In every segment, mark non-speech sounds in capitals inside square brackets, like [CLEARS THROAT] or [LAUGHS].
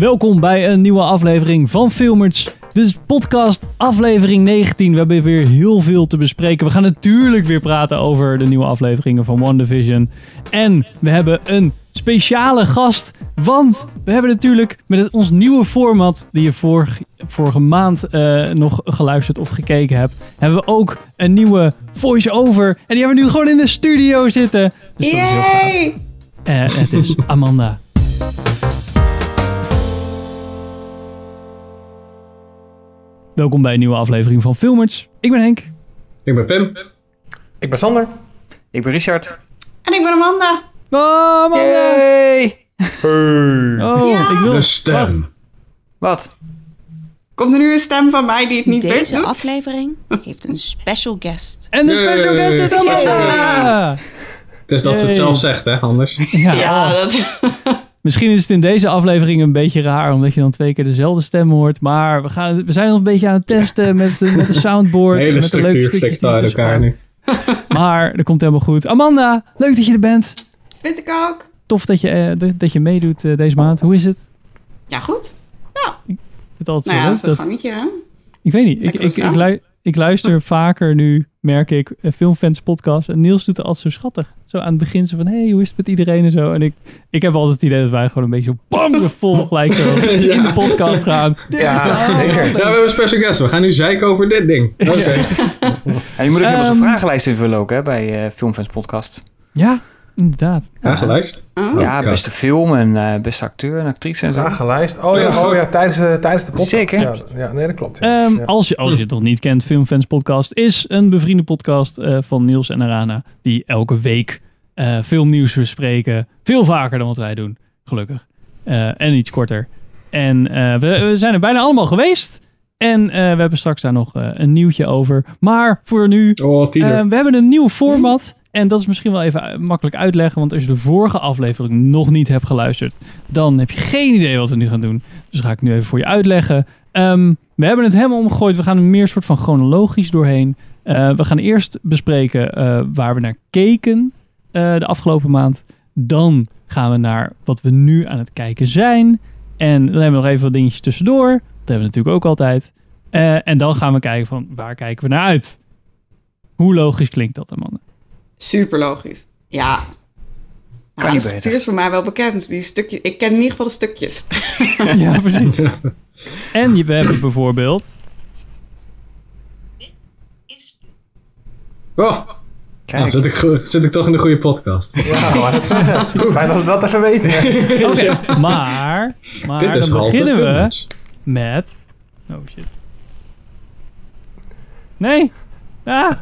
Welkom bij een nieuwe aflevering van Filmers. Dit is podcast aflevering 19. We hebben weer heel veel te bespreken. We gaan natuurlijk weer praten over de nieuwe afleveringen van One Division. En we hebben een speciale gast. Want we hebben natuurlijk met het, ons nieuwe format, die je vorig, vorige maand eh, nog geluisterd of gekeken hebt, hebben we ook een nieuwe voice-over. En die hebben we nu gewoon in de studio zitten. Dus dat is heel gaaf. Yay! Eh, het is Amanda. Welkom bij een nieuwe aflevering van Filmers. Ik ben Henk. Ik ben Pim. Ik ben Sander. Ik ben Richard. En ik ben Amanda. Oh, Amanda. Yay! Oh, Ja. ik wil... De stem. Wat? Komt er nu een stem van mij die het niet weet Deze doet? aflevering heeft een special guest. En de special guest is Amanda. Dus dat ze het zelf zegt, hè, anders. Ja, Ja, dat... [LAUGHS] Misschien is het in deze aflevering een beetje raar, omdat je dan twee keer dezelfde stem hoort. Maar we, gaan, we zijn nog een beetje aan het testen met, de- met de soundboard. De en hele met de leuke stukjes uit elkaar nu. Maar dat komt helemaal goed. Amanda, leuk dat je er bent. Vind ik ook. Tof dat je, eh, dat- je meedoet eh, deze maand. Hoe is het? Ja, goed. Ik vind het altijd Nou zo ja, leuk. zo'n Dat, gangetje, hè? ik weet niet. Ik, Lekker ik, ik, lu- ik luister vaker nu, merk ik, eh, filmfans podcast. En Niels doet het altijd zo schattig. Zo aan het begin zo van, hey, hoe is het met iedereen en zo. En ik, ik heb altijd het idee dat wij gewoon een beetje zo bam, zo vol gelijk zo in de podcast gaan. Dit Ja, is nou zeker. Ja, we hebben een special guest. We gaan nu zeiken over dit ding. [LAUGHS] Oké. Ja, je moet ook even Ehm. onze vragenlijst invullen ook, hè, bij eh Filmfans Podcast. Ja, inderdaad. Ja, geluisterd. Oh. ja, beste film en eh, beste acteur en actrice en zo. Vragenlijst. Oh ja, oh ja tijdens, de, tijdens de podcast. Zeker. Ja, ja, nee, dat klopt. Ja. Ehm, Ja. als, je, als je het nog niet kent, Filmfans Podcast is een bevriende podcast eh, van Niels en Arana. Die elke week eh, filmnieuws bespreken. Veel vaker dan wat wij doen, gelukkig. Eh, en iets korter. En eh, we, we zijn er bijna allemaal geweest. En eh, we hebben straks daar nog eh, een nieuwtje over. Maar voor nu, Oh, eh, we hebben een nieuw format. En dat is misschien wel even u- makkelijk uitleggen. Want als je de vorige aflevering nog niet hebt geluisterd, dan heb je geen idee wat we nu gaan doen. Dus ga ik nu even voor je uitleggen. Ehm, we hebben het helemaal omgegooid. We gaan er meer soort van chronologisch doorheen. Eh, we gaan eerst bespreken eh, waar we naar keken eh, de afgelopen maand. Dan gaan we naar wat we nu aan het kijken zijn. En dan hebben we nog even wat dingetjes tussendoor. Dat hebben we natuurlijk ook altijd. Eh, en dan gaan we kijken van waar kijken we naar uit. Hoe logisch klinkt dat, man? Super logisch. Ja. Kan Nou, niet beter. is voor mij wel bekend. Die stukjes, ik ken in ieder geval de stukjes. [LAUGHS] Ja, precies. En je- we hebben bijvoorbeeld... Oh, Kijk, nou, zit, ik, go- zit ik toch in de goede podcast. Ja, maar dat zeggen. Fijn dat we dat even weten. Oké, maar, maar Dit is dan beginnen we Films. met... Oh shit. Nee. Ah.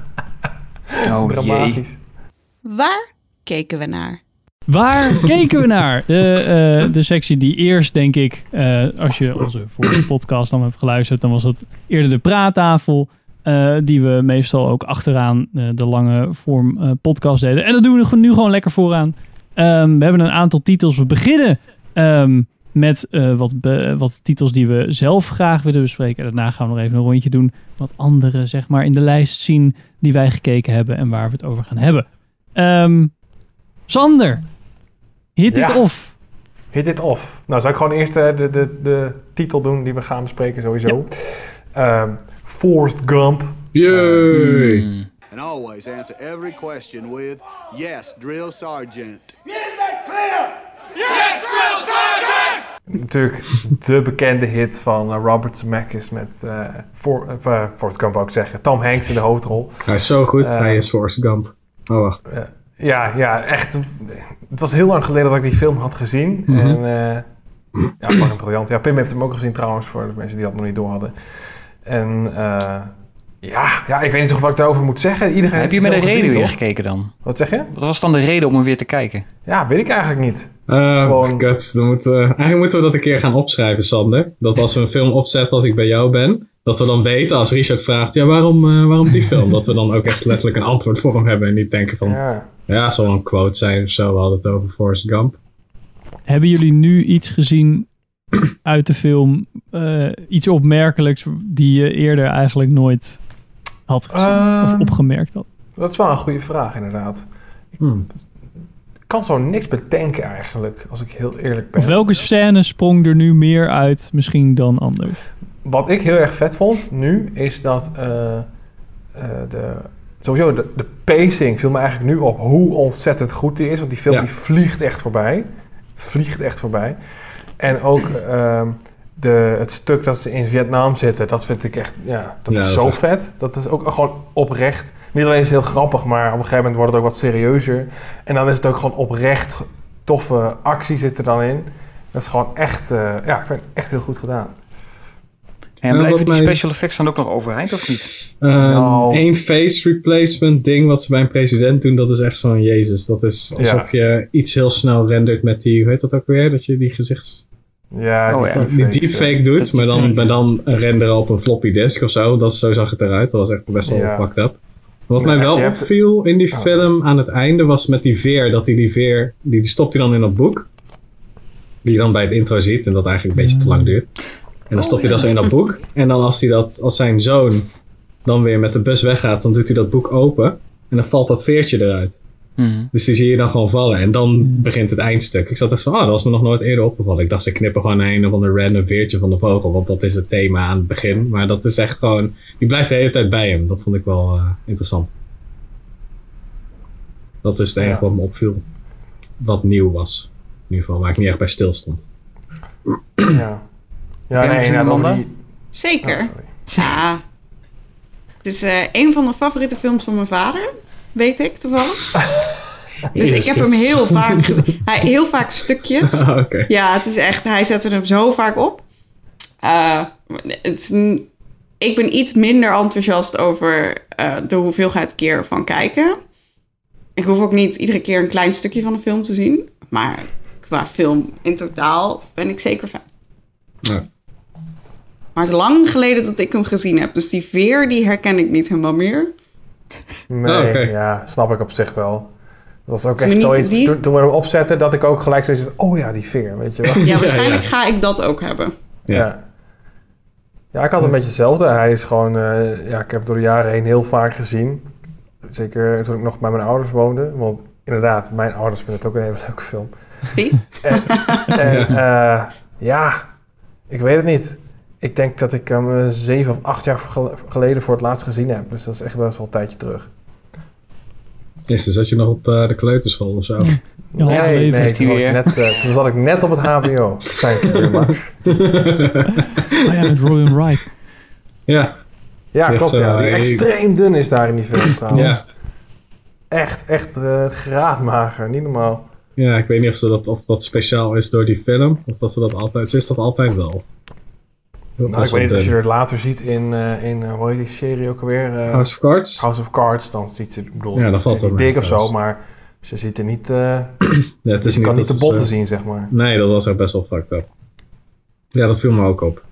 oh jee. Waar keken we naar? Waar [LAUGHS] keken we naar? De, eh, de sectie die eerst, denk ik, eh, als je onze vorige podcast dan hebt geluisterd, dan was het eerder de praattafel. eh, die we meestal ook achteraan de lange vorm podcast deden. En dat doen we nu gewoon lekker vooraan. Ehm, we hebben een aantal titels. We beginnen ehm, met wat, be- wat titels die we zelf graag willen bespreken. En daarna gaan we nog even een rondje doen. Wat anderen zeg maar in de lijst zien die wij gekeken hebben en waar we het over gaan hebben. Ehm, Sander, hit it Ja. off. Hit it off. Nou, zal ik gewoon eerst eh, de, de, de titel doen die we gaan bespreken sowieso. Ehm Forrest Gump. Yay. Hmm. And always answer every question with, yes, drill sergeant. Natuurlijk de bekende hit van eh, Robert Zemeckis met eh For, eh, Forrest Gump wou ik zeggen. Tom Hanks in de hoofdrol. Hij is zo goed. Eh. Hij is Forrest Gump. Oh, wacht. Ja, ja, echt. Het was heel lang geleden dat ik die film had gezien. Mhm. En eh ja, fucking briljant. Ja, Pim heeft hem ook gezien trouwens, voor de mensen die dat nog niet door hadden. En eh, ja, ja, ik weet niet of wat ik daarover moet zeggen. Iedereen Heb heeft je met een reden gezien, weer toch? gekeken dan? Wat zeg je? Wat was dan de reden om hem weer te kijken? Ja, weet ik eigenlijk niet. Eh, Gewoon- kut. Dan moeten we, eigenlijk moeten we dat een keer gaan opschrijven, Sander. Dat als we een film opzetten als ik bij jou ben, dat we dan weten als Richard vraagt, ja, waarom, eh, waarom die film? Dat we dan ook echt letterlijk een antwoord voor hem hebben en niet denken van, ja, Ja. zal een quote zijn of zo. We hadden het over Forrest Gump. Hebben jullie nu iets gezien uit de film? eh, iets opmerkelijks die je eerder eigenlijk nooit had gezien of Ehm, opgemerkt had? Dat is wel een goede vraag, inderdaad. Hmm. kan zo niks bedenken eigenlijk, als ik heel eerlijk ben. Of welke scène sprong er nu meer uit misschien dan anders? Wat ik heel erg vet vond nu, is dat eh, eh, de, sowieso de, de pacing viel me eigenlijk nu op hoe ontzettend goed die is. Want die film Ja. die vliegt echt voorbij. Vliegt echt voorbij. En ook ehm, de, het stuk dat ze in Vietnam zitten, dat vind ik echt, ja, dat Ja, is dat zo is echt- vet. Dat is ook gewoon oprecht. Niet alleen is het heel grappig, maar op een gegeven moment wordt het ook wat serieuzer. En dan is het ook gewoon oprecht toffe actie zit er dan in. Dat is gewoon echt, eh, ja, ik vind het echt heel goed gedaan. En Ja, blijven die mij- special effects dan ook nog overeind of niet? Ehm Nou. Eén face replacement ding wat ze bij een president doen, dat is echt zo'n jezus. Dat is alsof je iets heel snel rendert met die, hoe heet dat ook weer? Dat je die gezichts... Ja, Oh, die ja. Die deepfakes, deepfake ja. doet, Dat maar dan, maar dan een render op een floppy disk of zo. Dat, zo zag het eruit. Dat was echt best wel Ja. fucked up. Wat Ja, mij wel opviel in die Oh. film aan het einde was met die veer. Dat hij die veer, die, die stopt hij dan in dat boek. Die je dan bij het intro ziet en dat eigenlijk een beetje te lang duurt. En dan stopt hij dat zo in dat boek. En dan als, hij dat, als zijn zoon dan weer met de bus weggaat, dan doet hij dat boek open. En dan valt dat veertje eruit. Mhm. Dus die zie je dan gewoon vallen. En dan begint het eindstuk. Ik zat echt van, ah, dat was me nog nooit eerder opgevallen. Ik dacht, ze knippen gewoon een of ander random veertje van de vogel. Want dat is het thema aan het begin. Maar dat is echt gewoon, die blijft de hele tijd bij hem. Dat vond ik wel eh, interessant. Dat is het enige Ja. wat me opviel. Wat nieuw was. In ieder geval, waar ik niet echt bij stil stond. Ja, ja je nee, over die... Zeker. Oh. Ja. Het is eh, een van de favoriete films van mijn vader, weet ik toevallig. [LAUGHS] Dus ik heb hem heel vaak gezien. [LAUGHS] Hij, heel vaak stukjes. Oké. Ja, het is echt, hij zette hem zo vaak op. Eh, het een- ik ben iets minder enthousiast over eh, de hoeveelheid keer van kijken. Ik hoef ook niet iedere keer een klein stukje van een film te zien. Maar qua film in totaal ben ik zeker fan. Ja. Maar het is lang geleden dat ik hem gezien heb. Dus die veer, die herken ik niet helemaal meer. Nee, Oh, ja, snap ik op zich wel. Dat was ook echt zoiets, die- toen, toen we hem opzetten, dat ik ook gelijk zoiets oh ja, die veer, weet je wel. [LAUGHS] Ja, waarschijnlijk ja. ga ik dat ook hebben. Ja. Ja. Ja, ik had een beetje hetzelfde. Hij is gewoon, eh, ja, ik heb door de jaren heen heel vaak gezien. Zeker toen ik nog bij mijn ouders woonde. Want inderdaad, mijn ouders vinden het ook een hele leuke film. En [LAUGHS] eh, ja, ik weet het niet. Ik denk dat ik hem eh, zeven of acht jaar gel- geleden voor het laatst gezien heb. Dus dat is echt best wel een tijdje terug. Gisteren zat je nog op eh, de kleuterschool of zo. Ja, nee, nee toen, zat ik weer? net, eh, toen zat ik net op het HBO. Very much. Oh ja, met Robin Wright. ja, Ja, Echt klopt. Ja. Die extreem dun is daar in die film trouwens. ja. Echt, echt eh graadmager. Niet normaal. Ja, ik weet niet of, ze dat, of dat speciaal is door die film. Of dat ze dat altijd... Ze is dat altijd wel. Nou, ik weet niet, als je het later ziet in, eh, in eh, hoe heet die serie ook alweer? Eh, House of Cards? House of Cards, dan ziet ze, ik bedoel, Ja, dat ze valt is wel niet mee dik of zo, maar ze ziet er niet, eh [CLEARS THROAT] Ja, het is je kan niet de ze- botten zien, zeg maar. Nee, dat was echt best wel fucked up. Ja, dat viel me ook op.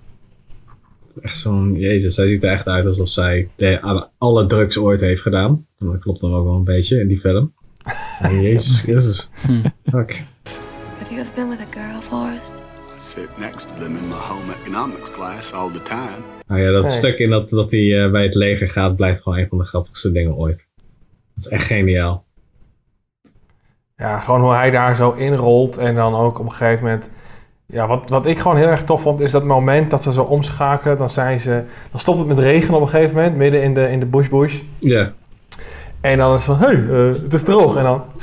Echt zo'n, jezus, zij ziet er echt uit alsof zij de, alle, alle drugs ooit heeft gedaan. En dat klopt dan ook wel een beetje in die film. Maar [LAUGHS] jezus Christus. Fuck. Have you ever been with a girl? Sit next to them in my home economics class all the time. Nou ja, dat stuk in dat, dat hij eh, bij het leger gaat, blijft gewoon een van de grappigste dingen ooit. Dat is echt geniaal. Ja, gewoon hoe hij daar zo inrolt en dan ook op een gegeven moment... Ja, wat, wat ik gewoon heel erg tof vond, is dat moment dat ze zo omschakelen. Dan zijn ze... Dan stopt het met regen op een gegeven moment, midden in de, in de bush bush. Ja. En dan is het van, hé, hey, eh, het is droog. En dan... [LAUGHS]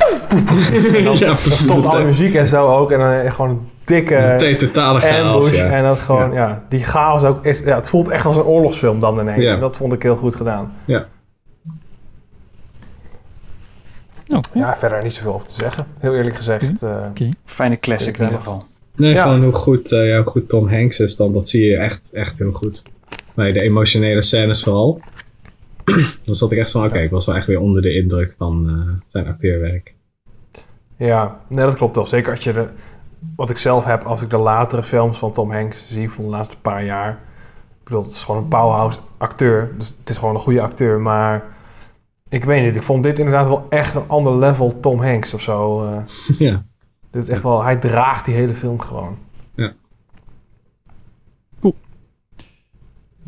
En dan, Ja, dan stopt alle muziek en zo ook. En dan gewoon een dikke... Totale chaos, ambush. ja. En dat gewoon, ja. die chaos ook is, ja, het voelt echt als een oorlogsfilm dan ineens. Ja. En dat vond ik heel goed gedaan. Ja. Oh, cool. Ja, verder niet zoveel over te zeggen. Heel eerlijk gezegd. eh, Fijne classic in ieder geval. Nee, Ja. gewoon hoe goed, eh, ja, hoe goed Tom Hanks is dan. Dat zie je echt, echt heel goed. Bij de emotionele scènes vooral. [CLEARS THROAT] dan zat ik echt van, oké, ik was wel echt weer onder de indruk van eh, zijn acteerwerk. ja, nee, dat klopt wel. Zeker als je de, wat ik zelf heb als ik de latere films van Tom Hanks zie van de laatste paar jaar. Ik bedoel, het is gewoon een powerhouse acteur. Dus het is gewoon een goede acteur. Maar ik weet niet, ik vond dit inderdaad wel echt een ander level Tom Hanks of zo. eh. [LAUGHS] ja. dit is echt wel, hij draagt die hele film gewoon.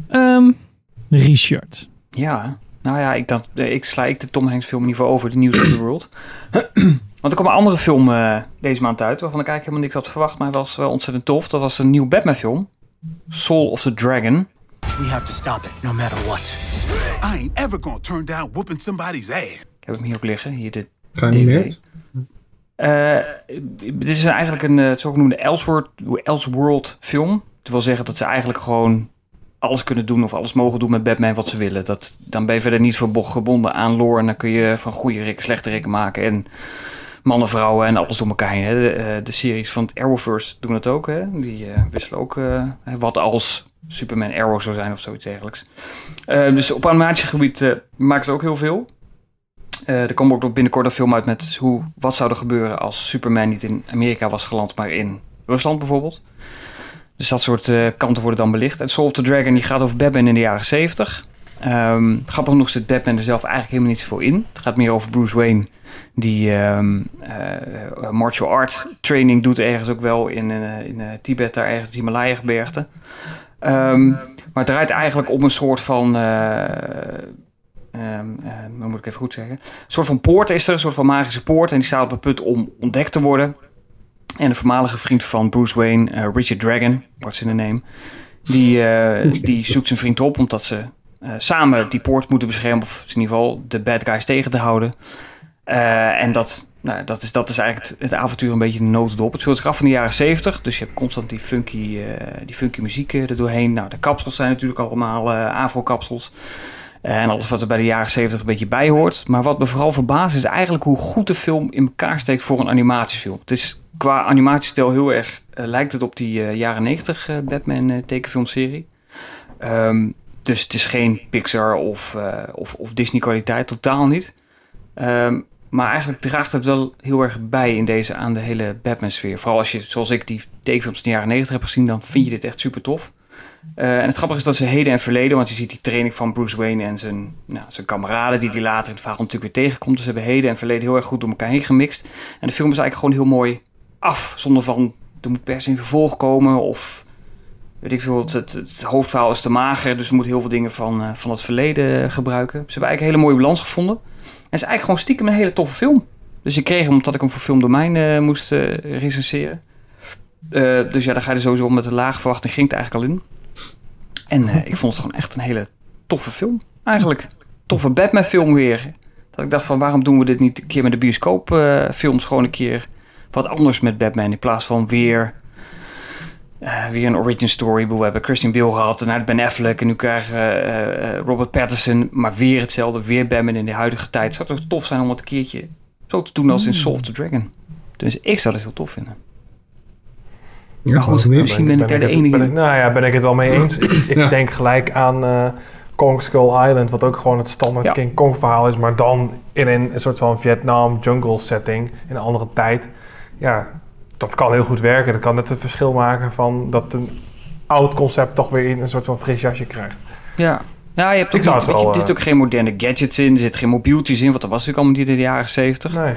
Ehm, Richard. Ja, nou ja, ik, dacht, eh, ik sla ik de Tom Hanks film in ieder geval over, de News of the World. [CLEARS THROAT] Want er kwam een andere film eh, deze maand uit, waarvan ik eigenlijk helemaal niks had verwacht, maar hij was wel ontzettend tof. Dat was een nieuwe Batman film. Soul of the Dragon. We have to stop it, no matter what. I ain't ever gonna turn down whooping somebody's ass. Ik heb hem hier ook liggen, hier de Geanimeerd? Eh, dit is eigenlijk een eh, zogenoemde Elseworld, Elseworld film. Dat wil zeggen dat ze eigenlijk gewoon alles kunnen doen of alles mogen doen met Batman wat ze willen. Dat, dan ben je verder niet verbo- gebonden aan lore en dan kun je van goede rikken, slechte rikken maken en mannen, vrouwen en alles door elkaar heen. Hè. De, eh, de series van het Arrowverse doen dat ook. Hè. Die eh, wisselen ook eh, wat als Superman Arrow zou zijn of zoiets dergelijks. Dus op animatiegebied maken ze ook heel veel. Er komt ook nog binnenkort een film uit met hoe, wat zou er gebeuren als Superman niet in Amerika was geland, maar in Rusland bijvoorbeeld. Dus dat soort kanten worden dan belicht. En Soul of the Dragon die gaat over Batman in de jaren 70. Ehm, grappig genoeg zit Batman er zelf eigenlijk helemaal niet zoveel in. Het gaat meer over Bruce Wayne, die ehm, eh, martial art training doet ergens ook wel in, eh, in eh, Tibet, daar ergens het Himalaya-gebergte. Ehm, maar het draait eigenlijk om een soort van. moet ik even goed zeggen? Een soort van poort is er, een soort van magische poort. En die staat op het punt om ontdekt te worden. En de voormalige vriend van Bruce Wayne, Richard Dragon, what's in the name, die, die zoekt zijn vriend op omdat ze eh, samen die poort moeten beschermen, of in ieder geval de bad guys tegen te houden. Eh, en dat, nou, dat, is, dat is eigenlijk het, avontuur een beetje een notendop. Het speelt zich af van de jaren 70, dus je hebt constant die funky, eh, die funky muziek er doorheen. Nou, de kapsels zijn natuurlijk allemaal afro-kapsels. Eh, en alles wat er bij de jaren 70 een beetje bij hoort. Maar wat me vooral verbaast is eigenlijk hoe goed de film in elkaar steekt voor een animatiefilm. Het is qua animatiestijl heel erg, lijkt het op die jaren 90 eh, Batman tekenfilmserie. Ehm, dus het is geen Pixar of, eh, of, of Disney kwaliteit, totaal niet. Ehm, maar eigenlijk draagt het wel heel erg bij in deze aan de hele Batman sfeer. Vooral als je, zoals ik, die tekenfilms in de jaren 90 heb gezien, dan vind je dit echt super tof. Eh, en het grappige is dat ze heden en verleden, want je ziet die training van Bruce Wayne en zijn, nou, zijn kameraden, die die later in het verhaal natuurlijk weer tegenkomt. Dus ze hebben heden en verleden heel erg goed door elkaar heen gemixt. En de film is eigenlijk gewoon heel mooi af, zonder van er moet per se een vervolg komen of weet ik veel, het, het, het hoofdverhaal is te mager, dus we moeten heel veel dingen van, eh, van het verleden gebruiken. Ze hebben eigenlijk een hele mooie balans gevonden. En het is eigenlijk gewoon stiekem een hele toffe film. Dus ik kreeg hem omdat ik hem voor Film Domein eh, moest eh, recenseren. Dus ja, daar ga je er sowieso met een lage verwachting ging het eigenlijk al in. En ik vond het gewoon echt een hele toffe film, eigenlijk. Toffe Batman-film weer. Dat ik dacht van, waarom doen we dit niet een keer met de bioscoopfilms? gewoon een keer wat anders met Batman. In plaats van weer, eh, weer een origin story. We hebben Christian Bale gehad en uit Ben Affleck. En nu krijgen eh, eh, Robert Pattinson. Maar weer hetzelfde, weer Batman in de huidige tijd. Het zou toch tof zijn om het een keertje zo te doen als in Soul of the Dragon. Dus ik zou het heel tof vinden. Ja, Maar goed, misschien ben ik daar de enige. ben ik- nou ja, ben ik het wel mee eens. Ik, ik Ja. denk gelijk aan eh Kong Skull Island, wat ook gewoon het standaard Ja. King Kong verhaal is, maar dan in een, een soort van Vietnam jungle setting, in een andere tijd. Ja, dat kan heel goed werken. Dat kan net het verschil maken van dat een oud concept toch weer in een soort van fris jasje krijgt. Ja. Ja, je hebt ook niet, weet je, er zitten ook geen moderne gadgets in, er zitten geen mobieltjes in, want dat was natuurlijk allemaal niet in de jaren 70. Nee.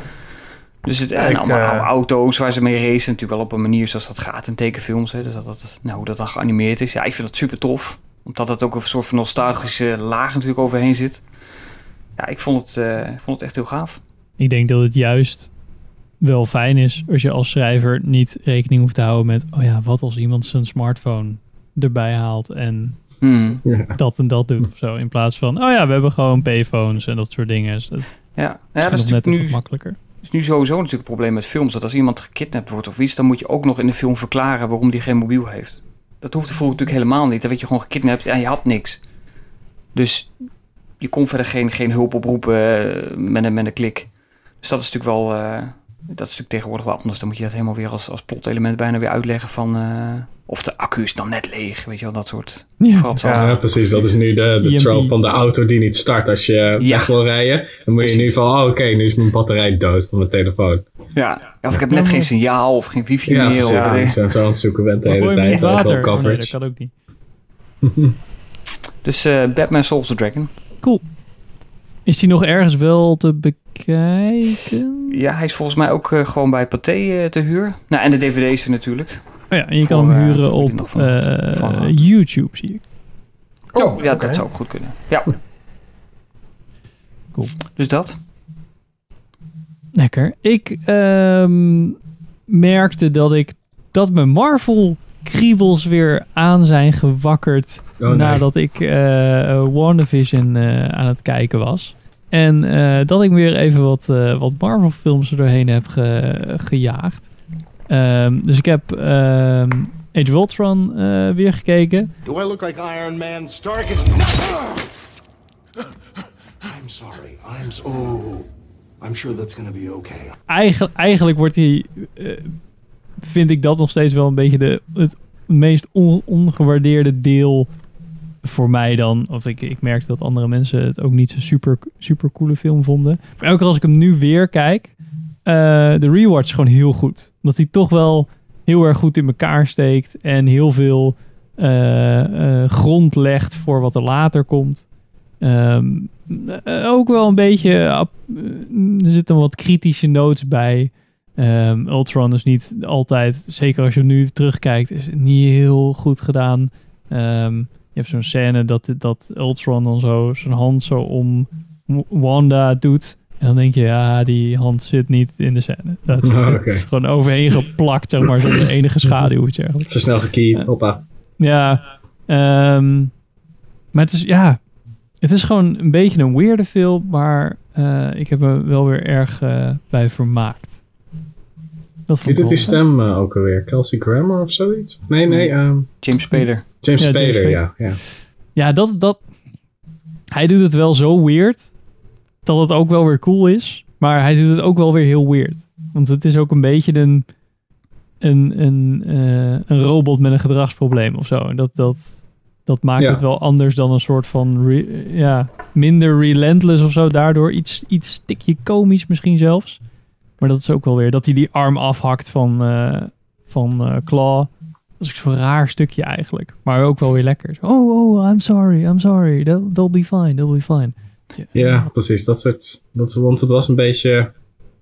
Dus het, en ik, allemaal eh, oude auto's waar ze mee racen, natuurlijk wel op een manier zoals dat gaat in tekenfilms. Hè. Dus dat, dat, nou, hoe dat dan geanimeerd is. Ja, ik vind dat super tof. Omdat het ook een soort van nostalgische laag natuurlijk overheen zit. Ja, ik vond het, eh, ik vond het echt heel gaaf. Ik denk dat het juist wel fijn is als je als schrijver niet rekening hoeft te houden met, oh ja, wat als iemand zijn smartphone erbij haalt en Hmm. Ja. dat en dat doet of zo. In plaats van, oh ja, we hebben gewoon payphones en dat soort dingen. Dus dat is Ja, ja dat is net nu, makkelijker. is nu sowieso natuurlijk het probleem met films. Dat als iemand gekidnapt wordt of iets, dan moet je ook nog in de film verklaren waarom die geen mobiel heeft. Dat hoeft vroeger natuurlijk helemaal niet. Dan werd je gewoon gekidnapt en je had niks. Dus je kon verder geen, geen hulp oproepen eh, met een, met een klik. Dus dat is natuurlijk wel... eh, dat is natuurlijk tegenwoordig wel anders. Dan moet je dat helemaal weer als, als plotelement bijna weer uitleggen van... eh, of de accu is dan net leeg, weet je wel, dat soort Ja. Ja, precies. Dat is nu de, de trope van de auto die niet start als je Ja. weg wil rijden. Dan moet je nu van, oh, oké, nu is mijn batterij dood van mijn telefoon. Ja. Of ik heb net geen signaal of geen wifi Ja, meer. Of, ja, eh, ik ben zo aan het zoeken bent de hele tijd. Overal water. Oh, nee, dat coverage. kan ook niet. [LAUGHS] Dus eh, Batman of the Dragon. Is die nog ergens wel te bekijken? Ja, hij is volgens mij ook eh, gewoon bij Pathé eh, te huur. Nou, en de dvd's er natuurlijk. Oh ja, en je Voor, kan hem eh, huren op nog van- eh, van- YouTube, zie ik. Oh, ja, dat zou ook goed kunnen. Ja. Cool. Dus dat. Lekker. Ik ehm, merkte dat ik dat mijn Marvel kriebels weer aan zijn gewakkerd Oh, nee. nadat ik eh eh, WandaVision eh, aan het kijken was. En eh, dat ik weer even wat, eh, wat Marvel films er doorheen heb ge- gejaagd. Ehm, dus ik heb ehm Age of Ultron eh, weer gekeken. Do I look like Iron Man? Stark is. I'm sorry. I'm so. I'm sure that's gonna be okay. Eigen, eigenlijk wordt hij, vind ik dat nog steeds wel een beetje de, het meest on- ongewaardeerde deel voor mij dan. Of ik, ik merkte dat andere mensen het ook niet zo super, super coole film vonden. Maar elke keer als ik hem nu weer kijk, eh, de rewatch is gewoon heel goed. Omdat hij toch wel heel erg goed in elkaar steekt en heel veel eh, eh, grond legt voor wat er later komt. Ehm, eh, ook wel een beetje. er zitten wat kritische notes bij. Ehm, Ultron is niet altijd, zeker als je nu terugkijkt, is het niet heel goed gedaan. Ehm, hebt zo'n scène dat, dat Ultron dan zo zijn hand zo om Wanda doet. En dan denk je, ja, die hand zit niet in de scène. [LAUGHS] Dat, Oh, is gewoon overheen geplakt, zeg maar, zonder enige schaduw of iets dergelijks. Versnel gekeyed, hoppa. Ja, ehm, maar het is, ja, het is gewoon een beetje een weirde film, maar eh, ik heb me wel weer erg eh, bij vermaakt. Dat Wie vond ik doet die stem eh, ook alweer? Kelsey Grammer of zoiets? Nee, nee. ehm, James Spader. James Ja, Spader, James ja. ja. Ja, dat, dat, hij doet het wel zo weird, dat het ook wel weer cool is, maar hij doet het ook wel weer heel weird. Want het is ook een beetje een, een, een, eh, een robot met een gedragsprobleem of zo. En dat, dat, dat maakt Ja. het wel anders dan een soort van, re- ja, minder relentless of zo. Daardoor iets, iets stikje komisch misschien zelfs. Maar dat is ook wel weer, dat hij die arm afhakt van, eh, van eh, Claw. Dat is zo'n raar stukje eigenlijk. Maar ook wel weer lekker. Oh, oh, I'm sorry, I'm sorry. They'll, they'll be fine, they'll be fine. Ja, precies. Dat soort. Dat, want het was een beetje.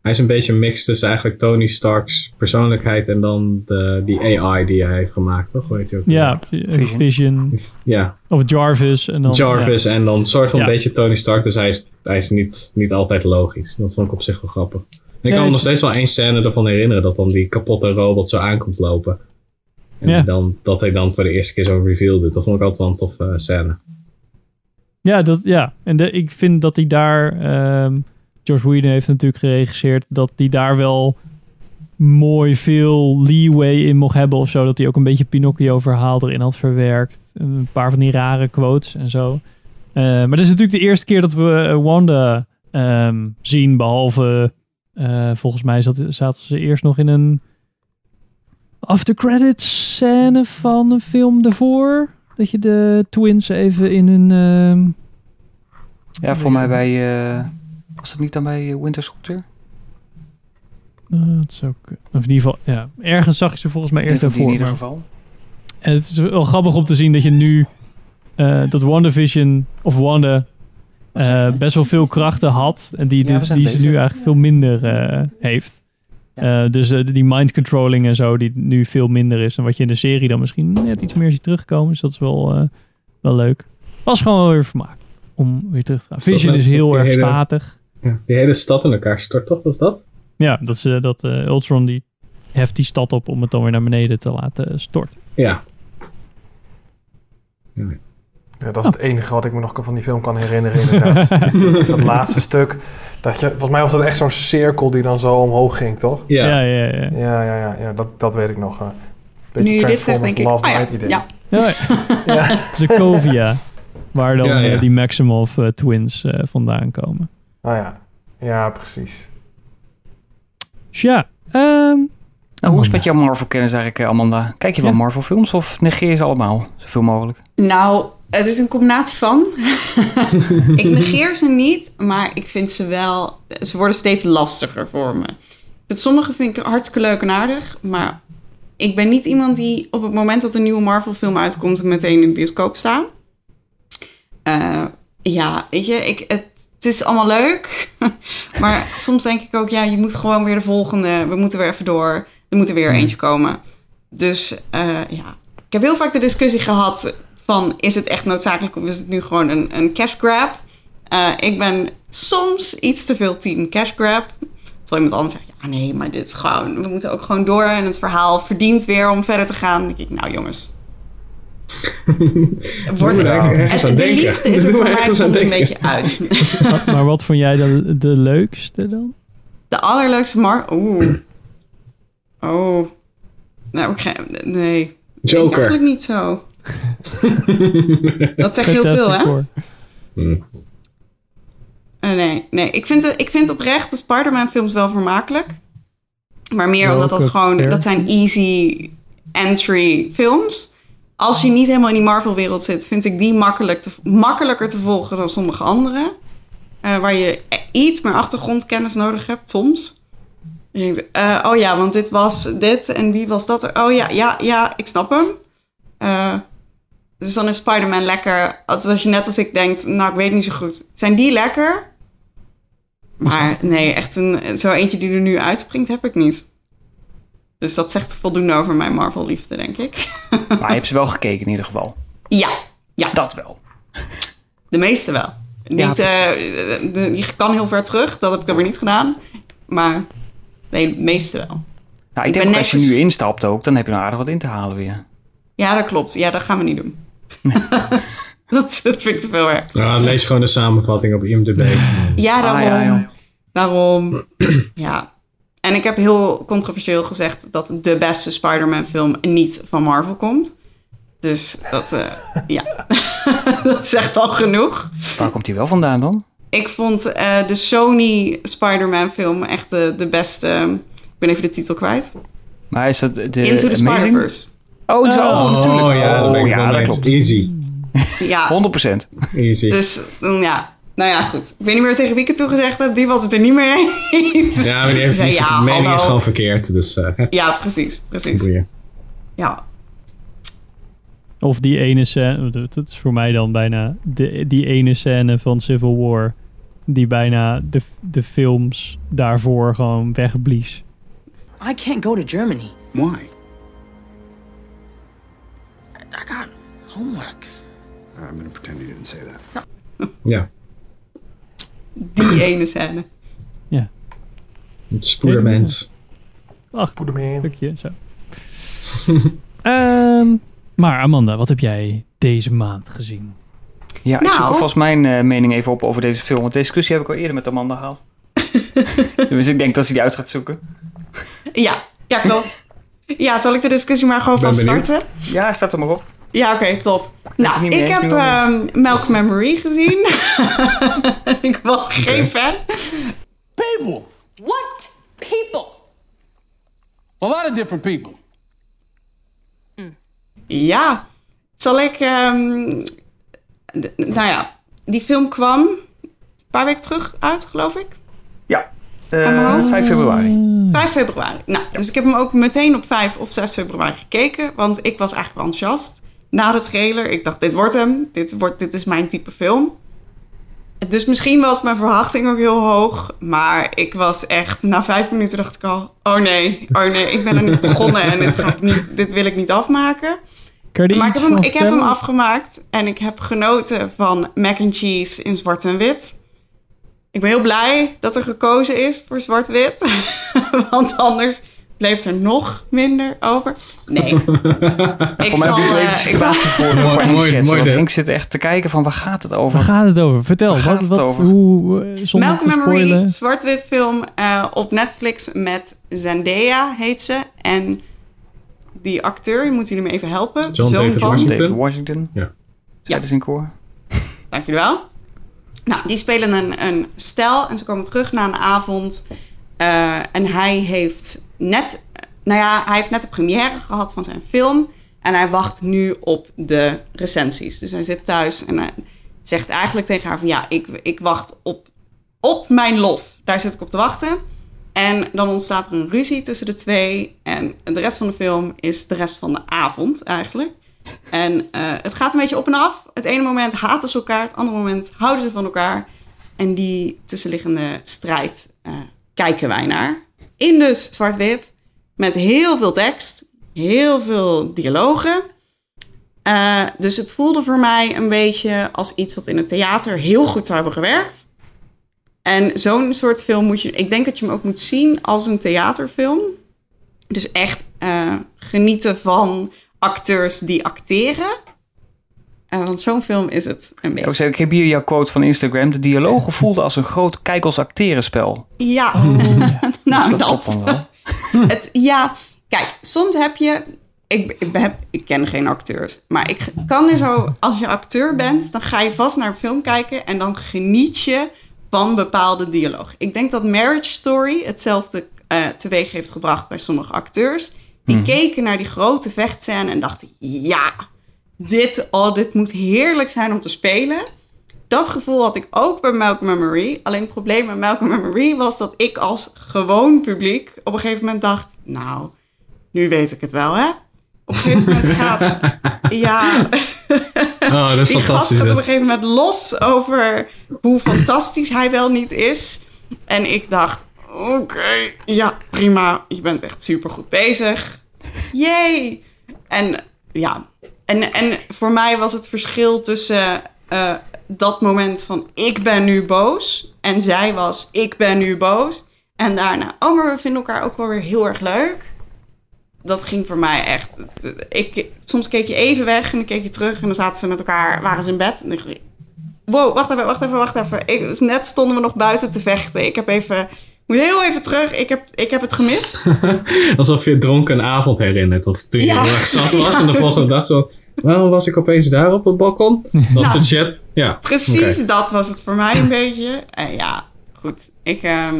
Hij is een beetje een mix tussen eigenlijk Tony Stark's persoonlijkheid en dan de, die AI die hij heeft gemaakt, toch? Weet je ook? Ja, Vision. Vision. Ja. Of Jarvis. En dan, Jarvis ja. en dan een soort van Ja. beetje Tony Stark, dus hij is, hij is niet, niet altijd logisch. Dat vond ik op zich wel grappig. En ik kan me nog steeds wel één scène ervan herinneren dat dan die kapotte robot zo aankomt lopen. En Ja. dan, dat hij dan voor de eerste keer zo'n reveal doet. Dat vond ik altijd wel een toffe eh, scène. Ja, dat, ja. en de, ik vind dat hij daar... ehm George Whedon heeft natuurlijk geregisseerd... dat hij daar wel mooi veel leeway in mocht hebben of zo. Dat hij ook een beetje Pinocchio-verhaal erin had verwerkt. Een paar van die rare quotes en zo. Eh, maar dit is natuurlijk de eerste keer dat we eh, Wanda ehm, zien. Behalve, eh, volgens mij zat, zaten ze eerst nog in een after credits scène van een film daarvoor. Dat je de twins even in hun... ehm, Ja, voor mij bij... eh, was het niet dan bij eh, Winter Soldier? Uh, dat is ook, of in ieder geval, ja, ergens zag ik ze volgens mij eerst daarvoor. in ieder geval. En het is wel grappig om te zien dat je nu eh, dat WandaVision of Wanda eh, best wel veel krachten had en die, Ja, die, ze nu eigenlijk veel minder eh, heeft. Eh, dus eh, die mind controlling en zo, die nu veel minder is. En wat je in de serie dan misschien net iets meer ziet terugkomen. Dus dat is wel, eh, wel leuk. Was gewoon wel weer vermaak om weer terug te gaan. Vision is heel die erg hele- statig. Ja, die hele stad in elkaar stort, toch? Was dat? Ja, dat, ze, dat eh, Ultron die heft die stad op om het dan weer naar beneden te laten storten. Ja. Ja, dat is het enige wat ik me nog van die film kan herinneren. Inderdaad. is, is, is dat [LAUGHS] laatste stuk. Dat je, volgens mij was dat echt zo'n cirkel die dan zo omhoog ging, toch? Ja. Ja, ja, ja. Ja, ja, ja, ja dat, dat weet ik nog. eh. beetje Nu je dit zegt, denk ik, Last oh ja, Night idee. ja. Ja, [LAUGHS] Ja. [LAUGHS] Sokovia. Waar dan Ja, ja. eh, die Maximoff eh, twins vandaan komen. Oh ja. Ja, precies. Dus ja, ehm, Nou, hoe is het met jouw Marvel-kennis eigenlijk, Amanda? Kijk je wel Ja. Marvel-films of negeer je ze allemaal? Zoveel mogelijk. Nou, het is een combinatie van. [LAUGHS] ik negeer ze niet, maar ik vind ze wel... Ze worden steeds lastiger voor me. Met sommige vind ik hartstikke leuk en aardig, maar ik ben niet iemand die op het moment dat een nieuwe Marvel-film uitkomt meteen in de bioscoop staat. Eh, ja, weet je, ik, het, het is allemaal leuk. [LAUGHS] maar soms denk ik ook, ja, je moet gewoon weer de volgende. We moeten weer even door. Er moet er weer eentje komen. Dus eh, ja, ik heb heel vaak de discussie gehad van... is het echt noodzakelijk of is het nu gewoon een, een cash grab? Eh, ik ben soms iets te veel team cash grab. Terwijl iemand anders zegt, ja nee, maar dit is gewoon... We moeten ook gewoon door en het verhaal verdient weer om verder te gaan. Dan denk ik, nou jongens... [LAUGHS] Wordt er het, de denken. liefde is er voor [LAUGHS] mij soms een beetje uit. [LAUGHS] Maar- maar wat vond jij de, de leukste dan? De allerleukste Mar... Oeh. Oh. Nou, ik ga... Nee. Joker. Eigenlijk niet zo. [LAUGHS] Dat zegt heel veel, hè? Eh, nee, nee. Ik vind, ik vind oprecht de Spider-Man films wel vermakelijk. Maar meer omdat dat gewoon... Dat zijn easy entry films. Als je niet helemaal in die Marvel-wereld zit... vind ik die makkelijk te, makkelijker te volgen dan sommige andere. Eh, waar je iets meer achtergrondkennis nodig hebt, soms. Dus je denkt, eh, oh ja, want dit was dit en wie was dat? Oh ja, ja, ja, ik snap hem. Eh, dus dan is Spider-Man lekker. Als, als je net als ik denkt, nou, ik weet niet zo goed. Zijn die lekker? Maar nee, echt een, zo eentje die er nu uitspringt, heb ik niet. Dus dat zegt voldoende over mijn Marvel-liefde, denk ik. Maar je hebt ze wel gekeken in ieder geval. Ja, ja. Dat wel. De meeste wel. Ja, Niet, eh, de, je kan heel ver terug, dat heb ik dan weer niet gedaan. Maar nee, de meeste wel. Nou, Ik ik denk ook als je nu instapt ook, dan heb je nog aardig wat in te halen weer. Ja, dat klopt. Ja, dat gaan we niet doen. Dat, [LAUGHS] dat vind ik te veel werk. Ja, lees gewoon de samenvatting op IMDb. Ja, daarom. Ah, ja, joh. Daarom. ja. En ik heb heel controversieel gezegd dat de beste Spider-Man film niet van Marvel komt. Dus dat, eh, [LAUGHS] ja, [LAUGHS] dat zegt al genoeg. Waar komt die wel vandaan dan? Ik vond eh, de Sony Spider-Man film echt de, de beste. Ik ben even de titel kwijt. Maar is dat de Into the Amazing? Spider-Verse. Oh, zo, oh, natuurlijk. Oh ja, dat, ik ja, dat klopt. Easy. Ja, [LAUGHS] 100%. Easy. dus mm, ja. Nou ja, goed. Ik weet niet meer tegen wie ik het toegezegd heb. Die was het er niet mee eens. ja, maar die heeft zei, ja, mening is gewoon verkeerd. Dus eh [LAUGHS] Ja, precies. Precies. boeien. Ja. Of die ene scène, dat dat is voor mij dan bijna de, die ene scène van Civil War, die bijna de, de films daarvoor gewoon wegblies. I can't go to Germany. Why? I got homework. I'm gonna pretend you didn't say that. Ja, Die ene scène. het spoedermens. Ach, Spoederman. stukje, zo. [LAUGHS] Ehm, maar Amanda, wat heb jij deze maand gezien? Ja, ik Nou. zoek alvast mijn eh, mening even op over deze film. Want deze discussie heb ik al eerder met Amanda gehad. [LAUGHS] dus ik denk dat ze die uit gaat zoeken. Ja, ja, klopt. Ja, zal ik de discussie maar gewoon Ben van benieuwd. starten? Ja, staat er maar op. Ja, oké, top. Nou, ik eens, heb ehm Malcolm and Marie gezien. [LAUGHS] ik was geen fan. People. What? People. A lot of different people. Ja, zal ik... ehm, nou ja, die film kwam een paar weken terug uit, geloof ik. Hoofd. 5 februari. 5 februari. Nou, dus ik heb hem ook meteen op 5 of 6 februari gekeken. Want ik was eigenlijk wel enthousiast. Na de trailer, ik dacht, dit wordt hem. Dit, wordt, dit is mijn type film. Dus misschien was mijn verwachting ook heel hoog. Maar ik was echt, na vijf minuten dacht ik al... Oh nee, oh nee, ik ben er niet begonnen. En dit, ga ik niet, dit wil ik niet afmaken. Maar ik heb, hem, ik heb hem afgemaakt. En ik heb genoten van mac and cheese in zwart en wit. Ik ben heel blij dat er gekozen is voor zwart-wit. [LAUGHS] Want anders bleef er nog minder over. Nee. [LAUGHS] ik Voor mij zal, heb je eh, de ik situatie voor, [LAUGHS] Mooi, mooi, Want. Henk zit echt te kijken van waar gaat het over? Waar gaat het over? Vertel, Waar gaat wat, het wat, over? hoe, and Marie, spoilen. zwart-wit film eh, op Netflix met Zendaya heet ze. En die acteur, moet jullie me even helpen. John David Washington. David Washington. Ja. Ja. Dus in koor. Dank jullie wel. Nou, die spelen een, een stel en ze komen terug na een avond. Eh, en hij heeft net, nou ja, hij heeft net de première gehad van zijn film. En hij wacht nu op de recensies. Dus hij zit thuis en hij zegt eigenlijk tegen haar van ja, ik, ik wacht op, op mijn lof. Daar zit ik op te wachten. En dan ontstaat er een ruzie tussen de twee. En de rest van de film is de rest van de avond eigenlijk. En eh, het gaat een beetje op en af. Het ene moment haten ze elkaar, het andere moment houden ze van elkaar. En die tussenliggende strijd eh, kijken wij naar. In dus zwart-wit, met heel veel tekst, heel veel dialogen. Eh, dus het voelde voor mij een beetje als iets wat in het theater heel goed zou hebben gewerkt. En zo'n soort film moet je... Ik denk dat je hem ook moet zien als een theaterfilm. Dus echt genieten van acteurs die acteren. Eh, want zo'n film is het een beetje. ik, zeg, ik heb hier jouw quote van Instagram. De dialogen [LAUGHS] voelden als een groot kijkels acterenspel. Ja, [LAUGHS] nou dat wel. [LAUGHS] Het, ja, kijk, soms heb je... Ik, ik, heb, ik ken geen acteurs, maar ik kan er zo... Als je acteur bent, dan ga je vast naar een film kijken... en dan geniet je van bepaalde dialoog. Ik denk dat Marriage Story hetzelfde eh, teweeg heeft gebracht bij sommige acteurs. Die Mhm. keken naar die grote vechtscène en dachten... ja, dit, oh, dit moet heerlijk zijn om te spelen. Dat gevoel had ik ook bij Malcolm Marie. Alleen het probleem met Malcolm Marie was dat ik als gewoon publiek op een gegeven moment dacht... Nou, nu weet ik het wel, hè? Op een gegeven moment [LAUGHS] gaat... Ja, Oh, dat is [LAUGHS] die gast gaat op een gegeven moment los over hoe fantastisch hij wel niet is. En ik dacht, oké, ja, prima. Je bent echt super goed bezig. Yay! En ja, en, en voor mij was het verschil tussen eh, dat moment van ik ben nu boos en zij was ik ben nu boos. En daarna, oh, maar we vinden elkaar ook wel weer heel erg leuk. Dat ging voor mij echt. Ik, soms keek je even weg en dan keek je terug en dan zaten ze met elkaar, waren ze in bed. En dacht wow, wacht even, wacht even, wacht even. Ik, dus net stonden we nog buiten te vechten. Ik heb even, moet heel even terug. Ik heb, ik heb het gemist. [LAUGHS] Alsof je dronken een avond herinnert. Of toen je Ja. heel erg zat was Ja. en de volgende dag zo... Waarom was ik opeens daar op het balkon? Dat Nou, soort shit. Ja, Precies, dat was het voor mij een beetje. En ja, goed. Ik, ehm,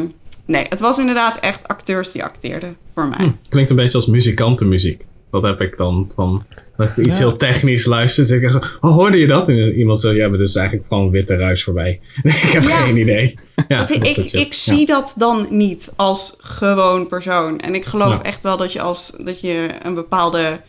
nee, het was inderdaad echt acteurs die acteerden voor mij. Hm, Klinkt een beetje als muzikantenmuziek. Dat heb ik dan van... Dat ik iets Ja. heel technisch luister. Ik zo, oh, hoorde je dat? En iemand zo, ja, maar dat is eigenlijk gewoon witte ruis voorbij. [LAUGHS] ik heb Ja. geen idee. Ja, dat ik, zie dat dan niet als gewoon persoon. En ik geloof echt wel dat je, als, dat je een bepaalde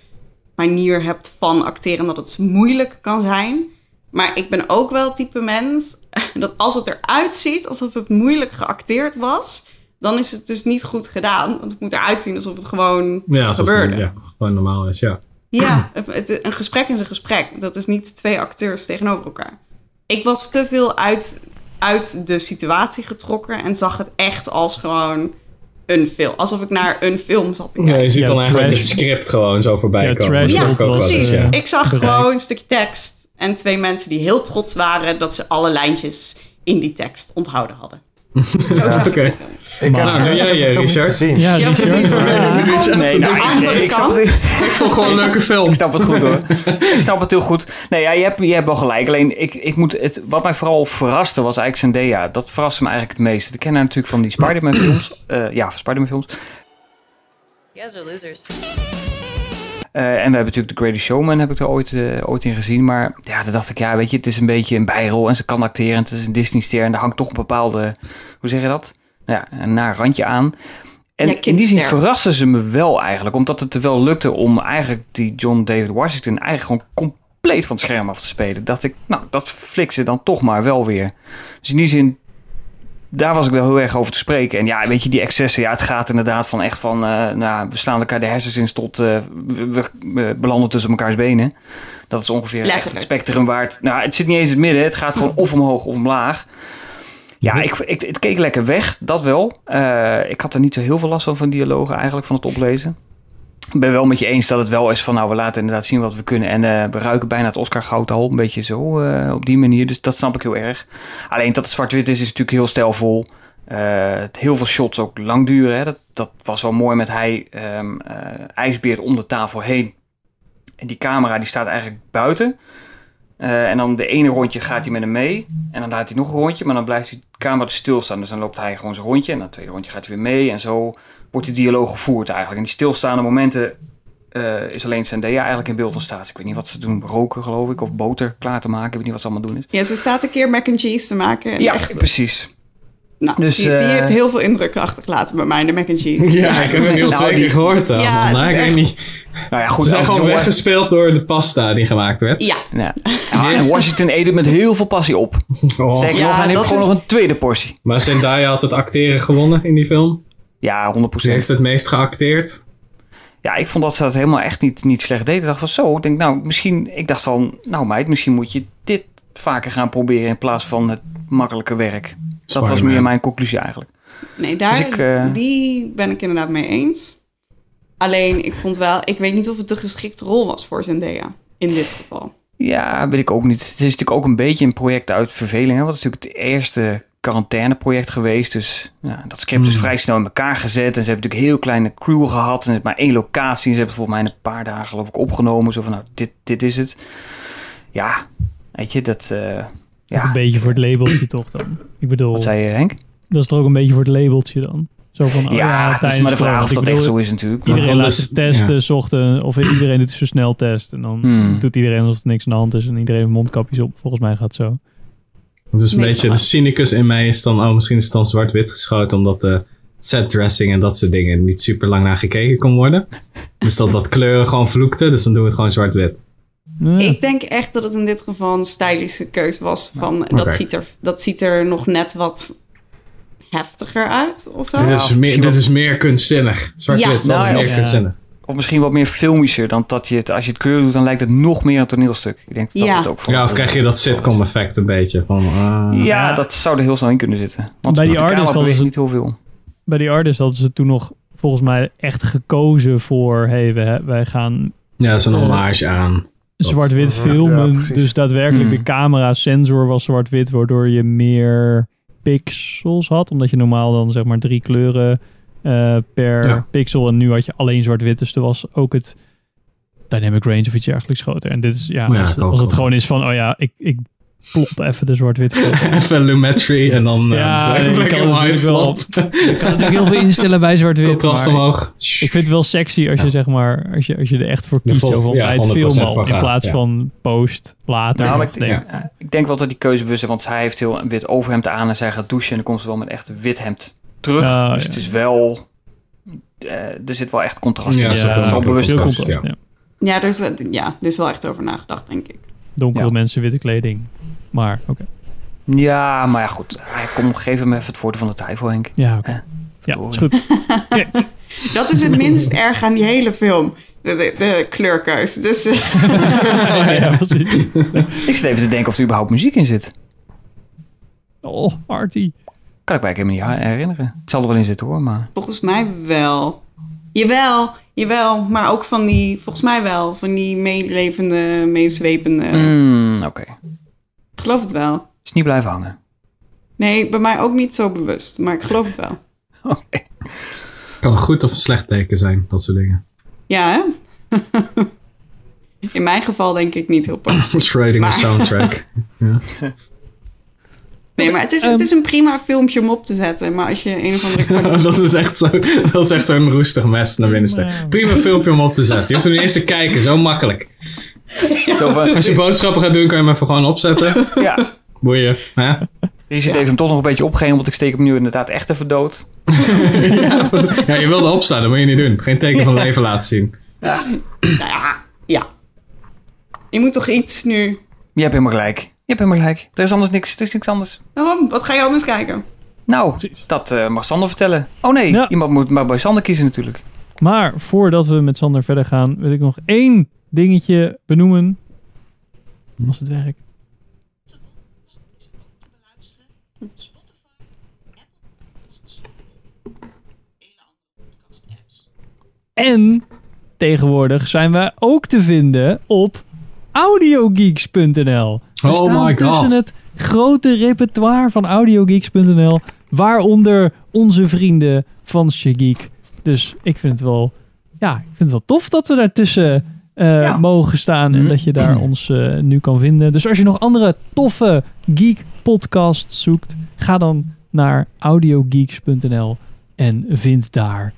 manier hebt van acteren... en dat het moeilijk kan zijn. Maar ik ben ook wel het type mens... [LAUGHS] dat als het eruit ziet alsof het moeilijk geacteerd was... dan is het dus niet goed gedaan. Want het moet eruit zien alsof het gewoon Ja, alsof het- gebeurde. Ja, gewoon normaal is, ja. Ja, het- een gesprek is een gesprek. Dat is niet twee acteurs tegenover elkaar. Ik was te veel uit, uit de situatie getrokken en zag het echt als gewoon een film. Alsof ik naar een film zat te Ja, kijken. je ziet Ja, dan eigenlijk het script gewoon zo voorbij Ja, komen. Ja, precies. ja. Ik zag Bereik. gewoon een stukje tekst en twee mensen die heel trots waren dat ze alle lijntjes in die tekst onthouden hadden. Zo zag ik de film. Ik Maar, heb, doe ik jij, eh, niet Richard? Ja, Ja, Richard. Ja. Nee, nou, de andere ik, ik snap, ik Ik vond gewoon een leuke film. snap het goed hoor. [LAUGHS] ik snap het heel goed. Nee, ja, je hebt, je hebt wel gelijk. Alleen, ik, ik moet het, wat mij vooral verraste was eigenlijk Zendaya. Dat verraste me eigenlijk het meeste. Ik ken haar natuurlijk van die Spider-Man films. Eh, ja, van Spider-Man films. You guys are losers. Eh, en we hebben natuurlijk The Greatest Showman, heb ik er ooit, eh, ooit in gezien. Maar ja, dan dacht ik, ja, weet je, het is een beetje een bijrol. En ze kan acteren. En het is een Disney-ster. En daar hangt toch een bepaalde, hoe zeg je dat? Nou ja, een naar randje aan. En Ja, in die zin verrassen ze me wel eigenlijk. Omdat het er wel lukte om eigenlijk die John David Washington eigenlijk gewoon compleet van het scherm af te spelen. Dacht ik, nou, dat flikt ze dan toch maar wel weer. Dus in die zin, daar was ik wel heel erg over te spreken. En ja, weet je, die excessen, ja, het gaat inderdaad van echt van, eh, nou, we slaan elkaar de hersens in tot eh, we, we- we belanden tussen elkaars benen. Dat is ongeveer echt het spectrum waar het, nou, het zit niet eens in het midden. Het gaat gewoon of omhoog of omlaag. Ja, ik, ik, het keek lekker weg, dat wel. Eh, ik had er niet zo heel veel last van, van dialogen eigenlijk, van het oplezen. Ik ben wel met je eens dat het wel is van, nou, we laten inderdaad zien wat we kunnen. En eh, we ruiken bijna het Oscar-goud al, een beetje zo, eh, op die manier. Dus dat snap ik heel erg. Alleen dat het zwart-wit is, is natuurlijk heel stijlvol. Eh, heel veel shots ook lang duren. Hè. Dat, dat was wel mooi met hij eh, ijsbeert om de tafel heen. En die camera die staat eigenlijk buiten. En dan de ene rondje gaat hij met hem mee. En dan laat hij nog een rondje. Maar dan blijft die camera dus stilstaan. Dus dan loopt hij gewoon zijn rondje. En dan tweede rondje gaat hij weer mee. En zo wordt die dialoog gevoerd eigenlijk. En die stilstaande momenten eh, is alleen Zendaya eigenlijk in beeld van staat. Ik weet niet wat ze doen. Roken geloof ik. Of boter klaar te maken. Ik weet niet wat ze allemaal doen is. Ja, ze staat een keer mac and cheese te maken. En Ja, echt, precies. nou, dus, die, die eh, heeft heel veel indruk achtergelaten bij mij, de mac and cheese. Ja, ik heb het nu al Nou, twee keer gehoord dan. Ja, het maar is ik weet niet. Nou ja, Ze goed. zijn als gewoon John weggespeeld door de pasta die gemaakt werd. Ja, Ja. Ja, en Washington eet het met heel veel passie op. Oh. Sterker Ja, nog, hij neemt dat gewoon is- nog een tweede portie. Maar Zendaya had het acteren gewonnen in die film. Ja, 100%. Ze heeft het meest geacteerd. Ja, ik vond dat ze dat helemaal echt niet, niet slecht deed. Ik dacht van zo, ik denk nou, misschien, ik dacht van, nou meid, misschien moet je dit vaker gaan proberen in plaats van het makkelijke werk. Dat was meer mijn conclusie eigenlijk. Nee, daar, Dus ik, eh, die ben ik inderdaad mee eens. Alleen, ik vond wel... Ik weet niet of het de geschikte rol was voor Zendaya. In dit geval. Ja, weet ik ook niet. Het is natuurlijk ook een beetje een project uit verveling. Hè? Want het is natuurlijk het eerste quarantaineproject geweest. Dus ja, dat script is vrij snel in elkaar gezet. En ze hebben natuurlijk een heel kleine crew gehad. En het maar één locatie. En ze hebben het volgens mij in een paar dagen geloof ik opgenomen. Zo van, nou, dit, dit is het. Ja, weet je, dat... eh, ja, een beetje voor het labeltje toch dan? Ik bedoel, wat zei je Henk? dat is toch ook een beetje voor het labeltje dan? Zo van, oh Ja, het is maar de vraag of Ik dat echt bedoel, zo is natuurlijk. Iedereen laat zich testen, ja. zochten, of iedereen doet een sneltest. En dan Hmm. doet iedereen alsof er niks aan de hand is. En iedereen heeft mondkapjes op. Volgens mij gaat het zo. Dus een beetje de cynicus in mij is dan, oh, misschien is het dan zwart-wit geschoten, omdat de setdressing en dat soort dingen niet super lang naar gekeken kon worden. [LAUGHS] Dus dat dat kleuren gewoon vloekte, dus dan doen we het gewoon zwart-wit. Ja. Ik denk echt dat het in dit geval een stylische keuze was. Van, dat, ziet er, dat ziet er nog net wat heftiger uit, of zo. dit is, meer, dit is meer kunstzinnig. Zwart-wit, Ja, dat nou is meer ja. kunstzinnig. Of misschien wat meer filmischer dan dat je het... Als je het kleur doet, dan lijkt het nog meer een toneelstuk. Ik denk dat Ja. dat het ook voor Ja, of krijg je dat sitcom effect een beetje van, ah, Ja, Ja. dat zou er heel snel in kunnen zitten. Want Bij die artist camera hadden ze- niet heel veel. Bij die artist hadden ze toen nog volgens mij echt gekozen voor... Hey, we, wij gaan ja, dat is een Eh, hommage aan. zwart-wit filmen. dus daadwerkelijk Hmm. de camera sensor was zwart-wit, waardoor je meer pixels had. Omdat je normaal dan zeg maar drie kleuren eh, per Ja. pixel. En nu had je alleen zwart-wit. Dus er was ook het dynamic range of iets dergelijks groter. En dit is ja, Ja, als, ik het gewoon is van, oh ja, ik, ik plop even de zwart-wit. [LAUGHS] Even lumetri en dan eh, Ja, [LAUGHS] black kan natuurlijk wel-. Je kan natuurlijk heel veel instellen bij zwart-wit. [LAUGHS] Contrast omhoog. Ik vind het wel sexy als je zeg maar, als je, als je er echt voor kiest. ja, bij het 100% filmen al, voor in gaat, plaats ja. van post later. Nou, ik, denk, ik denk wel dat die keuze bewust is, want hij heeft heel een wit overhemd aan en zij gaat douchen en dan komt ze wel met echt wit hemd terug. Dus ja. het is wel, eh, er zit wel echt contrast Ja, in. er zit dat is bewust veel contrast, ja. ja. Ja, dus, eh, ja, er is wel echt over nagedacht, denk ik. Donkere Ja. mensen, witte kleding. Maar oké. Ja, maar ja goed, komt, geef hem even het voordeel van de twijfel, Henk. Ja, oké. Eh, Ja, is goed. [LAUGHS] Dat is het minst erg aan die hele film. De, de, de kleurkeus. Dus eh, [LAUGHS] ja, precies. Ik zit even te denken of er überhaupt muziek in zit. Oh, Artie. Kan ik mij helemaal niet herinneren. Het zal er wel in zitten hoor, maar... volgens mij wel. Jawel, jawel. Maar ook van die, volgens mij wel, van die meelevende, meezwepende. Mm, Oké, Ik geloof het wel. is niet blijven hangen. Nee, bij mij ook niet zo bewust, maar ik geloof het wel. [LAUGHS] Oké. Kan een goed of een slecht teken zijn, dat soort dingen. Ja, hè? [LAUGHS] In mijn geval denk ik niet heel positief. [LAUGHS] Maar- soundtrack. ja. Nee, maar het is, Ehm. het is een prima filmpje om op te zetten. Maar als je een of andere [LAUGHS] dat is echt zo- dat is echt zo'n roestig mes naar binnen steken. Prima filmpje om op te zetten. Je hoeft er niet eens te kijken, zo makkelijk. Zo van, Als je boodschappen gaat doen, kan je hem even gewoon opzetten. ja, Boeien. Hè? Richard heeft hem toch nog een beetje opgeheven, want ik steek hem nu inderdaad echt even dood. [LAUGHS] ja, ja, je wilde opstaan, dat moet je niet doen. Geen teken van leven laten zien. Nou ja, ja. Je moet toch iets nu... Je hebt helemaal gelijk. Je hebt helemaal gelijk. Er is anders niks. Er is niks anders. Waarom? Wat ga je anders kijken? Nou, dat eh, mag Sander vertellen. Oh nee, Ja. iemand moet maar bij Sander kiezen natuurlijk. Maar voordat we met Sander verder gaan, wil ik nog één dingetje benoemen. Als het werkt. En tegenwoordig zijn wij ook te vinden op audiogeeks.nl. We Oh staan my God. tussen het grote repertoire van audiogeeks.nl, waaronder onze vrienden van Shageek. Dus ik vind het wel, ja, ik vind het wel tof dat we daartussen eh Ja. mogen staan en dat je daar [CLEARS THROAT] ons eh, nu kan vinden. Dus als je nog andere toffe geek podcasts zoekt, ga dan naar audiogeeks.nl en vind daar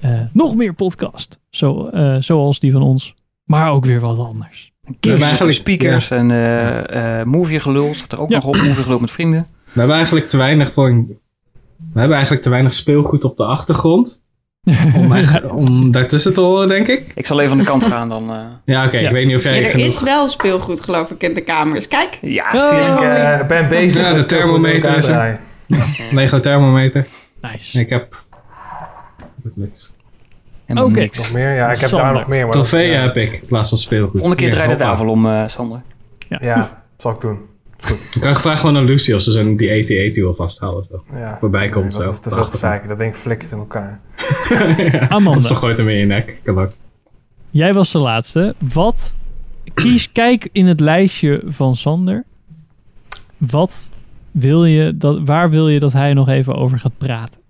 eh, nog meer podcast. Zo, eh, zoals die van ons, maar ook weer wat anders. Eigenlijk- speakers en eh eh movie gelul. Staat er ook Ja. nog op. Movie gelul met vrienden. We hebben eigenlijk te weinig. We hebben eigenlijk te weinig speelgoed op de achtergrond. [LAUGHS] Om, echt- om daartussen te horen, denk ik. Ik zal even aan de kant gaan dan. eh. Ja, oké. Ja. Ik weet niet of jij Ja, er genoeg... is wel speelgoed, geloof ik, in de kamers. Kijk, Ja, Oh. zie Ik je. eh, ben bezig Ja, de met thermometer is er. Lego thermometer. Nice. Ik heb... niks. Helemaal Oké. niks. Nog meer? Ja, ik heb Sander. daar nog meer. Maar Trofeeën ja. heb ik in plaats van speelgoed. Volgende keer draai de tafel om, eh, Sander. Ja, zal ik doen. [LAUGHS] Ik kan gevraagd gewoon aan Lucy of ze zo'n die AT-AT wil vasthouden. of Zo. Ja. Waarbij komt Nee, zo. Dat is te veel gezeik. Dat ding flikkert in elkaar. [LAUGHS] Amanda. Of ze gooit hem in je nek. Kan ook. Jij was de laatste. Wat? Kies, kijk in het lijstje van Sander. Wat wil je dat, waar wil je dat hij nog even over gaat praten?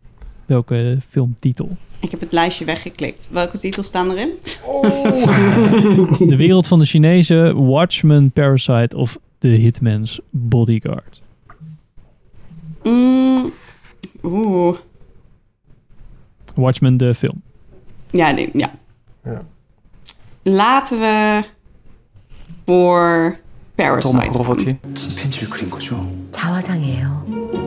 Welke filmtitel? Ik heb het lijstje weggeklikt. Welke titels staan erin? De wereld van de Chinezen, Watchmen, Parasite of The Hitman's Bodyguard? Mm, Oeh. Watchmen, de film. Ja, nee, ja. Ja. Laten we voor Parasite. Trommelgroffeltje. 편지를 그린 거죠? 자화상이에요.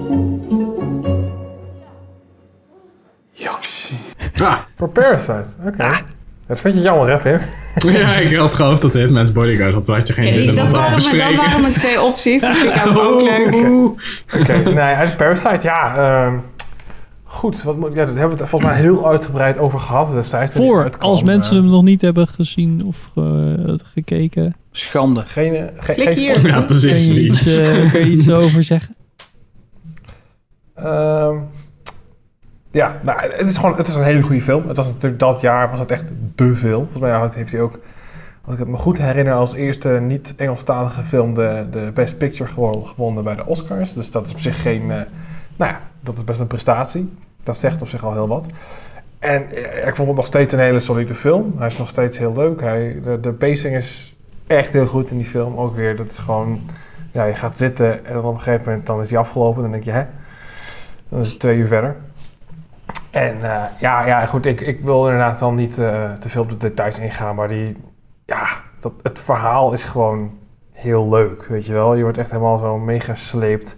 Voor Parasite, oké. Dat vind je jammer, hè, Pim? ja, ik had gehoopt dat dit Man's Bodyguard had. Had je geen zin om dat, dat te waren, mijn- dat bespreken. waren mijn twee opties. Dat vind ik ook leuk. Oké, nee, uit Parasite, ja. ehm, goed, wat moet, ja, daar hebben we het volgens mij heel uitgebreid over gehad destijds. Voor, uitkwam. als mensen Eh, hem nog niet hebben gezien of ge- gekeken. Schande. Geen, eh, ge- Klik geen hier. Ja, Kun precies. je iets, eh, kun je iets over zeggen? Ehm, ja, nou, het is gewoon het is een hele goede film. Het was natuurlijk dat jaar was het echt de film. Volgens mij heeft hij ook, als ik het me goed herinner, als eerste niet-Engelstalige film de, de Best Picture gewonnen, bij de Oscars. Dus dat is op zich geen, eh, nou ja, dat is best een prestatie. Dat zegt op zich al heel wat. En eh, ik vond het nog steeds een hele solide film. Hij is nog steeds heel leuk. Hij, de, de pacing is echt heel goed in die film. Ook weer, dat is gewoon, ja, je gaat zitten en op een gegeven moment dan is hij afgelopen. Dan denk je, hè? Dan is het twee uur verder. En eh, ja, ja, goed, ik, ik wil inderdaad dan niet eh, te veel op de details ingaan, maar die, ja, dat, het verhaal is gewoon heel leuk, weet je wel. Je wordt echt helemaal zo meegesleept.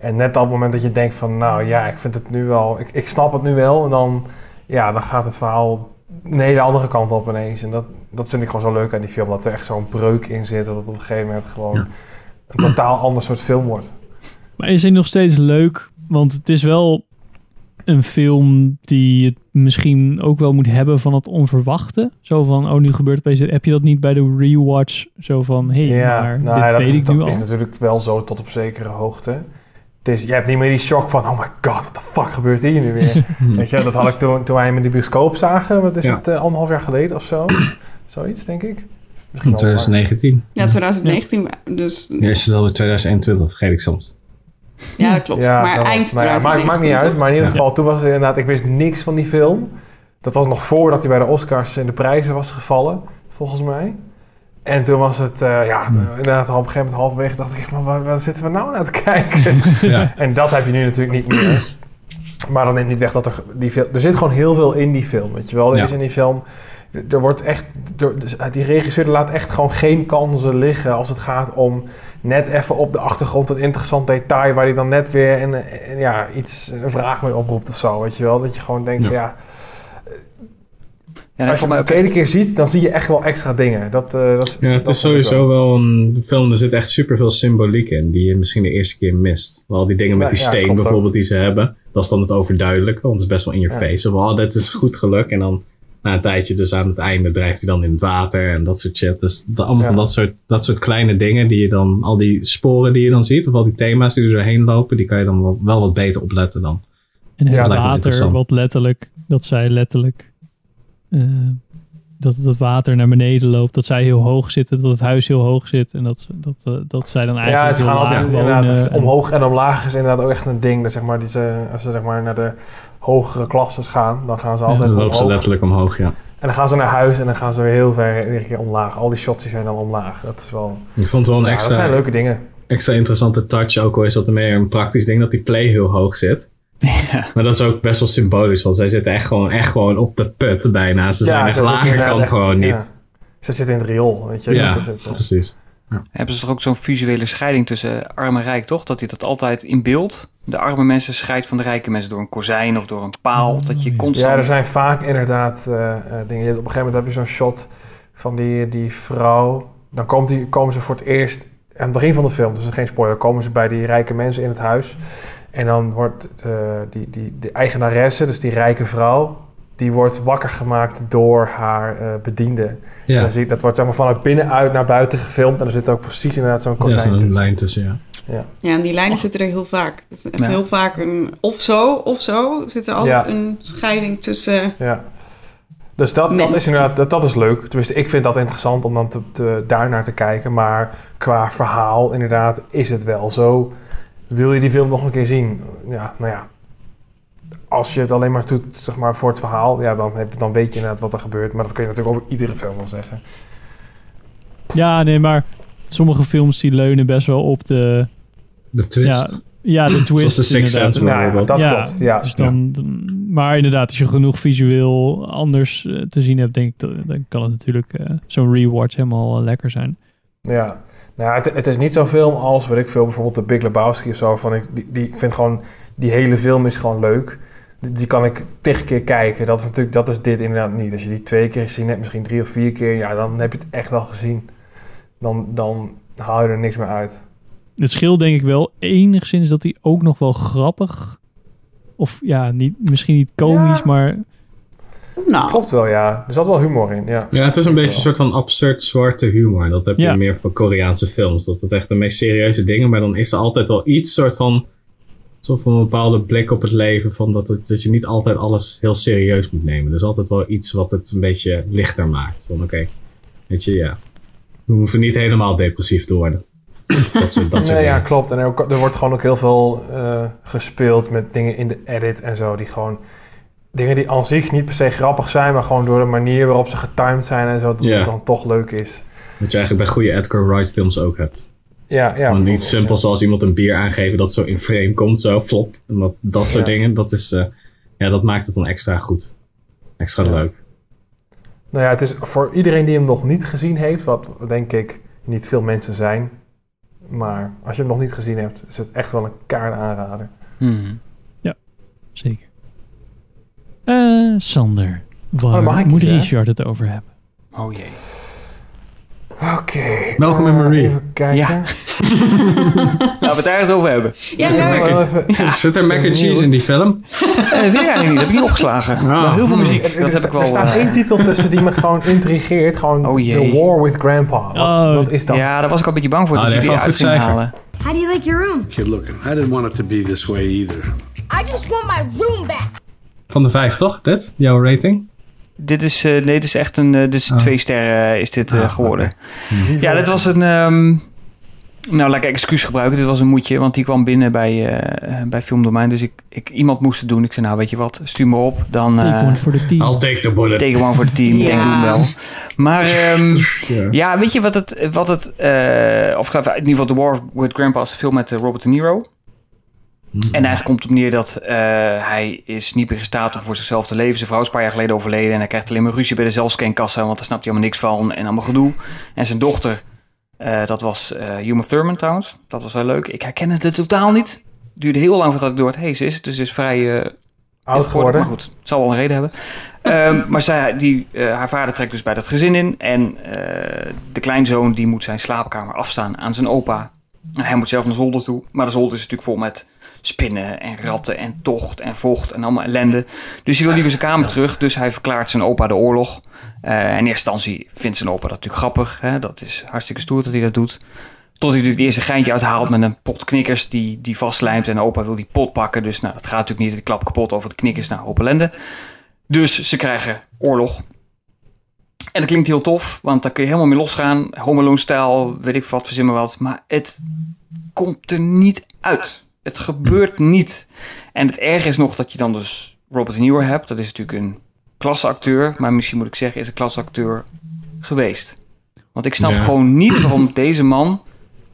En net op het moment dat je denkt van, nou ja, ik vind het nu wel, ik, ik snap het nu wel. En dan, ja, dan gaat het verhaal een hele andere kant op ineens. En dat, dat vind ik gewoon zo leuk aan die film, dat er echt zo'n breuk in zit. Dat het op een gegeven moment gewoon Ja. een totaal ander soort film wordt. Maar is hij nog steeds leuk? Want het is wel een film die het misschien ook wel moet hebben van het onverwachte. Zo van, oh, nu gebeurt opeens dit. Heb je dat niet bij de rewatch? Zo van, hé, hey, maar nou dit ja, dat, weet ik dat nu al. is natuurlijk wel zo tot op zekere hoogte. Het is, je hebt niet meer die shock van, oh my god, what the fuck gebeurt hier nu weer? [LAUGHS] Weet je, dat had ik toen, toen wij hem in de bioscoop zagen, wat is Ja. het, eh, anderhalf jaar geleden of zo? [CLEARS THROAT] Zoiets, denk ik. Misschien In al langer. 2019. Ja, 2019. Dus Ja, is het alweer 2021, vergeet ik soms. Ja, dat klopt. Ja, maar eind Nou ja, maakt, 2019. maakt niet uit, maar in ieder Ja. geval, toen was het inderdaad, ik wist niks van die film. Dat was nog voordat hij bij de Oscars in de prijzen was gevallen, volgens mij. En toen was het, eh, ja, t- inderdaad, op een gegeven moment halverwege dacht ik, van, waar, waar zitten we nou naar te [LAUGHS] kijken? Ja. En dat heb je nu natuurlijk niet meer. Maar dan neemt niet weg dat er, die film, er zit gewoon heel veel in die film, weet je wel. Er Ja. is in die film, er wordt echt, er, die regisseur laat echt gewoon geen kansen liggen als het gaat om net even op de achtergrond een interessant detail waar hij dan net weer een, een- ja, iets, een vraag mee oproept of zo, weet je wel. Dat je gewoon denkt, Ja. ja, Ja, dat als je mij de tweede keer ziet, dan zie je echt wel extra dingen. Dat, eh, dat, Ja, het dat is sowieso wel een film, er zit echt superveel symboliek in, die je misschien de eerste keer mist. Al die dingen met Ja, die ja, steen ook. bijvoorbeeld die ze hebben, dat is dan het overduidelijke, want het is best wel in je Ja. face. Of, oh, dit is goed geluk. En dan na een tijdje, dus aan het einde, drijft hij dan in het water en dat soort shit. Dus dat, allemaal Ja. van dat soort, dat soort kleine dingen die je dan, al die sporen die je dan ziet, of al die thema's die er doorheen lopen, die kan je dan wel, wel wat beter opletten dan. En het Ja, water, wat letterlijk, dat zij letterlijk, eh, dat het water naar beneden loopt, dat zij heel hoog zitten, dat het huis heel hoog zit en dat, dat, eh, dat zij dan Ja, eigenlijk het heel gaat altijd inderdaad, omhoog en omlaag is inderdaad ook echt een ding. Dat, zeg maar, die ze, als ze zeg maar, naar de hogere klasses gaan, dan gaan ze Ja, altijd dan lopen ze letterlijk omhoog, ja. En dan gaan ze naar huis en dan gaan ze weer heel ver iedere keer omlaag. Al die shots die zijn dan omlaag. Dat is wel... Ik vond het wel een Ja, extra... dat zijn leuke dingen. extra interessante touch. Ook al is dat er meer een praktisch ding dat die play heel hoog zit. Maar dat is ook best wel symbolisch. Want zij zitten echt gewoon, echt gewoon op de put bijna. Ze zijn echt lager kan echt- gewoon ja. niet. Ze zitten in het riool, weet je. Ja, Dat is het, precies. Hebben ze toch ook zo'n visuele scheiding tussen arm en rijk, toch? Dat hij dat altijd in beeld, de arme mensen scheidt van de rijke mensen door een kozijn of door een paal. Dat je constant... Ja, er zijn vaak inderdaad eh, eh, dingen. Je hebt- Op een gegeven moment heb je zo'n shot van die, die vrouw. Dan komt die, komen ze voor het eerst, aan het begin van de film, dus geen spoiler, komen ze bij die rijke mensen in het huis. En dan wordt eh, die, die, de eigenaresse, dus die rijke vrouw, die wordt wakker gemaakt door haar eh, bediende. En Ja, dan zie dat wordt zeg maar vanuit binnenuit naar buiten gefilmd. En er zit ook precies inderdaad zo'n ja er kozijn is een tussen. lijn tussen, ja. Ja. Ja, en die lijnen zitten er heel vaak. Het is echt Ja. heel vaak een of zo of zo. Zit er altijd Ja. een scheiding tussen. Ja. Dus dat, dat is inderdaad, dat, dat is leuk. Tenminste, ik vind dat interessant om dan te, te, daar naar te kijken. Maar qua verhaal, inderdaad, is het wel zo. Wil je die film nog een keer zien? Ja, nou ja. Als je het alleen maar doet zeg maar, voor het verhaal, ja, dan, heb, dan weet je inderdaad wat er gebeurt. Maar dat kun je natuurlijk over iedere film wel zeggen. Ja, nee, maar sommige films die leunen best wel op de... De twist. Ja, ja de twist. Zoals The Sixth inderdaad. Sense. Nou dat klopt, ja. Dus dan, dan- maar inderdaad, als je genoeg visueel anders eh, te zien hebt, denk ik, dan kan het natuurlijk eh, zo'n rewatch helemaal eh, lekker zijn. Ja, nou, het, het is niet zo'n film als, weet ik veel, bijvoorbeeld de Big Lebowski of zo. Van ik, die, die, ik vind gewoon, die hele film is gewoon leuk. Die, die kan ik tig keer kijken. Dat is natuurlijk, dat is dit inderdaad niet. Als je die twee keer gezien hebt, misschien drie of vier keer, ja, dan heb je het echt wel gezien. Dan, dan haal je er niks meer uit. Het scheelt denk ik wel enigszins dat hij ook nog wel grappig, of ja, niet, misschien niet komisch, Ja. maar Nou, Klopt wel, ja. Er zat wel humor in, ja. Ja, het is een beetje een soort van absurd zwarte humor. Dat heb je Ja. meer van Koreaanse films. Dat het echt de meest serieuze dingen, maar dan is er altijd wel iets soort van, soort van een bepaalde blik op het leven. Van dat, het, dat je niet altijd alles heel serieus moet nemen. Er is altijd wel iets wat het een beetje lichter maakt. Van oké, weet je, ja. We hoeven niet helemaal depressief te worden. Dat soort, dat [LAUGHS] soort Nee, ja, dingen. klopt. En er, er wordt gewoon ook heel veel eh, gespeeld met dingen in de edit en zo. Die gewoon, dingen die aan zich niet per se grappig zijn, maar gewoon door de manier waarop ze getimed zijn en zo, dat Ja. het dan toch leuk is. Wat je eigenlijk bij goede Edgar Wright films ook hebt. Ja, ja. Gewoon niet simpel zoals iemand een bier aangeven dat zo in frame komt, zo flop. En dat, dat soort Ja. dingen, dat, is, eh, ja, dat maakt het dan extra goed. Extra Ja. leuk. Nou ja, het is voor iedereen die hem nog niet gezien heeft, wat denk ik niet veel mensen zijn. Maar als je hem nog niet gezien hebt, is het echt wel een kaart aanrader. zeker. Eh, Sander, waar Oh, moet hè? Richard het over hebben? Oh jee. Oké. Malcolm en eh, Marie. Even kijken. Ja. [LAUGHS] Laten we het daar eens over hebben. ja, leuk. Zit er mac and cheese in die film? Eh, weet ik eigenlijk niet. Dat heb ik niet opgeslagen. Wel heel veel muziek. Er- Dat er, heb ik wel. Er staat één titel tussen die me gewoon intrigeert. Gewoon Oh jee. The War with Grandpa. Wat, Oh. wat is dat? Ja, daar was ik al een beetje bang voor Ah, dat die wel ging halen. How do you like your room? Kid, look, I didn't want it to be this way either. I just want my room back. Van de vijf, toch? Dit? Jouw rating? Dit is, eh, nee, dit is echt een, dit is Oh. twee sterren eh, is dit eh, Ah, geworden. oké. Ja, dit was een, ehm, nou laat ik excuus gebruiken. Dit was een moedje, want die kwam binnen bij, eh bij Filmdomein. Dus ik, ik, iemand moest het doen. Ik zei, nou weet je wat, stuur me op. Dan Take eh one for the team. I'll take the bullet. take one voor het team. [LAUGHS] Ik denk, Ja. doe hem wel. Maar ehm, Ja. ja, weet je wat het, wat het eh, of in ieder geval The War with Grandpa is een film met Robert De Niro. En eigenlijk komt het op neer dat eh, hij is niet meer in staat om voor zichzelf te leven. Zijn vrouw is een paar jaar geleden overleden en hij krijgt alleen maar ruzie bij de zelfscankassa, want daar snapt hij helemaal niks van en allemaal gedoe. En zijn dochter, eh, dat was eh Uma Thurman trouwens, dat was wel leuk. Ik herken het totaal niet. Het duurde heel lang voordat ik door het, hey, ze is dus is vrij Oud geworden. Maar goed, het zal wel een reden hebben. Ehm, [LAUGHS] maar zij, die, haar vader trekt dus bij dat gezin in. En eh, de kleinzoon die moet zijn slaapkamer afstaan aan zijn opa. En hij moet zelf naar zolder toe. Maar de zolder is natuurlijk vol met spinnen en ratten en tocht en vocht en allemaal ellende. Dus hij wil liever zijn kamer terug. Dus hij verklaart zijn opa de oorlog. Eh, in eerste instantie vindt zijn opa dat natuurlijk grappig. Hè? Dat is hartstikke stoer dat hij dat doet. Tot hij natuurlijk het eerste geintje uithaalt met een pot knikkers die, die vastlijmt. En opa wil die pot pakken. Dus nou, dat gaat natuurlijk niet. Die klap kapot over de knikkers. Nou, hoop ellende. Dus ze krijgen oorlog. En dat klinkt heel tof, want daar kun je helemaal mee losgaan. Home Alone-stijl, weet ik wat, verzin maar wat. Maar het komt er niet uit. Het gebeurt niet. En het erge is nog dat je dan dus Robert De Niro hebt. Dat is natuurlijk een klasseacteur. Maar misschien moet ik zeggen, is een klasseacteur geweest. Want ik snap Ja. gewoon niet waarom deze man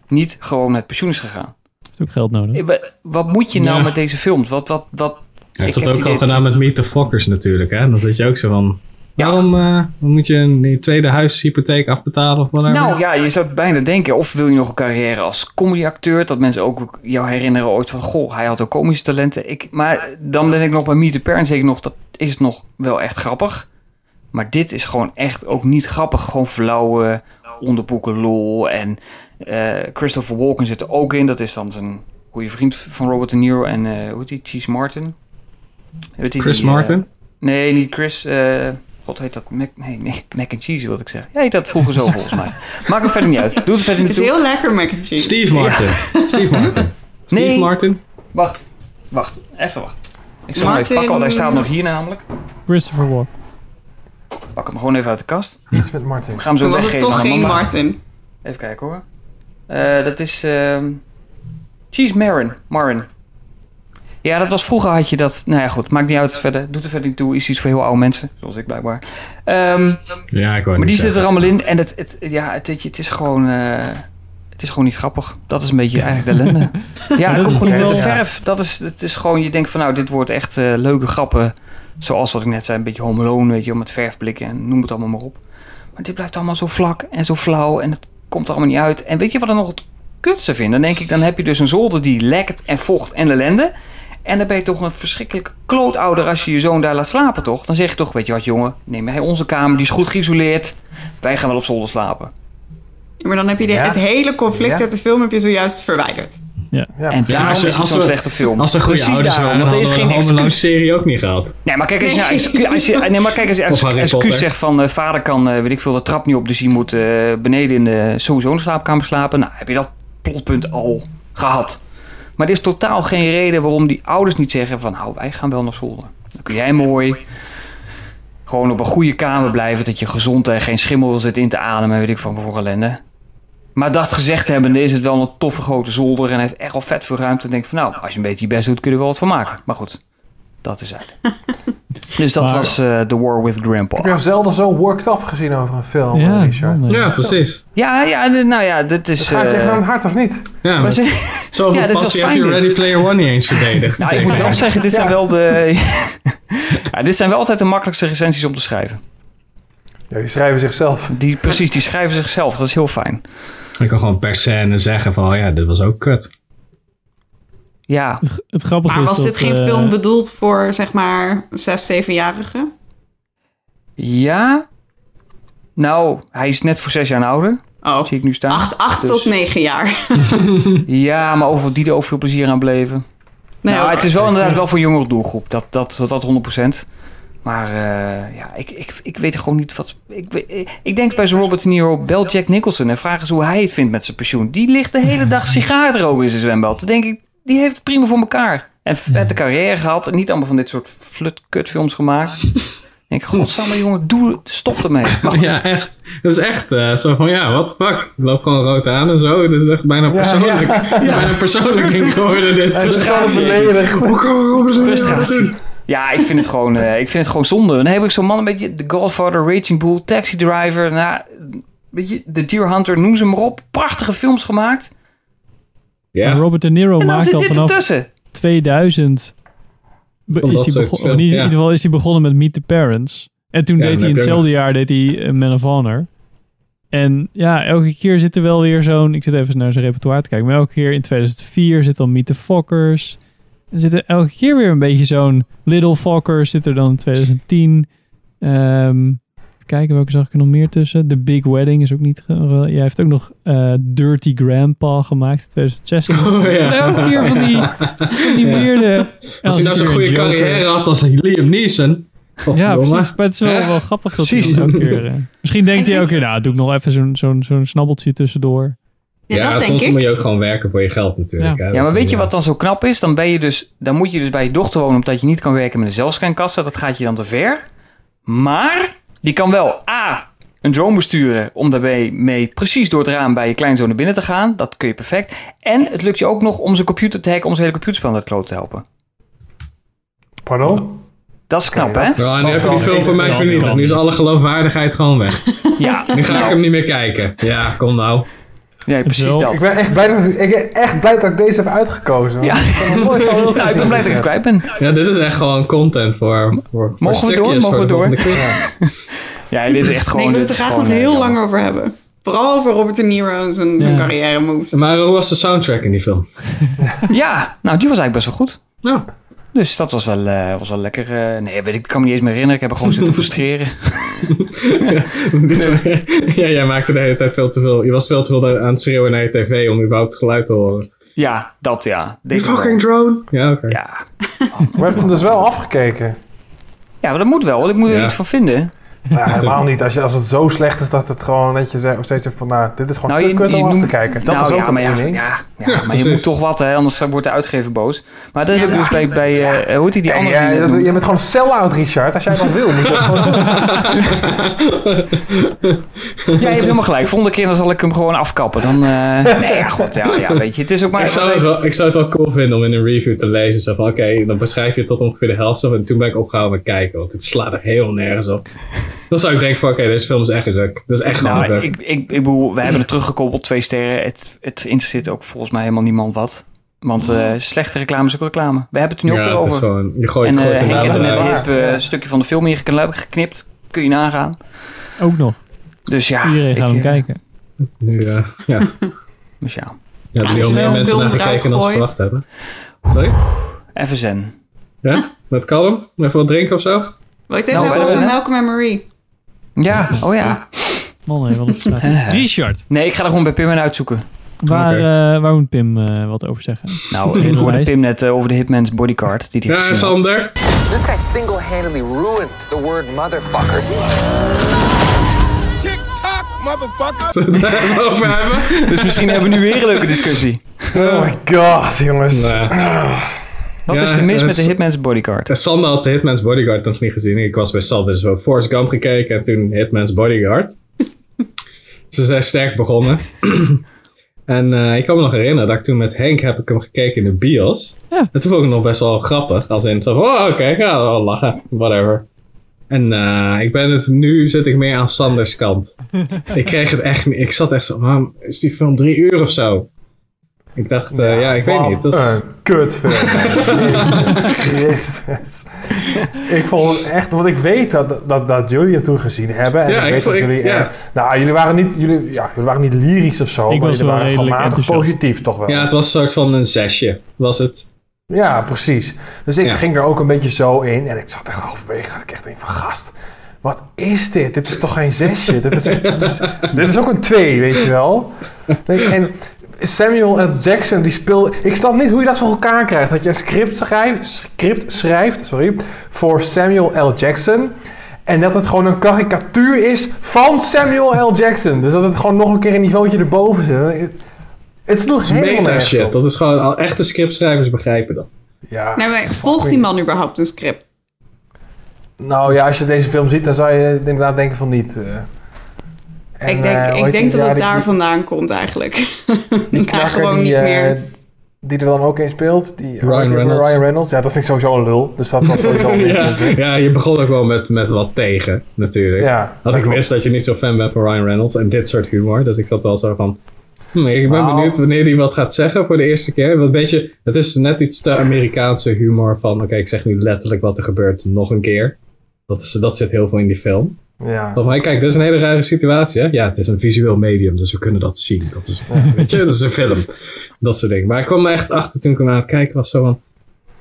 niet gewoon met pensioen is gegaan. Heeft ook geld nodig. Eh, wa- Wat moet je nou Ja. met deze films? Wat, wat, wat... Hij heeft Ik dat heb ook het al idee gedaan met Meet the Fockers natuurlijk, hè? Dan zit je ook zo van... Waarom eh, moet je een tweede huishypotheek afbetalen of whatever? Nou ja, je zou het bijna denken. Of wil je nog een carrière als comedyacteur? Dat mensen ook jou herinneren ooit van... Goh, hij had ook komische talenten. Ik, maar dan ben ik nog bij Meet the Parents. Denk ik nog, dat is het nog wel echt grappig. Maar dit is gewoon echt ook niet grappig. Gewoon flauwe onderboeken lol. En eh, Christopher Walken zit er ook in. Dat is dan zijn goede vriend van Robert De Niro. En eh hoe heet die? Cheese Martin? Hoe heet die? Chris Die, Martin? nee, niet Chris. God heet dat? Mac, nee, nee, mac and cheese wilde ik zeggen. Ja, heet dat vroeger zo volgens mij. [LAUGHS] Maakt het verder niet uit. Doe het verder Het niet is toe. heel lekker mac and cheese. Steve Martin. [LAUGHS] Steve Martin. Steve Nee. Martin. Wacht, wacht, even wacht. Ik zal hem even pakken, want hij staat nog hier namelijk. Christopher Walken. Pak hem gewoon even uit de kast. Iets met Martin. We gaan hem zo het weggeven toch aan geen. Martin. Even kijken hoor. Eh, dat is ehm Cheese Marin. Marin. Ja, dat was vroeger had je dat. Nou ja, goed. Maakt niet uit verder. Doet er verder niet toe. Is iets voor heel oude mensen. Zoals ik blijkbaar. Ehm, Ja, ik wou maar die niet zit er allemaal in. En het, het, ja, het, je, het is gewoon... eh, het is gewoon niet grappig. Dat is een beetje eigenlijk de ellende. [LAUGHS] ja, het komt gewoon niet uit de verf. Dat is, het is gewoon... Je denkt van nou, dit wordt echt eh, leuke grappen. Zoals wat ik net zei. Een beetje Home Alone, weet je. wel, Met verfblikken en noem het allemaal maar op. Maar dit blijft allemaal zo vlak en zo flauw. En het komt er allemaal niet uit. En weet je wat er nog het kutste vind? Dan denk ik, dan heb je dus een zolder die lekt en vocht en ellende. En dan ben je toch een verschrikkelijk klootouder als je je zoon daar laat slapen, toch? Dan zeg je toch, weet je wat jongen, neem hij onze kamer, die is goed geïsoleerd. Wij gaan wel op zolder slapen. Ja, maar dan heb je de, Ja. het hele conflict Ja. uit de film heb je zojuist verwijderd. Ja. Ja. En Ja, daarom als, is het zo'n slechte film. Als goede Precies ouders daarom, waren, want er is geen excuus. serie ook niet gehad. Nee, maar kijk, als je, nou, als je, nee, maar kijk, als je excuus zegt van eh, vader kan, eh, weet ik veel, de trap niet op, dus hij moet eh, beneden in de sowieso in de slaapkamer slapen. Nou, heb je dat plotpunt al gehad. Maar er is totaal geen reden waarom die ouders niet zeggen van, nou, wij gaan wel naar zolder. Dan kun jij mooi gewoon op een goede kamer blijven, dat je gezond en geen schimmel zit in te ademen, weet ik van voor ellende. Maar dat gezegd hebbende is het wel een toffe grote zolder en heeft echt wel vet veel ruimte. En denk van, nou, als je een beetje je best doet, kun je er wel wat van maken. Maar goed, dat is uit. [LAUGHS] dus dat Maar- was eh The War with Grandpa. Ik heb jou zelden zo worked up gezien over een film, Ja, eh, Richard. Ja, precies. Ja, ja, de- nou ja, dit is... Het gaat je eh, echt aan het hart of niet? Ja, maar ze- zoveel [LAUGHS] Ja, dit was passie heb je. Ready Player One niet eens verdedigd. [LAUGHS] nou, ik moet wel zeggen, dit zijn wel de... ja, dit zijn wel altijd de makkelijkste recensies om te schrijven. Ja, die schrijven zichzelf. Die, precies, die schrijven zichzelf. Dat is heel fijn. Ik kan gewoon per scène zeggen van, oh ja, dit was ook kut. Ja, Het, het grappige Maar is was dat, dit geen eh, film bedoeld voor, zeg maar, 6, 7-jarigen? ja. Nou, hij is net voor zes jaar ouder. Oh, Zie ik nu staan. 8, 8 Dus- tot 9 jaar. [LAUGHS] Ja, maar over die er ook veel plezier aan bleven. Nee, nou, het is wel inderdaad wel voor een jongere doelgroep. Dat, dat, dat 100%. Maar eh, ja, ik, ik, ik weet gewoon niet wat... Ik, ik denk bij zo'n Robert De Niro, bel Jack Nicholson en vraag eens hoe hij het vindt met zijn pensioen. Die ligt de hele dag [LAUGHS] sigaar te roken in zijn zwembad. Dan denk ik, die heeft het prima voor elkaar. En vette carrière gehad. En niet allemaal van dit soort flut-kutfilms gemaakt. [LAUGHS] Ik denk, godsamme jongen, doe, stop ermee. [LAUGHS] Maar Ja, echt. Dat is echt eh, zo van, ja, what the fuck. Ik loop gewoon rood aan en zo. Dit is echt bijna persoonlijk. [LAUGHS] Bijna persoonlijk ding geworden dit. Frustratie. Frustratie. Ja, ik vind het gewoon, eh, ik vind het gewoon zonde. Dan heb ik zo'n man een beetje The Godfather, Raging Bull, Taxi Driver. Nou, weet je, The Deer Hunter, noem ze maar op. Prachtige films gemaakt. Ja. Maar Robert De Niro En dan maakt zit al vanaf ertussen. 2000 be- Van is hij of niet, in ieder geval is hij begonnen met Meet the Parents. En toen Ja, deed hij in hetzelfde jaar deed hij eh, Man of Honor. En ja, elke keer zit er wel weer zo'n... Ik zit even naar zijn repertoire te kijken. Maar elke keer in 2004 zit dan Meet the Fockers. Er zit er elke keer weer een beetje zo'n Little Fockers zit er dan in 2010. Ehm, even kijken, welke zag ik er nog meer tussen? The Big Wedding is ook niet... Jij heeft ook nog eh, Dirty Grandpa gemaakt in 2016. [LAUGHS] Oh, ja. Elke keer van die, [LAUGHS] van die Ja. weirde... Als hij nou zo'n goede carrière had als Liam Neeson. Ja, precies. Maar het is wel, wel grappig dat hij Precies. elke keer... eh, misschien denkt hij ook keer, nou, doe ik nog even zo'n zo'n zo'n snabbeltje tussendoor. Ja, Ja, dat denk soms ik. moet je ook gewoon werken voor je geld natuurlijk. hè. Ja, maar weet je wat dan zo knap is? Dan, ben je dus, dan moet je dus bij je dochter wonen omdat je niet kan werken met een zelfscankassa. Dat gaat je dan te ver. Maar je kan wel A, een drone besturen om daarbij mee precies door het raam bij je kleinzoon naar binnen te gaan. Dat kun je perfect. En het lukt je ook nog om zijn computer te hacken om zijn hele computerspel naar de kloot te helpen. Pardon? Dat is knap, hè? Ja, en nu heb je die film voor mij vernietigd. Nu is alle geloofwaardigheid gewoon weg. Ja, Nu ga ik nou, hem niet meer kijken. Ja, kom nou. Ja, precies Zo. dat. Ik ben echt blij dat ik, ben echt blij dat ik deze heb uitgekozen. Ja. ik nooit zo [LAUGHS] heel Ja, ik ben blij dat ik het kwijt ben. Ja, dit is echt gewoon content voor, voor, voor Mogen we door? Mogen we de door? [LAUGHS] Ja, dit is echt Nee, gewoon... ik wil het er graag nog eh, heel jammer. lang over hebben. Vooral over Robert De Niro en zijn, zijn Ja. carrière moves. Maar hoe was de soundtrack in die film? Ja, nou, die was eigenlijk best wel goed. Ja. Dus dat was wel, eh, was wel lekker. eh, nee, weet ik, ik kan me niet eens meer herinneren. Ik heb er gewoon zitten [LAUGHS] frustreren. [LAUGHS] Was- [LAUGHS] ja, jij maakte de hele tijd veel te veel. Je was veel te veel aan het schreeuwen naar je tv om überhaupt het geluid te horen. Ja, dat ja. Die fucking drone. Ja, oké. Ja. Maar we hebben hem dus wel afgekeken. ja, maar dat moet wel, want ik moet er Ja. iets van vinden. Ja, helemaal niet. Als, je, als het zo slecht is dat het gewoon dat je zegt, steeds zegt van, nou, dit is gewoon Nou, te kut om af te kijken. Dat nou, is ook ja, een maar ja, ja, ja, maar je moet toch wat, hè, anders wordt de uitgever boos. Maar dat heb ik dus bij, bij eh, hoe heet die, die andere dat doet. je bent gewoon sell-out, Richard. Als jij dat wil, moet je dat gewoon doen. [LAUGHS] Ja, je hebt helemaal gelijk. Volgende keer dan zal ik hem gewoon afkappen. Dan, eh, [LAUGHS] nee, ja, god, ja, ja, weet je. Het is ook maar... ik, zou het wel, ik zou het wel cool vinden om in een review te lezen. Zo van, oké, dan beschrijf je het tot ongeveer de helft. zo, En toen ben ik opgehouden met kijken, want het slaat er heel nergens op. Dan zou ik denken van, oké, deze film is echt ruk. Dat is echt gewoon Nou, ik, ik, ik bedoel, we hebben het teruggekoppeld, twee sterren. Het, het interesseert ook volgens mij helemaal niemand wat. Want eh, slechte reclame is ook reclame. We hebben het er nu Ja, ook weer het is over. gewoon- je gooit- en gooit er Henk heeft er net een hip, eh, stukje van de film ingeknipt. Kun je nagaan. Ook nog. Dus ja. Iedereen gaat ik, hem eh, kijken. Nu, eh, ja. [LAUGHS] Dus ja. Ja, er Ja, zijn er meer mensen naar gekeken dan ze verwacht hebben. Sorry? Even zen. Ja? Met kalm? Even wat drinken of zo? Wil ik het even Nou, hebben over Malcolm en Marie? Ja, oh ja. Man, nee, wat een [LAUGHS] frustratie. Eh. Richard, Nee, ik ga er gewoon bij Pim en uitzoeken. waar, eh, waar moet Pim eh, wat over zeggen? Nou, ik hoorde Pim net eh, over de Hitman's bodyguard die hij Ja, gezien had. Sander. This guy single-handedly ruined the word motherfucker. Zullen [LAUGHS] we het even over hebben? Dus misschien hebben we nu weer een leuke discussie. Oh my god, jongens. Wat Ja, is er mis eh, met de Hitman's bodyguard? Eh, Sander had de Hitman's Bodyguard nog niet gezien. Ik was bij Sander dus wel Forrest Gump gekeken en toen Hitman's Bodyguard. [LAUGHS] Ze zijn sterk begonnen. [CLEARS THROAT] en eh, ik kan me nog herinneren dat ik toen met Henk heb ik hem gekeken in de bios. En toen vond ik het nog best wel grappig. Als in zo van, oh oké, ga wel lachen, whatever. En ik ben het, nu zit ik meer aan Sanders kant. [LAUGHS] ik kreeg het echt niet, ik zat echt zo, waarom is die film drie uur of zo? Ik dacht, eh, ja, ik weet Wat niet. Dat is- kutfilm. [LAUGHS] Christus. ik vond het echt, want ik weet dat, dat, dat jullie het toen gezien hebben. En Ja, ik weet dat ik- jullie. ja. nou, jullie waren niet, jullie, ja, jullie waren niet lyrisch of zo. Ik maar was jullie wel waren enthousiast. positief toch wel. Ja, het was een soort van een zesje, was het. Ja, precies. Dus ik Ja. ging er ook een beetje zo in. En ik zat echt halverwege dat ik echt denk van gast. Wat is dit? Dit is toch geen zesje? dit, is, dit, is, dit is ook een twee, weet je wel? [LAUGHS] Nee, En Samuel L. Jackson, die speelde... Ik snap niet hoe je dat voor elkaar krijgt. Dat je een script schrijft, script schrijft sorry, voor Samuel L. Jackson... En dat het gewoon een karikatuur is van Samuel L. Jackson. Dus dat het gewoon nog een keer een niveautje erboven zit. Het sloeg is helemaal meta nergens shit. op. Dat is gewoon, al echte scriptschrijvers begrijpen dat. Ja. Nee, maar volgt die man überhaupt een script? Nou ja, als je deze film ziet, dan zou je inderdaad denken van niet. eh. En, ik denk, eh, ik denk dat het die- daar vandaan komt eigenlijk. [LAUGHS] Die knakker gewoon die, niet eh, meer. die er dan ook in speelt. Die, Ryan? Reynolds. Ryan Reynolds. Ja, dat vind ik sowieso een lul. Dus dat was sowieso een [LAUGHS] ja, je begon ook wel met, met wat tegen, natuurlijk. Ja, Had ik wist dat je niet zo fan bent van Ryan Reynolds en dit soort humor. Dus ik zat wel zo van... hm, ik ben benieuwd wanneer hij wat gaat zeggen voor de eerste keer. Want weet je, het is net iets te Amerikaanse humor van... Oké, ik zeg nu letterlijk wat er gebeurt nog een keer. Dat, is, dat zit heel veel in die film. Ja. Volgens mij, kijk, dit is een hele rare situatie. Hè? Ja, het is een visueel medium, dus we kunnen dat zien. Dat is, weet je, dat is een film. Dat soort dingen. Maar ik kwam er echt achter toen ik hem aan het kijken was. Zo van,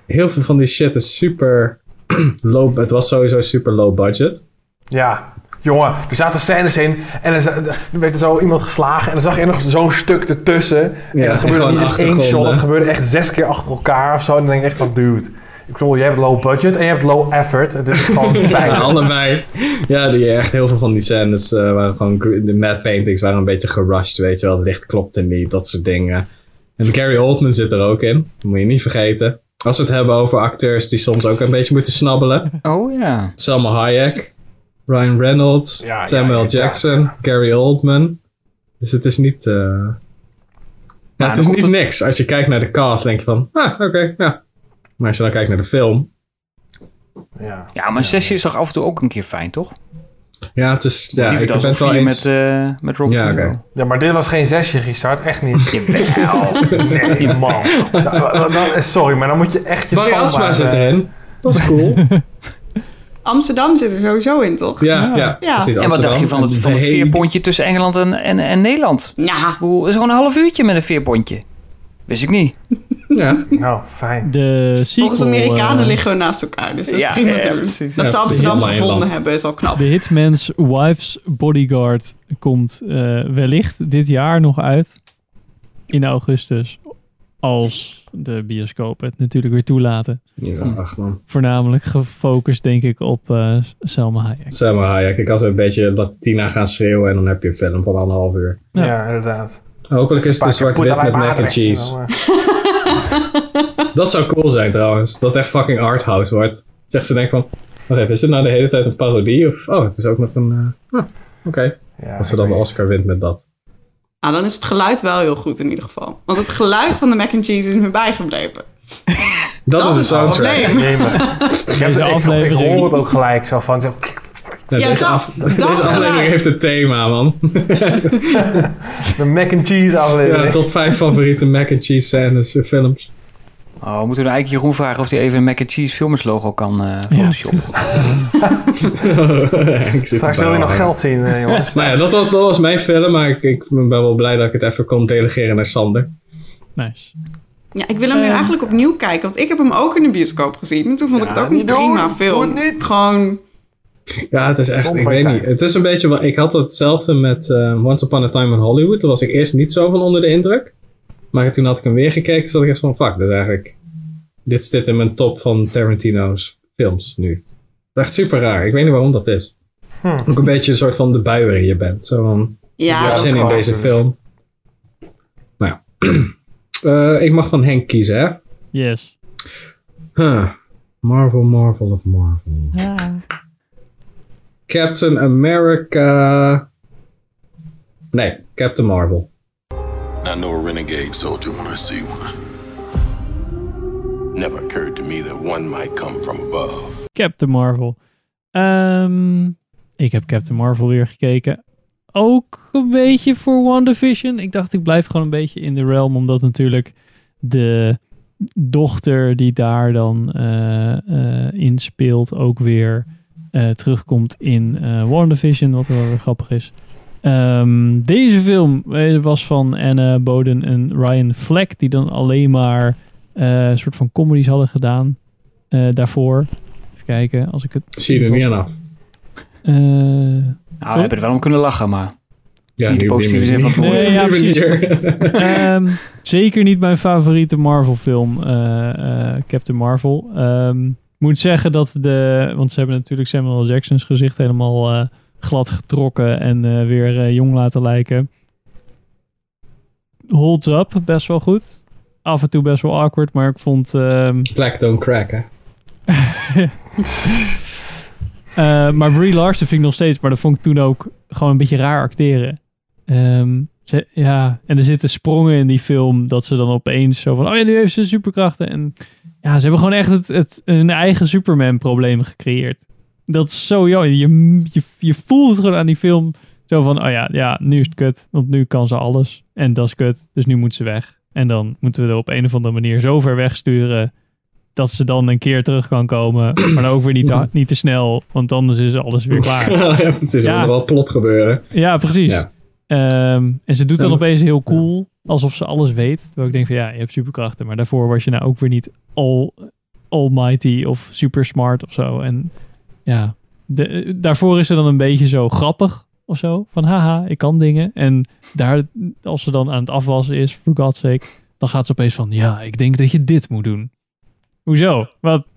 heel veel van die shit is super [CLEARS THROAT] low. Het was sowieso super low budget. Ja, jongen, er zaten scènes in en er, er werd er zo iemand geslagen en dan zag je nog zo'n stuk ertussen. Ja, en dat gebeurde en niet in één shot, dat gebeurde echt zes keer achter elkaar of zo. En dan denk ik echt van, dude, ik bedoel, je hebt low budget en je hebt low effort. Dit is gewoon [LAUGHS] Ja, bijna. allebei. Ja, die, echt heel veel van die scènes eh, waren gewoon... De matte paintings waren een beetje gerushed, weet je wel. Het licht klopte niet, dat soort dingen. En Gary Oldman zit er ook in. Dat moet je niet vergeten. Als we het hebben over acteurs die soms ook een beetje moeten snabbelen. Oh ja. Selma Hayek, Ryan Reynolds, ja, Samuel Jackson, Gary Oldman. Dus het is niet... eh, Ja, het is niet het- niks. Als je kijkt naar de cast, denk je van... Ah, oké, ja. Maar als je dan kijkt naar de film... Ja, Ja, maar een sessie is toch af en toe ook een keer fijn, toch? Ja, het is... Ja, ik ben het wel vier eens... met, eh met Robert Ja. Ja, maar dit was geen zesje, Richard. Echt niet. [LAUGHS] Jawel. Nee, man. Nou, dan- dan- sorry, maar dan moet je echt je Barry Asma zit eh, erin. Dat is cool. [LAUGHS] Amsterdam zit er sowieso in, toch? Ja, ja. Ja. En wat dacht je van het, van het veerpontje tussen Engeland en, en, en Nederland? Ja. Het is gewoon een half uurtje met een veerpontje. Wist ik niet. [LAUGHS] Ja. Nou, fijn. De sequel... Volgens Amerikanen eh, liggen we naast elkaar, dus dat is Ja, prima ja, te doen. precies. Dat Ja, ze. Amsterdam gevonden hebben, is wel knap. De Hitman's Wife's Bodyguard komt eh, wellicht dit jaar nog uit. In augustus. Als de bioscopen het natuurlijk weer toelaten. Ja, ach man. Voornamelijk gefocust, denk ik, op eh, Selma Hayek. Ja, kijk, als we een beetje Latina gaan schreeuwen en dan heb je een film van anderhalf uur. Ja, inderdaad. Hopelijk is het een zwart-wit met mac and cheese. [LAUGHS] Dat zou cool zijn trouwens. Dat echt fucking arthouse wordt. Zegt ze denk van, wacht even, is dit nou de hele tijd een parodie? Of, oh, het is ook nog een, eh, ah, oké. Als ze dan de Oscar wint met dat. Nou, dan is het geluid wel heel goed in ieder geval. Want het geluid van de mac and cheese is me bijgebleven. Dat, is de soundtrack. probleem. Ik, heb de aflevering. Ik hoor het ook gelijk zo van. Zo, Ja, deze dat- af- deze aflevering heeft een thema, man. [LAUGHS] de mac and cheese aflevering. Ja, top 5 favoriete mac and cheese scènes in films. Oh, we moeten we eigenlijk Jeroen vragen of hij even een mac and cheese filmers logo kan eh photoshoppen. [LAUGHS] Ik zit Straks wil je nog geld zien, eh, [LAUGHS] jongens. Nou ja, dat was, dat was mijn film, maar ik, ik ben wel blij dat ik het even kon delegeren naar Sander. Nice. Ja, ik wil hem nu eigenlijk opnieuw kijken. Want ik heb hem ook in de bioscoop gezien. En toen vond ik het ook een niet doen. prima film. het. Gewoon... Ja, het is echt, ik weet tijd. niet. Het is een beetje, wat ik had hetzelfde met eh, Once Upon a Time in Hollywood. Daar was ik eerst niet zo van onder de indruk. Maar toen had ik hem weer gekeken, toen zat ik echt van, fuck, dit is eigenlijk... Dit zit in mijn top van Tarantino's films nu. Het is echt super raar. Ik weet niet waarom dat is. Hm. Ook een beetje een soort van de bui waarin je bent. Zo van, Ja, ik heb dat zin in deze film. Nou ja. [CLEARS THROAT] Eh, ik mag van Henk kiezen, hè? Yes. Huh. Marvel, Marvel of Marvel. Captain America. Nee, Captain Marvel. I know a renegade soldier when I see one. Never occurred to me that one might come from above. Captain Marvel. Ehm, ik heb Captain Marvel weer gekeken. Ook een beetje voor WandaVision. Ik dacht, ik blijf gewoon een beetje in de realm, omdat natuurlijk de dochter die daar dan eh, eh, in speelt ook weer eh, terugkomt in eh WandaVision, wat wel weer grappig is. Ehm, deze film eh, was van Anna Boden en Ryan Fleck, die dan alleen maar eh, een soort van comedies hadden gedaan eh, daarvoor. Even kijken, als ik het... Zie je er. Eh, Nou, we hebben er wel om kunnen lachen, maar Ja, niet de positieve zin van het woord. Nee, ja, nu- precies. nu- [LAUGHS] zeker niet mijn favoriete Marvel film, eh, eh, Captain Marvel. Ehm, moet zeggen dat de, want ze hebben natuurlijk Samuel. Jackson's gezicht helemaal eh, glad getrokken en eh, weer eh, jong laten lijken. Holds up, best wel goed. Af en toe best wel awkward, maar ik vond... ehm, [LAUGHS] Black don't crack, hè? [LAUGHS] Maar Brie Larson vind ik nog steeds, maar dat vond ik toen ook gewoon een beetje raar acteren. Ehm, ze, ja, en er zitten sprongen in die film dat ze dan opeens zo van, oh ja, nu heeft ze superkrachten. En ja, ze hebben gewoon echt het, het, hun eigen Superman-probleem gecreëerd. Dat is zo, joh, je, je, je voelt het gewoon aan die film. Zo van, oh ja, ja, nu is het kut, want nu kan ze alles. En dat is kut, dus nu moet ze weg. En dan moeten we er op een of andere manier zo ver wegsturen dat ze dan een keer terug kan komen. Maar dan ook weer niet te, niet te snel, want anders is alles weer [LAUGHS] klaar. ja, het is Ja. wel plot gebeuren. Ja, precies. Ja. Ehm, en ze doet dan opeens heel cool, alsof ze alles weet. Terwijl ik denk van ja, je hebt superkrachten, maar daarvoor was je nou ook weer niet all, almighty of super smart of zo. En ja, de, daarvoor is ze dan een beetje zo grappig of zo. Van haha, ik kan dingen. En daar, als ze dan aan het afwassen is, for God's sake, dan gaat ze opeens van ja, ik denk dat je dit moet doen. Hoezo? Wat?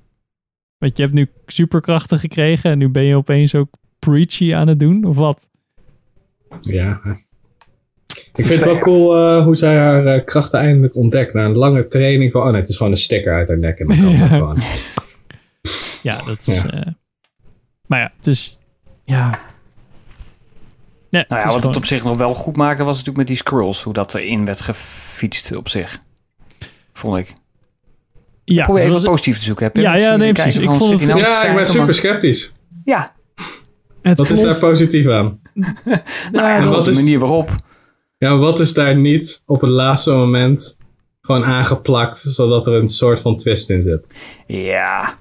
Want je hebt nu superkrachten gekregen en nu ben je opeens ook preachy aan het doen, of wat? Ja. Ik vind het wel cool eh, hoe zij haar eh, krachten eindelijk ontdekt. Na een lange training van, oh nee, het is gewoon een sticker uit haar nek en dan kan [LAUGHS] dat gewoon. Ja, dat is. Ja. eh, maar ja, het is. Ja. Nee, Nou het ja, is wat het op zich nog wel goed maken was natuurlijk met die scrolls. Hoe dat erin werd gefietst op zich. Vond ik. Ja, Probeer even positief te zoeken. Heb je Ja, ja, nee, precies. Ik vond het- nou Ja, ik ben super maar- sceptisch. Ja, het Wat is daar positief aan? nou ja, de is- manier waarop. Ja, maar wat is daar niet op het laatste moment gewoon aangeplakt, zodat er een soort van twist in zit? Ja.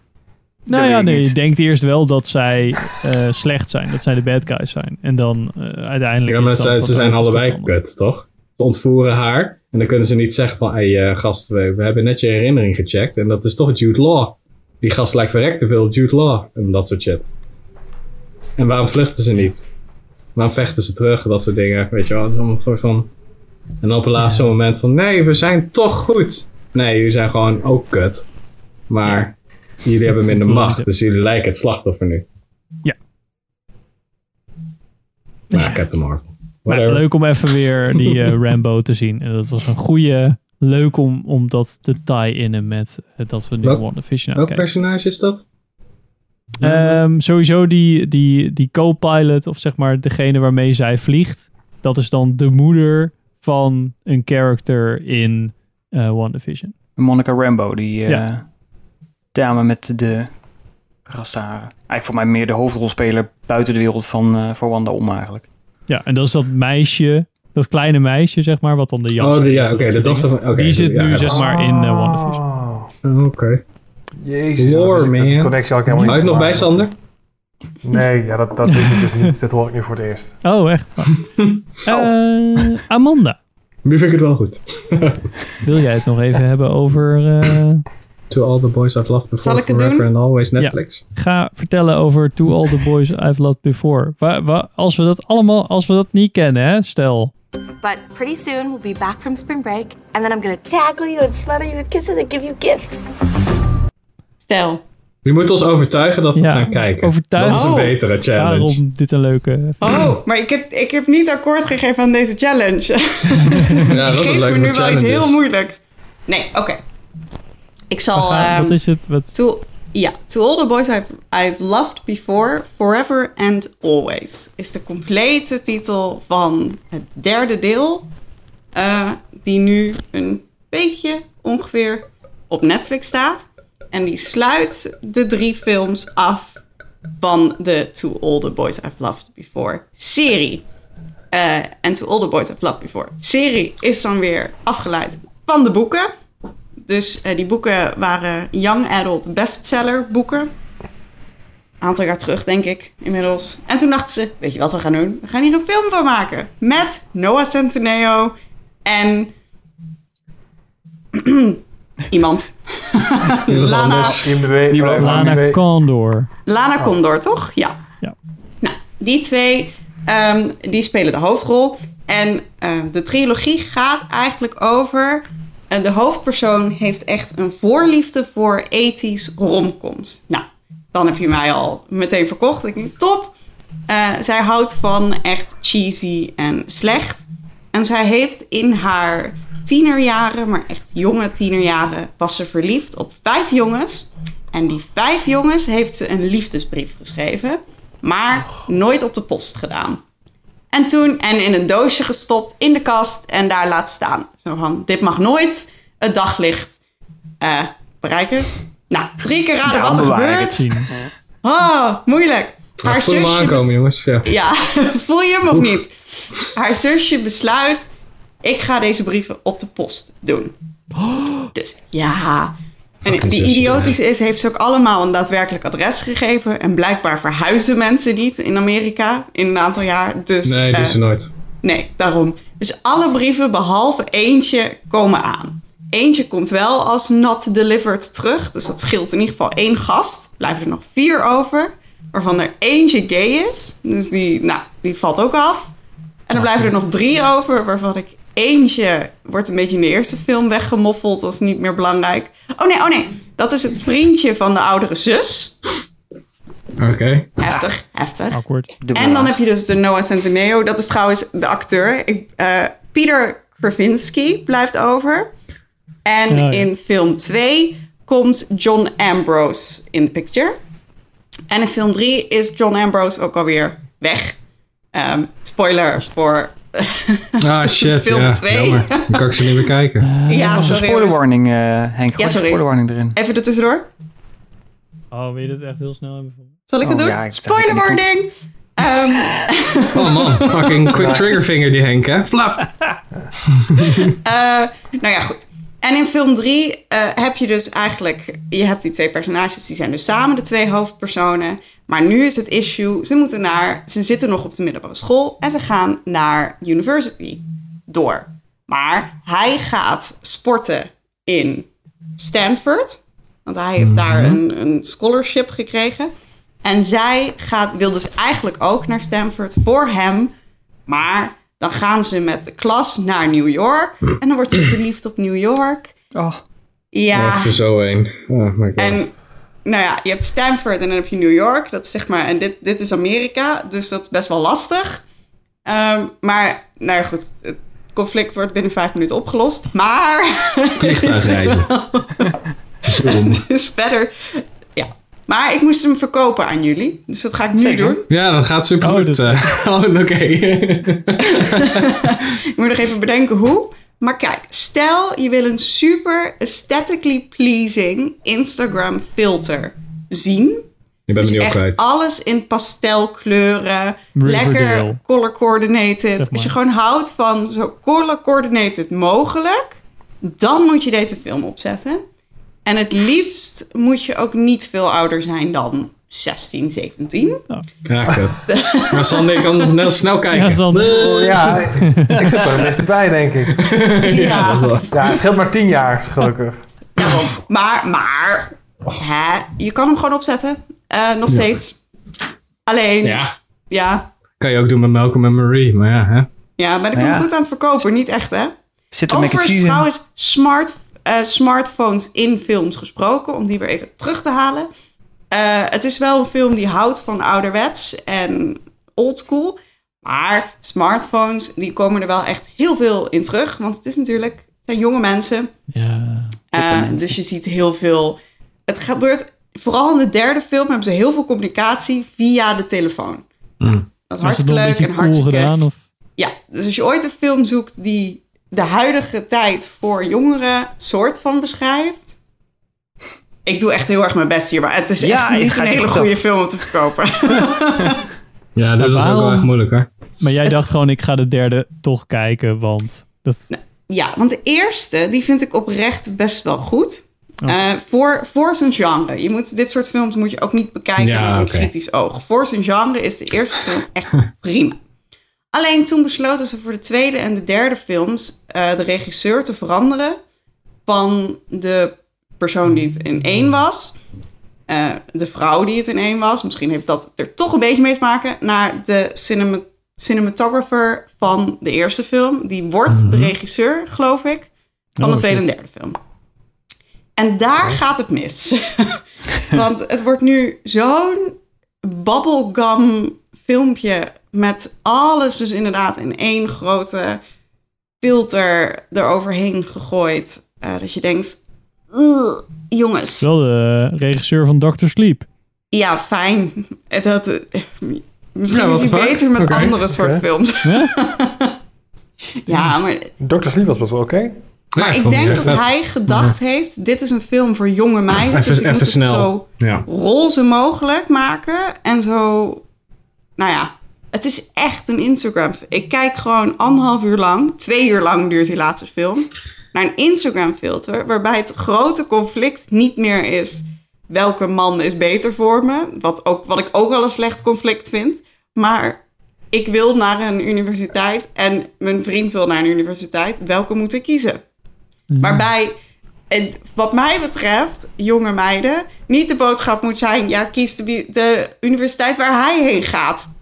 Nou ja, nee, je denkt eerst wel dat zij eh, slecht zijn. Dat zij de bad guys zijn. En dan eh, uiteindelijk. Ja, maar zij, ze zijn allebei kut, toch? Ze ontvoeren haar en dan kunnen ze niet zeggen van, hé hey, eh, gast, we, we hebben net je herinnering gecheckt en dat is toch Jude Law. Die gast lijkt verrekt te veel op Jude Law en dat soort shit. En waarom vluchten ze niet? Waarom vechten ze terug? Dat soort dingen, weet je wel. Het is allemaal soort van... En op het laatste moment van, nee, we zijn toch goed. nee, jullie zijn gewoon ook kut. Maar jullie hebben minder [LAUGHS] macht, dus jullie lijken het slachtoffer nu. Ja. Maar Captain Marvel. Maar [LAUGHS] Whatever. leuk om even weer die eh, [LAUGHS] Rambo te zien. En dat was een goede... Leuk om, om dat te tie-innen met eh, dat we nu Welk- WandaVision Welk uitkijken. personage is dat? Ehm, sowieso die, die, die co-pilot, of zeg maar degene waarmee zij vliegt. Dat is dan de moeder van een character in eh WandaVision. Monica Rambo, die eh, Ja. dame met de rastaren. Eigenlijk voor mij meer de hoofdrolspeler buiten de wereld van eh voor Wanda om eigenlijk. Ja, en dat is dat meisje, dat kleine meisje, zeg maar, wat dan de jas Oh, de- ja, oké, de dochter van- die zit ja, nu, ja. zeg maar, in eh, WandaVision. Oh, Oké. Jezus. Lore, dat is- dat man. connectie had ik helemaal niet het nog bij. Sander? Nee, ja, dat, dat wist ik dus niet. Dat hoor ik nu voor het eerst. Oh, echt? [LAUGHS] Eh, Amanda, Nu vind ik het wel goed. [LAUGHS] wil jij het nog even hebben over... eh, To all the boys I've loved before, Zal ik het forever doen? and always Netflix. ga vertellen over To All The Boys I've Loved Before. Wa- wa- als we dat allemaal, als we dat niet kennen, hè, stel. But pretty soon we'll be back from spring break, and then I'm gonna tackle you and smother you with kisses and give you gifts. Stel. Je moet ons overtuigen dat we Ja, gaan kijken. overtuigen. Dat is een Oh. betere challenge. Daarom dit een leuke... Oh, maar ik heb, ik heb niet akkoord gegeven aan deze challenge. Ja, [LAUGHS] dat is een Geef me leuke nu wel iets challenge. heel moeilijks. Nee, oké. Ik zal... Wat ehm, is het? Wat, To, ja, To All The Boys I've, I've Loved Before, Forever and Always is de complete titel van het derde deel. eh, die nu een beetje ongeveer op Netflix staat. En die sluit de drie films af van de All The Boys I've Loved Before serie. Eh, En To All The Boys I've Loved Before serie is dan weer afgeleid van de boeken. Dus eh, die boeken waren young adult bestseller boeken. Een aantal jaar terug, denk ik, inmiddels. En toen dachten ze, weet je wat we gaan doen? We gaan hier een film van maken. Met Noah Centineo en... [CLEARS THROAT] [LAUGHS] iemand. Lana, Lana. Condor. Lana Condor, toch? Ja. Ja. Nou, die twee, ehm, die spelen de hoofdrol. En eh, de trilogie gaat eigenlijk over... eh, de hoofdpersoon heeft echt een voorliefde voor ethisch romcoms. Nou, dan heb je mij al meteen verkocht. Ik denk, top. Eh, zij houdt van echt cheesy en slecht. En zij heeft in haar tienerjaren, maar echt jonge tienerjaren, was ze verliefd op vijf jongens. En die vijf jongens heeft ze een liefdesbrief geschreven, maar nooit op de post gedaan. En toen, en in een doosje gestopt in de kast en daar laten staan. Zo van, dit mag nooit het daglicht eh, bereiken. Nou, drie keer raden wat er gebeurt. [LAUGHS] Oh, moeilijk. Ja, Haar voel hem zusje aankomen, jongens. Ja. ja, [LAUGHS] voel je hem of niet? Haar zusje besluit, ik ga deze brieven op de post doen. Dus ja. En Fucking die zusje, idiotisch is, heeft ze ook allemaal een daadwerkelijk adres gegeven. En blijkbaar verhuizen mensen niet in Amerika in een aantal jaar. Dus, Nee, eh, doet ze nooit. Nee, daarom. Dus alle brieven behalve eentje komen aan. Eentje komt wel als not delivered terug. Dus dat scheelt in ieder geval één gast. Blijven er nog vier over. Waarvan er eentje gay is. Dus die, nou, die valt ook af. En dan blijven er nog drie over. Waarvan ik eentje wordt een beetje in de eerste film weggemoffeld. Dat is niet meer belangrijk. Oh nee, oh nee. Dat is het vriendje van de oudere zus. Oké. Heftig, heftig. Awkward. En dan heb je dus de Noah Centineo. Dat is trouwens de acteur. Ik, eh, Peter Krasinski blijft over. En Oh, ja. in film 2 komt John Ambrose in de picture. En in film 3 is John Ambrose ook alweer weg. Ehm, spoiler voor Ah, [LAUGHS] shit. film ja, 2. jammer. Dan kan ik ze niet meer kijken. ja, dat was een sorry, spoiler warning, eh Henk. Gooi Ja, een sorry. spoiler warning erin. Even er tussendoor. Oh, wil je dit echt heel snel hebben? Zal ik het Oh, doen? ja, ik- spoiler warning! Ehm, [LAUGHS] Oh man, fucking quick trigger finger die Henk, hè? Flap. [LAUGHS] Eh, nou ja, goed. En in film 3 heb je dus eigenlijk... Je hebt die twee personages, die zijn dus samen de twee hoofdpersonen. Maar nu is het issue, ze moeten naar... Ze zitten nog op de middelbare school en ze gaan naar university door. Maar hij gaat sporten in Stanford. Want hij heeft daar een, een scholarship gekregen. En zij gaat, wil dus eigenlijk ook naar Stanford voor hem. Maar dan gaan ze met de klas naar New York. En dan wordt ze verliefd op New York. Oh. Ja. Dat is er zo een. Oh my god. En nou ja, je hebt Stanford en dan heb je New York. Dat is zeg maar, en dit, dit is Amerika, dus dat is best wel lastig. Ehm, maar, nou ja, goed, het conflict wordt binnen vijf minuten opgelost. Maar. Vliegtuigreizen. [LAUGHS] Het is verder. [LAUGHS] Maar ik moest hem verkopen aan jullie. Dus dat ga ik nu Zeker. doen. Ja, dat gaat super goed. [LAUGHS] oh, oké. [LAUGHS] [LAUGHS] Ik moet nog even bedenken hoe. Maar kijk, stel je wil een super aesthetically pleasing Instagram filter zien. Je bent Dus echt kwijt. alles in pastelkleuren. Riverdale. Lekker color coordinated. Zeg maar. Als je gewoon houdt van zo color coordinated mogelijk, dan moet je deze film opzetten. En het liefst moet je ook niet veel ouder zijn dan 16, 17. Ja, kut. [LAUGHS] Maar Sander, je kan net snel kijken. Ja, Sander. Oh, ja, ik zit er het beste bij, denk ik. Ja. dat is wel- Ja, het scheelt maar tien jaar, gelukkig. Maar, maar, hè, je kan hem gewoon opzetten. Eh, nog steeds. Alleen, ja. Ja, ja, kan je ook doen met Malcolm en Marie. Maar ja, hè. ja, maar ik ben Ja. goed aan het verkopen. Niet echt, hè? Zit er mac and Over cheese in? trouwens smart, eh, smartphones in films gesproken, om die weer even terug te halen. Eh, het is wel een film die houdt van ouderwets en oldschool. Maar smartphones, die komen er wel echt heel veel in terug. Want het is natuurlijk, het zijn jonge mensen. Ja. Eh, dus je ziet heel veel. Het gebeurt vooral in de derde film hebben ze heel veel communicatie via de telefoon. Dat is hartstikke leuk en cool hartstikke. gedaan? Of? Ja, dus als je ooit een film zoekt die de huidige tijd voor jongeren soort van beschrijft. Ik doe echt heel erg mijn best hier, maar het is Ja, echt het niet gaat een hele goed goede af. film om te verkopen. [LAUGHS] Ja, dat is ook waarom- wel echt moeilijk, hoor. Maar jij dacht gewoon, ik ga de derde toch kijken, want... Dat... Ja, want de eerste, die vind ik oprecht best wel goed. Oh. Eh, voor, voor zijn genre. Je moet, dit soort films moet je ook niet bekijken Ja, met een kritisch oog. Voor zijn genre is de eerste film echt prima. Alleen toen besloten ze voor de tweede en de derde films eh, de regisseur te veranderen van de persoon die het in één was. eh, de vrouw die het in één was. Misschien heeft dat er toch een beetje mee te maken. Naar de cinema cinematographer van de eerste film. Die wordt de regisseur, geloof ik, van Oh, de tweede shit. en derde film. En daar gaat het mis. [LAUGHS] Want het wordt nu zo'n bubblegum filmpje met alles dus inderdaad in één grote filter eroverheen gegooid. Eh, dat je denkt, "Ugh, jongens, Wel de regisseur van Doctor Sleep. ja, fijn. Eh, Dat, eh, misschien Ja, is hij beter met andere soort films. ja, [LAUGHS] maar Dr. Sleep was best wel oké. Maar Ja, ik denk dat vet. hij gedacht heeft: dit is een film voor jonge meiden. Even- dus ik even moet het snel. zo Ja. roze mogelijk maken. En zo, nou ja, het is echt een Instagram. Ik kijk gewoon anderhalf uur lang, twee uur lang duurt die laatste film, naar een Instagram filter. Waarbij het grote conflict niet meer is welke man is beter voor me. Wat, ook, wat ik ook wel een slecht conflict vind. Maar ik wil naar een universiteit en mijn vriend wil naar een universiteit. Welke moet ik kiezen? Waarbij, en wat mij betreft, jonge meiden, niet de boodschap moet zijn: ja, kies de, de universiteit waar hij heen gaat.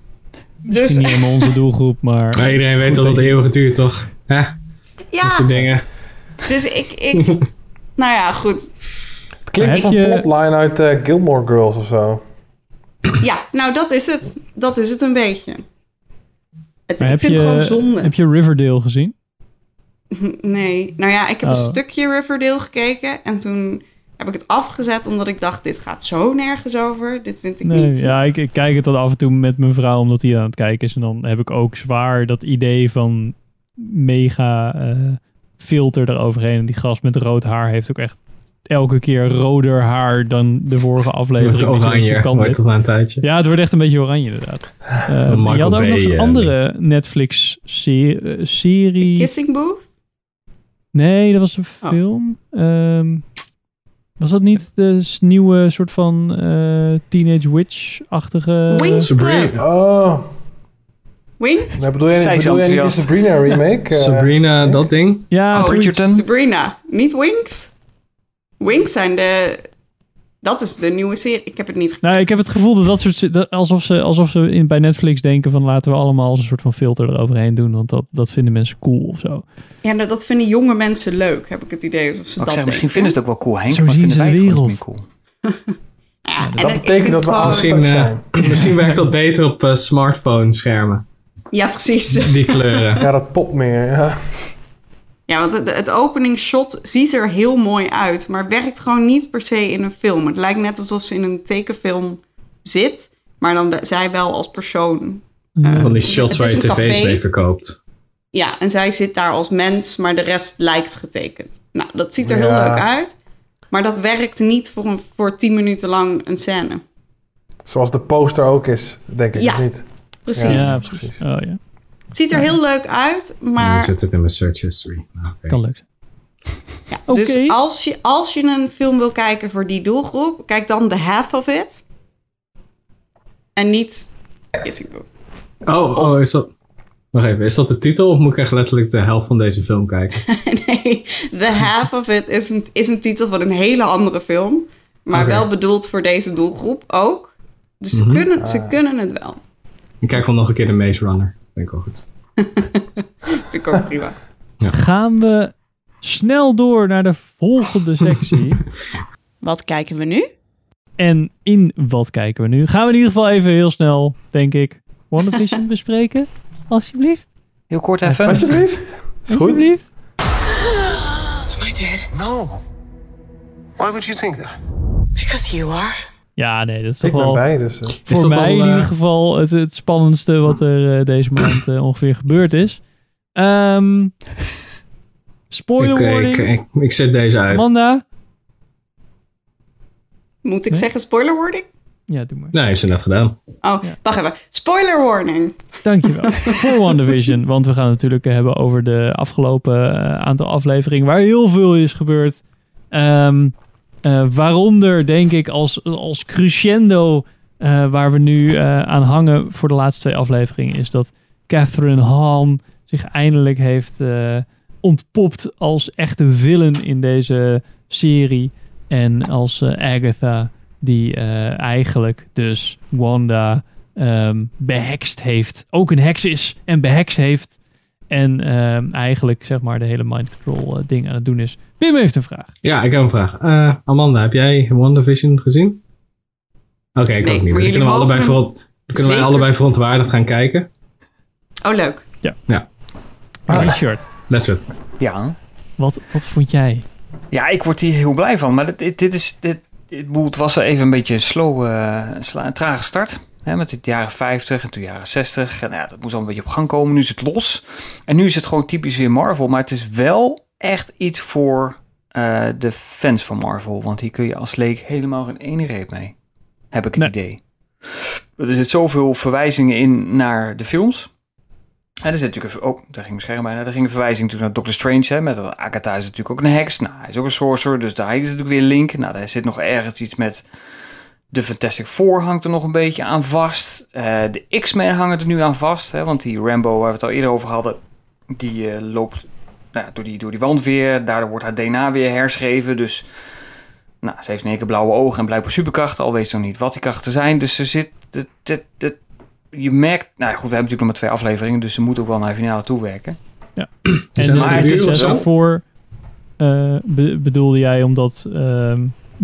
Misschien Dus niet helemaal onze doelgroep, maar... Maar iedereen weet dat het eeuwig duurt, toch? Hè? Dat ja, soort dingen. dus ik, ik [LAUGHS] nou ja, goed. Het klinkt als Heb een je- plotline uit eh, Gilmore Girls of zo. Ja, nou dat is het. Dat is het een beetje. Het, ik heb, vind het gewoon je, zonde. heb je Riverdale gezien? [LAUGHS] Nee, nou ja, ik heb Oh. een stukje Riverdale gekeken en toen heb ik het afgezet omdat ik dacht, dit gaat zo nergens over. Dit vind ik Nee, niet. ja, ik, ik kijk het dan af en toe met mijn vrouw omdat hij aan het kijken is. En dan heb ik ook zwaar dat idee van mega eh, filter eroverheen. En die gast met rood haar heeft ook echt elke keer roder haar dan de vorige aflevering. Wordt denkt, oranje, wordt het een tijdje. Ja, het wordt echt een beetje oranje inderdaad. [LAUGHS] Eh, maar je had ook nog een eh, andere Netflix-serie. Kissing Booth? Nee, dat was een Oh. film. Was dat niet de nieuwe soort van eh, Teenage Witch-achtige... Wings Club. Oh, Wings? maar bedoel jij, bedoel jij niet de enthousiast. Sabrina remake? [LAUGHS] Eh, Sabrina, dat ding. Ja, Oh. Sabrina, niet Wings? Wings zijn de Dat is de nieuwe serie. Ik heb het niet gekeken. Nou, ik heb het gevoel dat dat soort... Dat, alsof ze, alsof ze in, bij Netflix denken van... laten we allemaal als een soort van filter eroverheen doen. Want dat, dat vinden mensen cool of zo. Ja, nou, dat vinden jonge mensen leuk, heb ik het idee. Alsof ze dat zeg, misschien vinden ze het ook wel cool, Henk. Zo maar zien vinden ze wij de het gewoon niet wereld. cool. [LAUGHS] Ja, en Dat betekent dat we gewoon- Misschien, eh, zijn. misschien werkt dat beter op eh, smartphone schermen. Ja, precies. Die kleuren. [LAUGHS] Ja, dat pop meer. Ja. Ja, want het, het openingsshot ziet er heel mooi uit, maar werkt gewoon niet per se in een film. Het lijkt net alsof ze in een tekenfilm zit, maar dan be- zij wel als persoon. eh, Van die shots waar je tv's mee verkoopt. Ja, en zij zit daar als mens, maar de rest lijkt getekend. Nou, dat ziet er heel leuk uit, maar dat werkt niet voor, een, voor tien minuten lang een scène. Zoals de poster ook is, denk ik. Ja, of niet? precies. Ja, precies. Oh ja. Het ziet er heel leuk uit, Maar... Nu zit het in mijn search history. Nou, oké. Kan leuk zijn. Ja, Dus als je, als je een film wil kijken voor die doelgroep, kijk dan The Half of It. En niet Kissing Booth. Oh, oh, is dat... Wacht even, is dat de titel of moet ik echt letterlijk de helft van deze film kijken? [LAUGHS] nee, The Half of It is een, is een titel van een hele andere film. Maar wel bedoeld voor deze doelgroep ook. Dus ze, Mhm. kunnen, ze Ah. kunnen het wel. Ik kijk wel nog een keer de Maze Runner. Vind ik wel goed. [LAUGHS] Vind ik ook prima. Gaan we snel door naar de volgende sectie. [LAUGHS] Wat kijken we nu? En in wat kijken we nu? Gaan we in ieder geval even heel snel, denk ik, WandaVision [LAUGHS] bespreken? Alsjeblieft. Heel kort even. Alsjeblieft. Is goed. Alsjeblieft. Am I dead? No. Why would you think that? Because you are. Ja, nee, dat is Ik toch ben wel bij, dus... eh, voor dat mij al, in eh, ieder geval het, het spannendste wat er eh, deze [CLEARS THROAT] maand ongeveer gebeurd is. Ehm [LAUGHS] spoiler Ik, eh, warning. ik, ik, ik zet deze uit. Amanda? Moet ik Nee? zeggen spoiler warning? Ja, doe maar. Nee, heeft ze net gedaan. Oh, wacht even. Spoiler warning. Dankjewel. [LAUGHS] voor WandaVision. Want we gaan het natuurlijk hebben over de afgelopen aantal afleveringen waar heel veel is gebeurd. Ehm, eh, waaronder denk ik als, als crescendo eh, waar we nu eh, aan hangen voor de laatste twee afleveringen is dat Catherine Hahn zich eindelijk heeft ontpopt als echte villain in deze serie. En als Agatha die eigenlijk dus Wanda ehm behekst heeft. Ook een heks is en behekst heeft. En ehm, eigenlijk zeg maar de hele mind control eh, ding aan het doen is. Pim heeft een vraag. Ja, ik heb een vraag. Eh, Amanda, heb jij WandaVision gezien? Oké, ik Nee, ook niet. Dus kunnen, we allebei, veront- kunnen wij allebei verontwaardigd gaan kijken? Oh, leuk. Ja, Richard, that's it. Ja. wat, wat vond jij? Ja, ik word hier heel blij van. Maar dit, dit, is. Dit, dit, het was even een beetje een slow, eh, sla- een trage start. Hè, met het jaren 50 en toen jaren 60. En ja, dat moest al een beetje op gang komen. Nu is het los. En nu is het gewoon typisch weer Marvel. Maar het is wel echt iets voor eh, de fans van Marvel. Want hier kun je als leek helemaal geen ene reep mee. Heb ik het idee. Er zit zoveel verwijzingen in naar de films. En er zit natuurlijk een, oh, daar ging mijn scherm bijna. Er ging een verwijzing natuurlijk naar Doctor Strange. Hè, met Agatha is natuurlijk ook een heks. Nou, hij is ook een sorcerer. Dus daar is natuurlijk weer een link. Nou, daar zit nog ergens iets met de Fantastic Four hangt er nog een beetje aan vast. Eh, de X-Men hangen er nu aan vast. Hè, want die Rambo, waar we het al eerder over hadden, die eh, loopt nou, ja, door, die, door die wand weer. Daardoor wordt haar DNA weer herschreven. Dus nou, ze heeft in één keer blauwe ogen en blijkbaar superkrachten. Al weet ze nog niet wat die krachten zijn. Dus ze zit... Het, het, het, je merkt... Nou ja, goed, we hebben natuurlijk nog maar twee afleveringen. Dus ze moet ook wel naar de finale toe werken. Ja. [CLEARS THROAT] En maar het is be- bedoelde jij omdat ehm,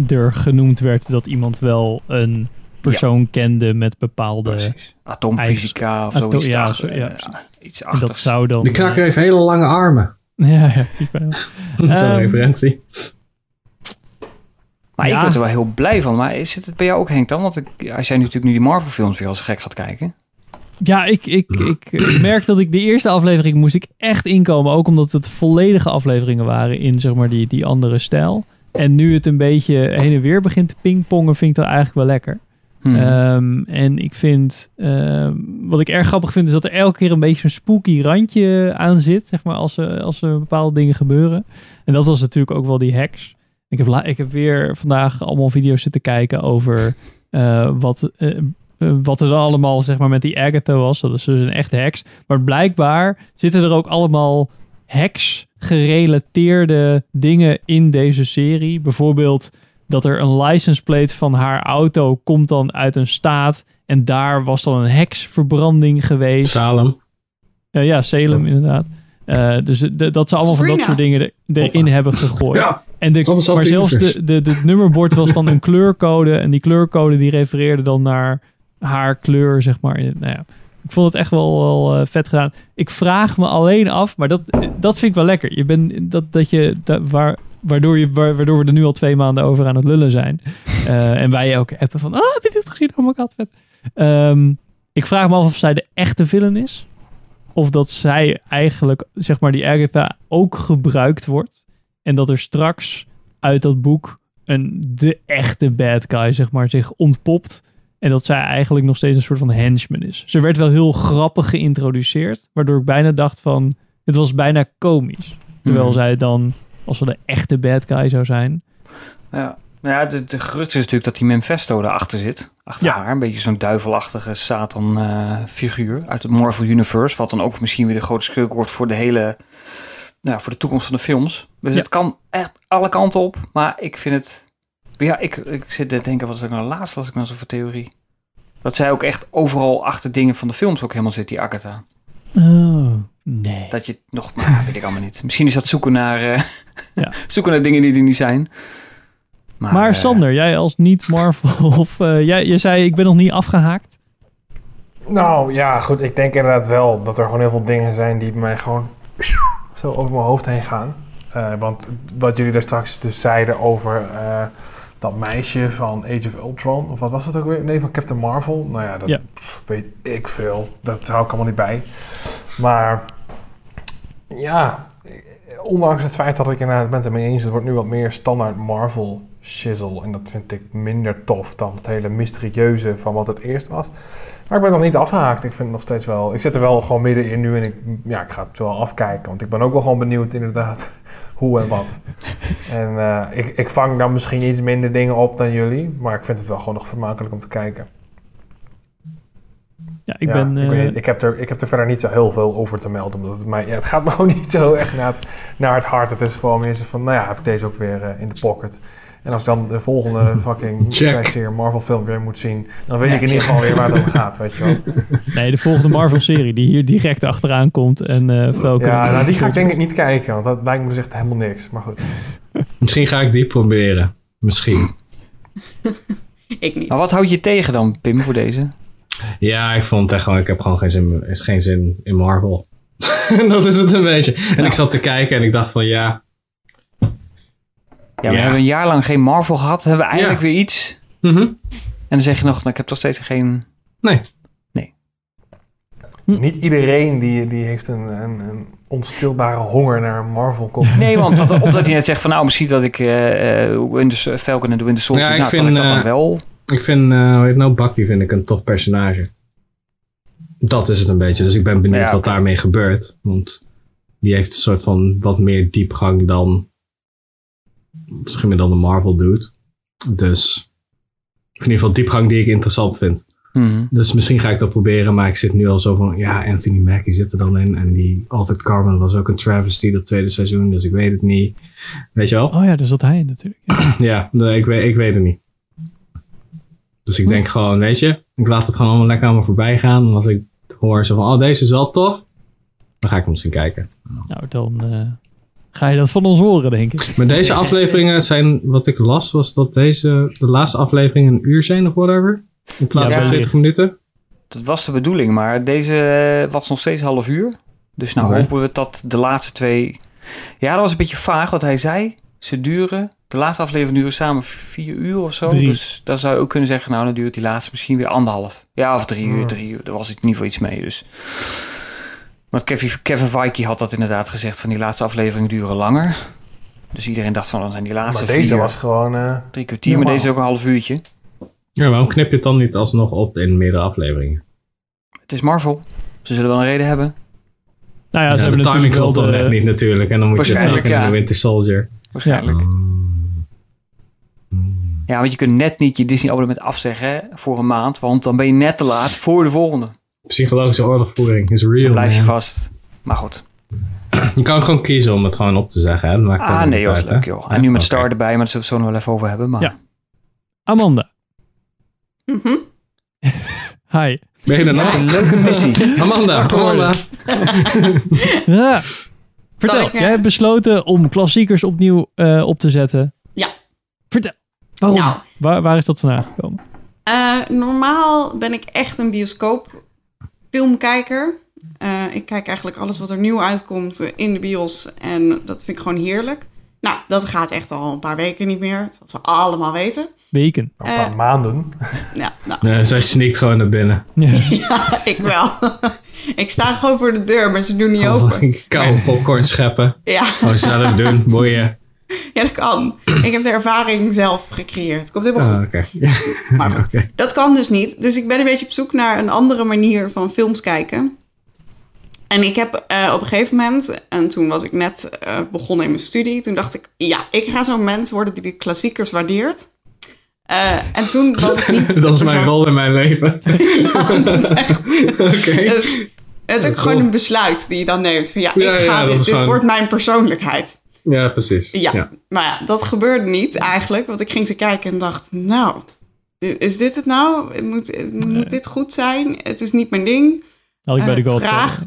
er genoemd werd dat iemand wel een persoon kende met bepaalde Precies. Atoomfysica of Ato- zoiets. ja, ach- zo- ja, eh, iets dat zou dan... Die knakker heeft hele lange armen. [LAUGHS] Ja, ja. [LAUGHS] Dat is een Ehm, referentie. Maar ik Ja. word er wel heel blij van. Maar is het bij jou ook, Henk, dan? Want ik, als jij nu natuurlijk nu die Marvel-films weer als gek gaat kijken. Ja, ik, ik, ik, ik merk dat ik de eerste aflevering moest ik echt inkomen. Ook omdat het volledige afleveringen waren in zeg maar die, die andere stijl. En nu het een beetje heen en weer begint te pingpongen, vind ik dat eigenlijk wel lekker. Hmm. Ehm, en ik vind, ehm, wat ik erg grappig vind, is dat er elke keer een beetje een spooky randje aan zit, zeg maar, als er, als er bepaalde dingen gebeuren. En dat was natuurlijk ook wel die hacks. Ik heb, la- ik heb weer vandaag allemaal video's zitten kijken over [LAUGHS] eh, wat, eh, wat er dan allemaal, zeg maar, met die Agatha was. Dat is dus een echte heks. Maar blijkbaar zitten er ook allemaal heks gerelateerde dingen in deze serie. Bijvoorbeeld dat er een license plate van haar auto komt dan uit een staat. En daar was dan een heksverbranding geweest. Salem. Eh, ja, Salem inderdaad. Eh, dus de- dat ze allemaal van dat soort dingen er- erin hebben gegooid. Ja, en de, maar zelfs universe. de, de, de, het nummerbord was dan [LAUGHS] een kleurcode. En die kleurcode die refereerde dan naar haar kleur, zeg maar. Nou ja, ik vond het echt wel, wel eh, vet gedaan. Ik vraag me alleen af, maar dat, dat vind ik wel lekker. Je bent dat, dat je, dat, waar, waardoor, je, waar- waardoor we er nu al twee maanden over aan het lullen zijn. [LAUGHS] Eh, en wij ook appen van, oh, heb je dit gezien? Oh my god, vet. Ehm, ik vraag me af of zij de echte villain is. Of dat zij eigenlijk, zeg maar, die Agatha ook gebruikt wordt. En dat er straks uit dat boek een de echte bad guy, zeg maar, zich ontpopt. En dat zij eigenlijk nog steeds een soort van henchman is. Ze werd wel heel grappig geïntroduceerd. Waardoor ik bijna dacht van, het was bijna komisch. Terwijl Mhm. zij dan, als wel de echte bad guy zou zijn. Ja. Nou ja, de, de gerucht is natuurlijk dat die Manifesto erachter zit. Achter haar. Een beetje zo'n duivelachtige Satan-figuur uit het Marvel Universe. Wat dan ook misschien weer de grote schurk wordt voor de hele... Nou, voor de toekomst van de films. Dus Ja. het kan echt alle kanten op. Maar ik vind het... Ja, ik, ik zit te denken, wat is ik nou laatst las ik nou zo voor theorie? Dat zij ook echt overal achter dingen van de films ook helemaal zit, die Agatha. Oh, nee. Dat je het nog, maar weet ik allemaal niet. Misschien is dat zoeken naar, eh, Ja. [LAUGHS] zoeken naar dingen die er niet zijn. Maar, Maar, eh, Sander, jij als niet-Marvel, [LAUGHS] of eh, jij, je zei ik ben nog niet afgehaakt. Nou ja, goed. Ik denk inderdaad wel dat er gewoon heel veel dingen zijn die bij mij gewoon zo over mijn hoofd heen gaan. Eh, want wat jullie daar straks dus zeiden over eh, dat meisje van Age of Ultron, of wat was dat ook weer? Nee, van Captain Marvel. Nou ja, dat Ja. weet ik veel. Dat hou ik allemaal niet bij. Maar ja, ondanks het feit dat ik inderdaad ben het ermee eens, het wordt nu wat meer standaard Marvel shizzle. En dat vind ik minder tof dan het hele mysterieuze van wat het eerst was. Maar ik ben nog niet afgehaakt. Ik vind het nog steeds wel. Ik zit er wel gewoon middenin nu en ik, ja, ik ga het wel afkijken. Want ik ben ook wel gewoon benieuwd, inderdaad, hoe en wat. [LAUGHS] en eh, ik, ik vang dan misschien iets minder dingen op dan jullie. Maar ik vind het wel gewoon nog vermakelijk om te kijken. Ja, ik Ja, ben... ik, eh, weet ik, heb er, ik heb er verder niet zo heel veel over te melden. Omdat het, mij, ja, het gaat me [LAUGHS] gewoon niet zo echt naar het, naar het hart. Het is gewoon meer zo van, nou ja, heb ik deze ook weer eh, in de pocket. En als ik dan de volgende [LAUGHS] fucking Check. Marvel film weer moet zien, dan weet Ja, ik in ieder geval weer waar het om gaat, weet je wel. [LAUGHS] Nee, de volgende Marvel-serie die hier direct achteraan komt. En eh Falcon. Ja, nou, die ga ik denk ik niet kijken, want dat lijkt me dus echt helemaal niks. Maar goed. [LAUGHS] Misschien ga ik die proberen. Misschien. Ik niet. Maar wat houd je tegen dan, Pim, voor deze? Ja, ik vond het echt gewoon, ik heb gewoon geen zin, is geen zin in Marvel. dat is het een beetje. En ik zat te kijken en ik dacht van ja. Ja, we hebben een jaar lang geen Marvel gehad. Hebben we eigenlijk Ja. weer iets. mhm. En dan zeg je nog, nou, ik heb toch steeds geen... Nee. Niet iedereen die, die heeft een, een, een onstilbare honger naar Marvel komt. Nee, want dat, [LAUGHS] omdat hij net zegt van nou, misschien dat ik eh eh, Winter, Falcon en de Winter Soldier, Ja, ik nou, vind, dat ik dat dan eh, wel. Ik vind, eh hoe heet het nou, Bucky vind ik een tof personage. Dat is het een beetje. Dus ik ben benieuwd Ja, wat daarmee gebeurt. Want die heeft een soort van wat meer diepgang dan misschien meer dan de Marvel doet. Dus in ieder geval diepgang die ik interessant vind. Mhm. Dus misschien ga ik dat proberen, maar ik zit nu al zo van, ja, Anthony Mackie zit er dan in. En die Altered Carbon was ook een travesty dat tweede seizoen, dus ik weet het niet. Weet je wel? Oh ja, dus dat hij natuurlijk. Ja. [CLEARS THROAT] Ja, nee, ik, weet, ik weet het niet. Dus ik denk gewoon, weet je, ik laat het gewoon allemaal lekker aan me voorbij gaan. En als ik hoor zo van, oh, deze is wel tof, dan ga ik hem misschien kijken. Nou, dan eh, ga je dat van ons horen, denk ik. Maar deze afleveringen zijn, wat ik las, was dat deze, de laatste afleveringen een uur zijn of whatever. In plaats Ja, van 20 wellicht. minuten. Dat was de bedoeling, maar deze was nog steeds half uur. Dus nou hopen we dat de laatste twee... Ja, dat was een beetje vaag wat hij zei. Ze duren, de laatste aflevering duren samen vier uur of zo. Drie. Dus dan zou je ook kunnen zeggen, nou dan duurt die laatste misschien weer anderhalf. Ja, of drie uur, Hmm. drie uur. Daar was in ieder geval iets mee, dus... Want Kevin, Kevin Feige had dat inderdaad gezegd, van die laatste afleveringen duren langer. Dus iedereen dacht van, dan zijn die laatste Maar deze vier, was gewoon... eh, drie kwartier. Maar deze is ook een half uurtje. Ja, waarom knip je het dan niet alsnog op in meerdere afleveringen? Het is Marvel. Ze zullen wel een reden hebben. Nou ja, Ja, ze hebben de timing natuurlijk wel klopt dan net niet natuurlijk. En dan moet je Waarschijnlijk, Falcon en ja. de Winter Soldier. Waarschijnlijk. Ja, want je kunt net niet je Disney-abonnement afzeggen hè, voor een maand, want dan ben je net te laat voor de volgende. Psychologische oorlogvoering is real, dan blijf je man. vast. Maar goed. Je kan gewoon kiezen om het gewoon op te zeggen. Hè? Dat maakt Ah, nee, dat was uit, leuk, joh. Ja, En nu met. Star erbij, maar daar zullen we het zo nog wel even over hebben. Maar... Ja. Amanda. Mhm. [LAUGHS] Hi. Ben je er nog? Een leuke missie. [LAUGHS] Amanda, Amanda. [LAUGHS] Ja. Vertel, ik, eh, jij hebt besloten om klassiekers opnieuw eh, op te zetten. Ja. Vertel. Waarom? Nou. Waar, waar is dat vandaan gekomen? Eh, normaal ben ik echt een bioscoop filmkijker. Eh, ik kijk eigenlijk alles wat er nieuw uitkomt eh, in de bios. En dat vind ik gewoon heerlijk. Nou, dat gaat echt al een paar weken niet meer. Zoals ze allemaal weten. Weken. Een paar Eh. maanden. Ja, nou, Nee, zij sneakt gewoon naar binnen. ja, [LAUGHS] ik wel. [LAUGHS] ik sta gewoon voor de deur, maar ze doen niet open. Koude popcorn scheppen. Ja. Oh, zelf doen. Boeien. [LAUGHS] Ja, dat kan. Ik heb de ervaring zelf gecreëerd. Komt helemaal Ah, goed. [LAUGHS] Maar goed, dat kan dus niet. Dus ik ben een beetje op zoek naar een andere manier van films kijken. En ik heb eh, op een gegeven moment, en toen was ik net eh, begonnen in mijn studie, toen dacht ik, ja, ik ga zo'n mens worden die de klassiekers waardeert. Eh, en toen was ik niet... [LAUGHS] Dat is mijn rol in mijn leven. Oké. Het, het is ook gewoon een besluit die je dan neemt. Van ja, Ja, ik ja, ga dat dit, is dit gewoon- wordt mijn persoonlijkheid. Ja, precies. Ja, maar ja, dat gebeurde niet eigenlijk. Want ik ging ze kijken en dacht, nou, is dit het nou? Moet, moet dit goed zijn? Het is niet mijn ding. Had ik bij de Eh, traag,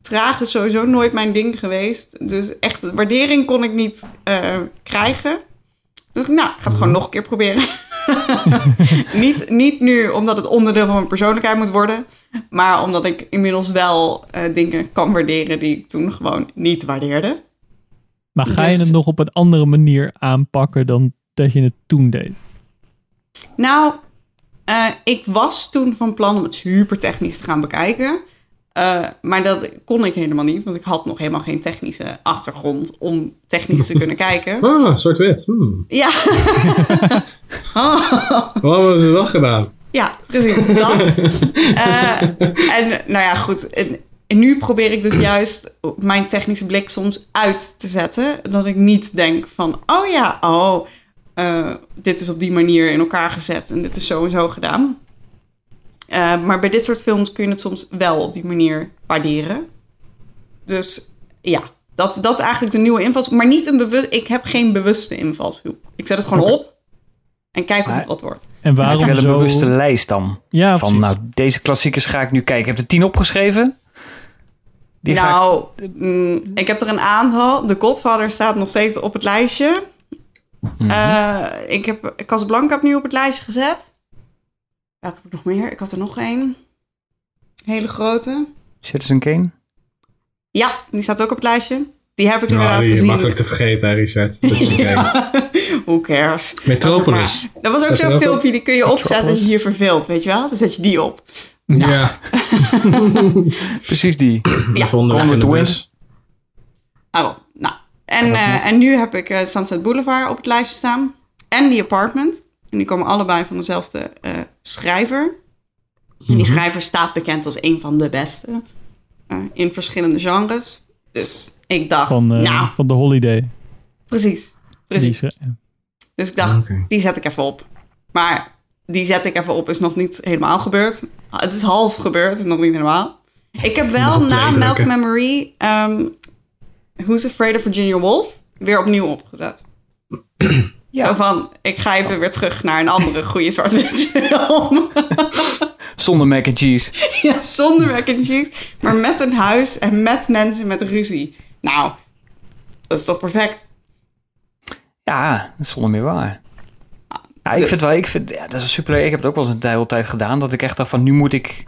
traag is sowieso nooit mijn ding geweest. Dus echt, waardering kon ik niet eh, krijgen. Dus nou, ik ga het gewoon nog een keer proberen. [LAUGHS] niet, niet nu omdat het onderdeel van mijn persoonlijkheid moet worden. Maar omdat ik inmiddels wel eh, dingen kan waarderen die ik toen gewoon niet waardeerde. Maar ga je Dus- het nog op een andere manier aanpakken dan dat je het toen deed? Nou, eh, ik was toen van plan om het super technisch te gaan bekijken. Eh, maar dat kon ik helemaal niet, want ik had nog helemaal geen technische achtergrond om technisch te kunnen kijken. [LAUGHS] Ah, zwart-wit. Hmm. Ja. [LAUGHS] Oh. Wat hebben ze wel gedaan? Ja, precies. Dat. [LAUGHS] Eh, en nou ja, goed. En, en nu probeer ik dus juist mijn technische blik soms uit te zetten. Dat ik niet denk van, oh ja, oh, eh, dit is op die manier in elkaar gezet en dit is zo en zo gedaan. Eh, maar bij dit soort films kun je het soms wel op die manier waarderen. Dus ja, dat, dat is eigenlijk de nieuwe invalshoek. Maar niet een bewust. Ik heb geen bewuste invalshoek. Ik zet het gewoon op en kijk of het wat wordt. En waarom Heb je wel een zo... bewuste lijst dan? Ja, van precies. nou, deze klassiekers ga ik nu kijken. Ik heb er tien opgeschreven. Die ga ik- nou, mm, ik heb er een aantal. The Godfather staat nog steeds op het lijstje. Mhm. Eh, ik heb Casablanca opnieuw op het lijstje gezet. Welke heb ik nog meer? Ik had er nog één. Hele grote. Citizen Kane. Ja, die staat ook op het lijstje. Die heb ik Nou, inderdaad die is gezien. makkelijk te vergeten, hè, Richard. Dat is [LAUGHS] oké. Who cares? Metropolis. Dat, is ook maar- dat was ook zo'n filmpje, die kun je opzetten als je je verveelt, weet je wel? Dan zet je die op. Ja. [LAUGHS] Precies die. Die vonden we Gone in with de the bus. Oh, nou. En, eh, en nu heb ik eh, Sunset Boulevard op het lijstje staan. En The Apartment. En die komen allebei van dezelfde eh, schrijver. En Mhm. die schrijver staat bekend als een van de beste. eh, in verschillende genres. Dus ik dacht, Van, nou, van de Holiday. precies. Precies. Die Dus ik dacht, die zet ik even op. Maar die zet ik even op is nog niet helemaal gebeurd. Het is half gebeurd en nog niet helemaal. Ik heb wel na Milk. Memory ehm Who's Afraid of Virginia Woolf weer opnieuw opgezet. [CLEARS THROAT] Ja. Van, ik ga even weer terug naar een andere goede zwart-wit [LAUGHS] film. Zonder mac and cheese. [LAUGHS] ja, zonder mac and cheese, maar met een huis en met mensen met ruzie. Nou, dat is toch perfect? Ja, dat is zonder meer waar. Ja, ik Dus- vind wel, ik vind, ja, dat is super. Ik heb het ook wel eens een hele tijd gedaan. Dat ik echt dacht van, nu moet ik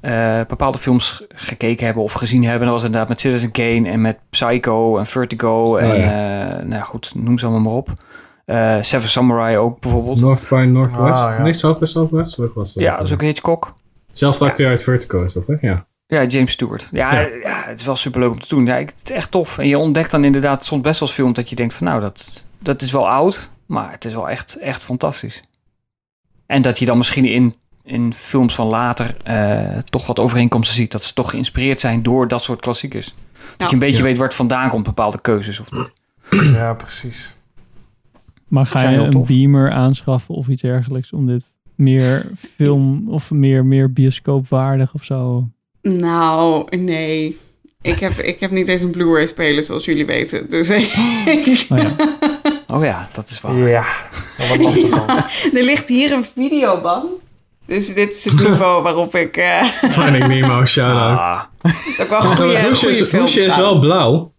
eh, bepaalde films gekeken hebben of gezien hebben. Dat was inderdaad met Citizen Kane en met Psycho en Vertigo. En ja. eh, nou goed, noem ze allemaal maar op. Eh, Seven Samurai ook bijvoorbeeld. North by Northwest. Ah, ja. Nee, Southwest, Southwest. Wat was dat? Ja, dat is ook Hitchcock. Zelfde acteur uit Vertigo is dat, hè? Ja. Ja, James Stewart. Ja, Ja. ja. het is wel superleuk om te doen. Ja, ik- het is echt tof. En je ontdekt dan inderdaad soms best wel eens films dat je denkt van nou, dat, dat is wel oud, maar het is wel echt, echt fantastisch. En dat je dan misschien in, in films van later eh, toch wat overeenkomsten ziet. Dat ze toch geïnspireerd zijn door dat soort klassiekers. Dat je een beetje Ja. weet waar het vandaan komt, bepaalde keuzes of niet. Ja, precies. Maar ga je een beamer aanschaffen of iets dergelijks om dit meer film of meer, meer bioscoopwaardig of zo? Nou, nee. Ik heb, ik heb niet eens een Blu-ray speler, zoals jullie weten. Dus [LAUGHS] ik... Oh ja. Oh ja, dat is waar. Ja, wat lastig dan. [LAUGHS] er ligt hier een videoband. Dus dit is het [LAUGHS] niveau waarop ik... eh Finding Nemo, shout-out. Ah. dat wel een goede, het hoesje is, film hoesje is wel blauw.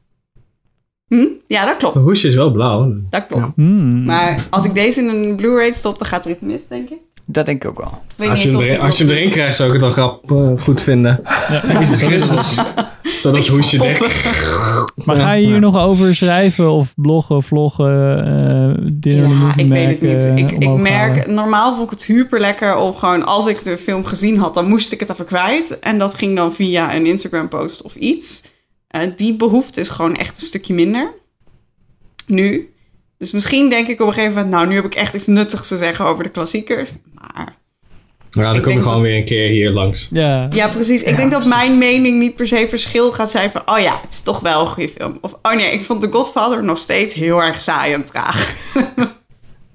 Hm? Ja, dat klopt. Het hoesje is wel blauw. Dat klopt. Hmm. Maar als ik deze in een Blu-ray stop, dan gaat er iets mis, denk ik. Dat denk ik ook wel. Ik weet Als niet je, hem of erin, als je erin krijgt, zou ik het wel grap eh, goed vinden. [LAUGHS] Jezus Christus. Zo dat hoesje. Maar ga je hier nog over schrijven of bloggen, vloggen, eh dinner Ja, movie ik weet het niet. Ik, ik omhoog merk, halen? normaal vond ik het super lekker om gewoon, als ik de film gezien had, dan moest ik het even kwijt. En dat ging dan via een Instagram post of iets. Eh, die behoefte is gewoon echt een stukje minder. Nu. Dus misschien denk ik op een gegeven moment, nou, nu heb ik echt iets nuttigs te zeggen over de klassiekers. Maar Ja, dan Ik kom je denk gewoon dat- weer een keer hier langs. Ja. ja, precies. Ik denk dat mijn mening niet per se verschil gaat zijn van, oh ja, het is toch wel een goede film. Of, oh nee, ik vond The Godfather nog steeds heel erg saai en traag. [LAUGHS]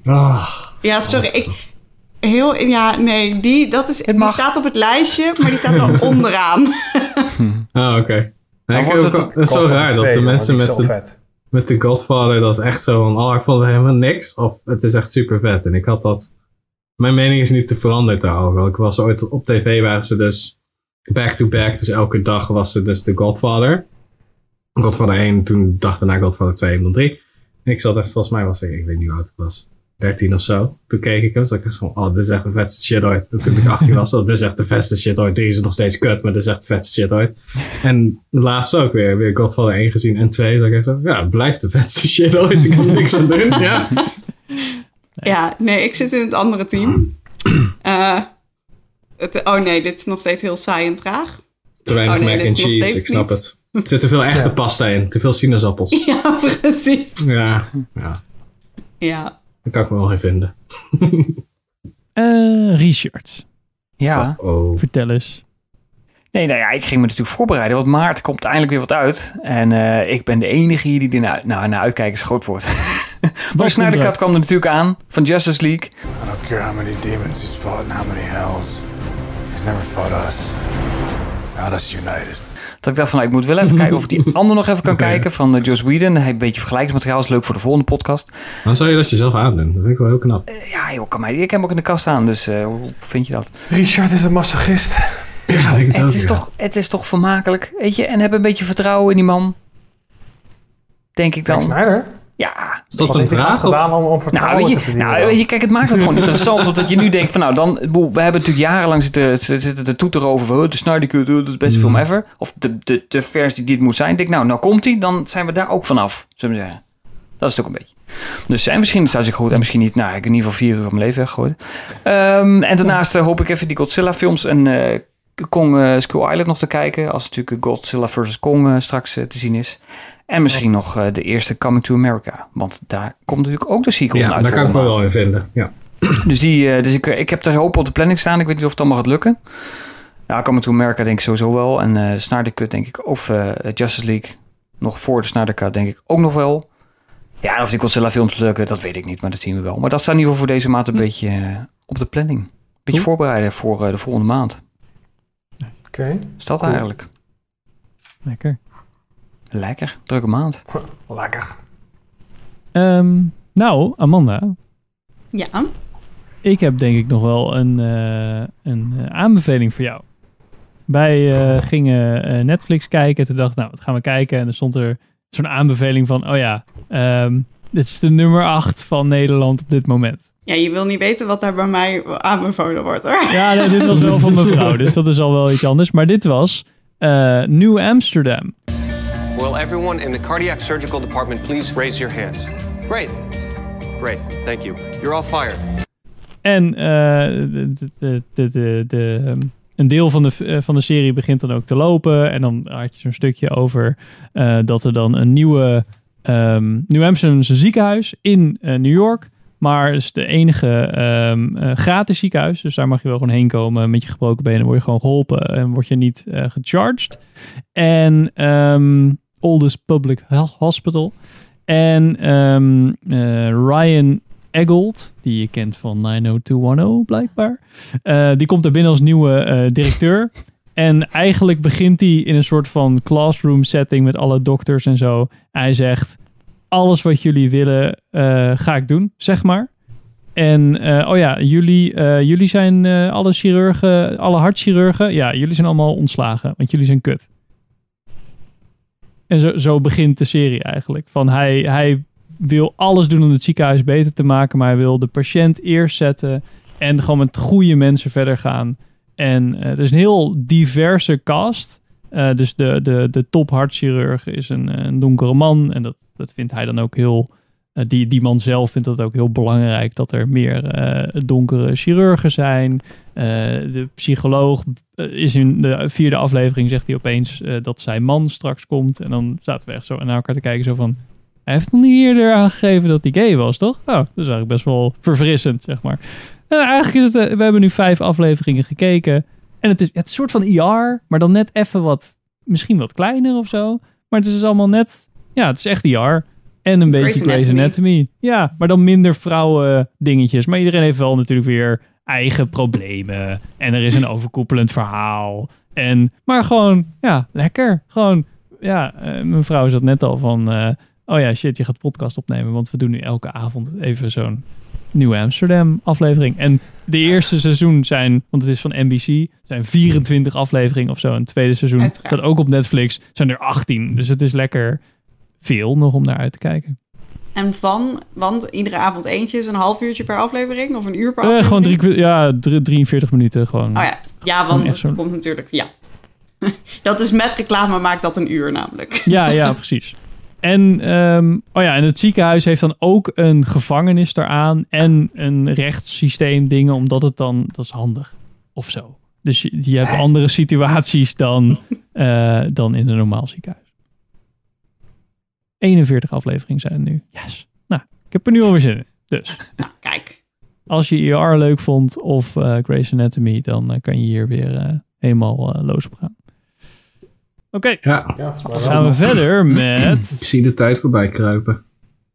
Ah. Ja, sorry. Ik, heel, ja, nee, die, dat is, die staat op het lijstje, maar die staat wel [LAUGHS] onderaan. [LAUGHS] Ah, oké. Nee, ik wordt heb het is zo raar dat 2, de mensen met de, vet. met de Godfather, dat is echt zo van, oh, ik vond het helemaal niks. Of het is echt super vet. En ik had dat, mijn mening is niet te veranderd daarover. Ik was ooit op tv, waren ze dus back-to-back. dus elke dag was ze dus de Godfather. Godfather 1, toen dag daarna Godfather 2 en dan 3. En ik zat echt, volgens mij was ik, ik weet niet hoe oud ik was. 13 of zo. Toen keek ik hem, zat ik echt van, oh, dit is echt de vetste shit ooit. En toen ik 18 was, oh, dit is echt de vetste shit ooit. 3 is nog steeds kut, maar dit is echt de vetste shit ooit. En de laatste ook weer, weer Godfather 1 gezien en 2. Dat ik echt ja, het blijft de vetste shit ooit. Ik kan er niks aan doen. Ja. Ja, nee, ik zit in het andere team. [CLEARS THROAT] Eh, het, oh nee, dit is nog steeds heel saai en traag. Te weinig Oh nee, mac dit and is nog cheese, steeds ik snap niet. het. Er zit te veel echte Ja. pasta in, te veel sinaasappels. [LAUGHS] Ja, precies. Ja, ja, Ja. dat kan ik me wel in vinden. [LAUGHS] Eh, Richard, Ja. Oh. vertel eens. Nee, nou ja, ik ging me natuurlijk voorbereiden, want maart komt eindelijk weer wat uit. En eh, ik ben de enige hier die er naar, nou, naar uitkijken is groot wordt. [LAUGHS] maar Snyder Cut kwam er natuurlijk aan van Justice League. I don't care how many demons he's fought and how many hells. He's never fought us. Not us united. Dat ik dacht van, nou, ik moet wel even kijken of ik die [LAUGHS] ander nog even kan kijken van uh, Joss Whedon. Hij heeft een beetje vergelijkingsmateriaal, is leuk voor de volgende podcast. Dan zou je dat jezelf aandoen. Dat vind ik wel heel knap. Ja, joh, kan mij, ik heb hem ook in de kast staan, dus uh, hoe vind je dat? Richard is een masochist. Ja, ik het, is toch, het is toch vermakelijk, weet je? En heb een beetje vertrouwen in die man. Denk ik dan. Zack Snyder? Ja. Is dat een hij vraag? gedaan om, om Nou, te verdienen? nou, weet je, kijk, het maakt het gewoon interessant. omdat je nu denkt van, nou, dan, we hebben natuurlijk jarenlang zitten, zitten te toeteren over van, de Snyder Cut, dat is de beste Mm. film ever. Of de, de, de versie die het moet zijn. Ik denk, nou, nou komt die, dan zijn we daar ook vanaf, zullen we zeggen. Dat is het ook een beetje. Dus en misschien staat zich goed en misschien niet. Nou, ik heb in ieder geval vier uur van mijn leven weggegooid. Ehm, en daarnaast eh, hoop ik even die Godzilla films en eh, Kong eh, Skull Island nog te kijken. Als natuurlijk Godzilla vs. Kong straks te zien is. En misschien nog eh, de eerste Coming to America. Want daar komt natuurlijk ook de sequel van Ja, uit. daar kan ik me wel in vinden. Ja. [CLEARS THROAT] Dus, die, eh, dus ik, ik heb er hoop op de planning staan. Ik weet niet of het allemaal gaat lukken. Ja, Coming to America denk ik sowieso wel. En eh Snyder Cut denk ik. Of eh, Justice League. Nog voor de Snyder Cut denk ik ook nog wel. Ja, of die Godzilla films lukken, dat weet ik niet. Maar dat zien we wel. Maar dat staat in ieder geval voor deze maand een beetje eh, op de planning. Een beetje voorbereiden voor eh, de volgende maand. Oké. Is dat Cool. eigenlijk? Lekker. Lekker. Drukke maand. [LAUGHS] Lekker. Ehm, nou, Amanda, Ja. ik heb denk ik nog wel een, eh, een eh, aanbeveling voor jou. Wij eh, gingen eh, Netflix kijken. Toen dacht ik, nou, wat gaan we kijken? En er stond er zo'n aanbeveling van, oh ja, ehm, dit is de nummer 8 van Nederland op dit moment. Ja, je wil niet weten wat daar bij mij aanbevolen wordt hoor. Ja, nee, dit was wel van mevrouw, dus dat is al wel iets anders. Maar dit was eh, New Amsterdam. Will everyone in the cardiac surgical department please raise your hands? Great. Great. Thank you. You're all fired. En eh, de, de, de, de, de, ehm, een deel van de, eh, van de serie begint dan ook te lopen. En dan had je zo'n stukje over eh, dat er dan een nieuwe... ehm New een ziekenhuis in eh, New York. Maar het is de enige ehm, eh, gratis ziekenhuis. Dus daar mag je wel gewoon heen komen met je gebroken benen. word je gewoon geholpen en word je niet eh, gecharged. En ehm oldest public hos- hospital. En ehm, eh, Ryan Eggold, die je kent van 90210 blijkbaar. Eh, die komt er binnen als nieuwe eh, directeur. En eigenlijk begint hij in een soort van classroom setting met alle dokters en zo. Hij zegt, alles wat jullie willen, ga ik doen, zeg maar. En oh ja, jullie, jullie zijn alle chirurgen, alle hartchirurgen. Ja, jullie zijn allemaal ontslagen, want jullie zijn kut. En zo, zo begint de serie eigenlijk. Van hij, hij wil alles doen om het ziekenhuis beter te maken, maar hij wil de patiënt eerst zetten en gewoon met goede mensen verder gaan. En eh, het is een heel diverse cast. Eh, dus de, de, de top hartchirurg is een, een donkere man. En dat, dat vindt hij dan ook heel. Eh, die, die man zelf vindt dat ook heel belangrijk dat er meer eh, donkere chirurgen zijn. Eh, de psycholoog is in de vierde aflevering, zegt hij opeens dat zijn man straks komt. En dan zaten we echt zo naar elkaar te kijken, zo van. Hij heeft nog niet eerder aangegeven dat hij gay was, toch? Oh, dat is eigenlijk best wel verfrissend, zeg maar. Eh, eigenlijk is het, we hebben nu vijf afleveringen gekeken. En het is, het een soort van IR, maar dan net even wat, misschien wat kleiner of zo. Maar het is dus allemaal net, ja, het is echt IR. En een beetje Grey's Anatomy. Anatomy. Ja, maar dan minder vrouwen dingetjes. Maar iedereen heeft wel natuurlijk weer eigen problemen. En er is een [LAUGHS] overkoepelend verhaal. En, maar gewoon, ja, lekker. Gewoon, ja, eh, mijn vrouw zat net al van, eh, oh ja, shit, je gaat podcast opnemen. Want we doen nu elke avond even zo'n Nieuw Amsterdam aflevering. En de eerste seizoen zijn, want het is van NBC, zijn 24 afleveringen of zo. En het tweede seizoen Uiteraard. staat ook op Netflix, zijn er 18. Dus het is lekker veel nog om naar uit te kijken. En van, want iedere avond eentje is een half uurtje per aflevering of een uur per Eh, aflevering? gewoon drie, ja, drie- 43 minuten gewoon. Oh ja, ja want zo. komt natuurlijk, ja. [LAUGHS] dat is met reclame maakt dat een uur namelijk. Ja, ja, [LAUGHS] precies. En, ehm, oh ja, en het ziekenhuis heeft dan ook een gevangenis eraan en een rechtssysteem dingen, omdat het dan, dat is handig of zo. Dus je, je hebt andere situaties dan, eh, dan in een normaal ziekenhuis. 41 afleveringen zijn er nu. Yes. Nou, ik heb er nu alweer zin in. Dus. [LAUGHS] kijk. Als je ER leuk vond of eh Grey's Anatomy, dan eh, kan je hier weer eh, helemaal eh, los op gaan. Oké, Ja. dan gaan we verder [CLEARS THROAT] met... Ik zie de tijd voorbij kruipen.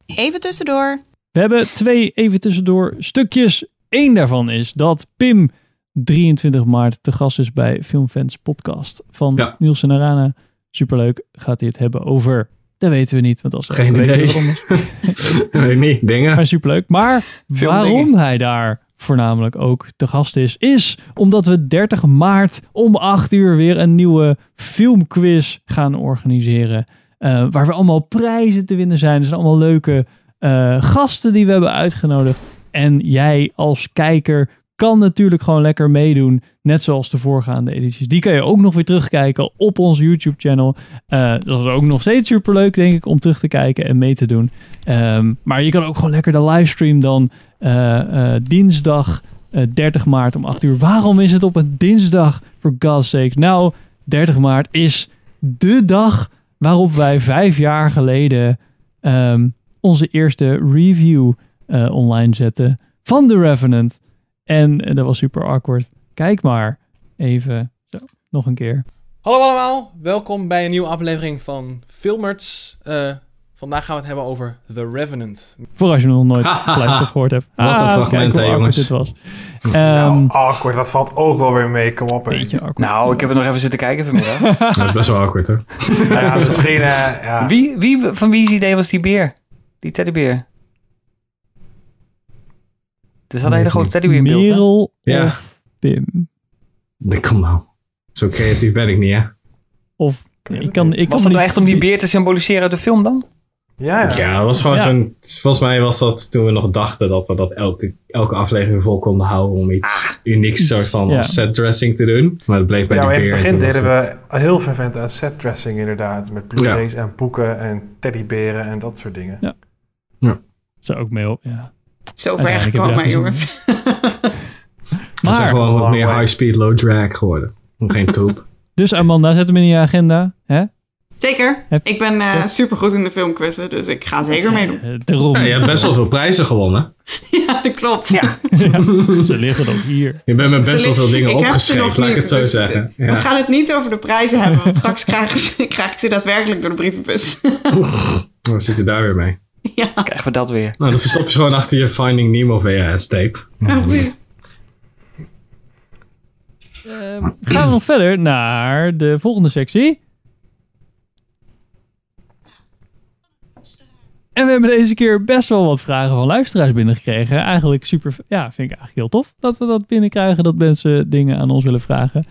Even tussendoor. We hebben twee even tussendoor stukjes. Eén daarvan is dat Pim 23 maart te gast is bij Filmfans Podcast van Niels en Arana. Superleuk. Gaat hij het hebben over... Dat weten we niet, want als Geen idee. anders. [LAUGHS] Weet ik niet, dingen. Maar superleuk. Maar waarom hij daar voornamelijk ook te gast is, is omdat we 30 maart om 8 uur weer een nieuwe filmquiz gaan organiseren. eh, waar we allemaal prijzen te winnen zijn. Er zijn allemaal leuke eh, gasten die we hebben uitgenodigd. En jij als kijker kan natuurlijk gewoon lekker meedoen. Net zoals de voorgaande edities. Die kan je ook nog weer terugkijken op ons YouTube-channel. Eh, dat is ook nog steeds superleuk, denk ik, om terug te kijken en mee te doen. Ehm, maar je kan ook gewoon lekker de livestream dan eh, eh, dinsdag eh, 30 maart om 8 uur. Waarom is het op een dinsdag, for God's sake? Nou, 30 maart is de dag waarop wij vijf jaar geleden ehm, onze eerste review online zetten van The Revenant. En dat was super awkward. Kijk maar even. Zo, nog een keer. Hallo allemaal, welkom bij een nieuwe aflevering van Filmerts. Eh, vandaag gaan we het hebben over The Revenant. Voor als je nog nooit [LAUGHS] geluisterd of gehoord hebt. Wat een Ah, fragment, hè, jongens. dit was. [LAUGHS] Nou, Ehm, awkward, dat valt ook wel weer mee. Kom op. hè. Beetje awkward. Nou, ik heb het nog even zitten kijken vanmiddag. [LAUGHS] Dat is best wel awkward hoor. ja, misschien... eh, ja. Wie, wie, van wie's idee was die beer? Die teddybeer? Er zat een hele grote teddybeer in beeld, hè? Merel Ja. of Pim? Nee, Kom nou. Zo creatief ben ik niet, hè? Of ik kan, ik Was kan dat nou echt om die beer te symboliseren uit de film dan? Ja, Ja, dat was gewoon Ja. zo'n... Volgens mij was dat toen we nog dachten dat we dat elke, elke aflevering vol konden houden om iets unieks soort van ja. set dressing te doen. Maar dat bleek bij Ja, die maar in beer. het begin deden we heel vervent aan setdressing inderdaad. Met Blu-rays en boeken en teddyberen en dat soort dingen. Ja. Zou ook mee op, ja. Zo ver gekomen, jongens. [LAUGHS] We zijn Maar, gewoon wat meer way. high speed, low drag geworden. Geen troep. [LAUGHS] dus Amanda, zet hem in je agenda. Hè? Zeker. Heb- Ik ben Ja. super goed in de filmquizzen, dus ik ga zeker meedoen. Eh, Daarom. Ja, je hebt best wel veel prijzen gewonnen. [LAUGHS] Ja, dat klopt. Ja. Ja, ze liggen ook hier. Je bent met best wel veel dingen Ik heb ze nog opgeschreven, laat ik niet, het zo dus zeggen. We gaan het niet over de prijzen hebben, want straks krijg ik ze daadwerkelijk door de brievenbus. Hoe zit je daar weer mee? Krijgen we dat weer. Nou, dan verstop je gewoon achter je Finding Nemo VHS tape. Ja, precies. Ehm, gaan we nog verder naar de volgende sectie. En we hebben deze keer best wel wat vragen van luisteraars binnengekregen. Eigenlijk super, ja, vind ik eigenlijk heel tof dat we dat binnenkrijgen. Dat mensen dingen aan ons willen vragen.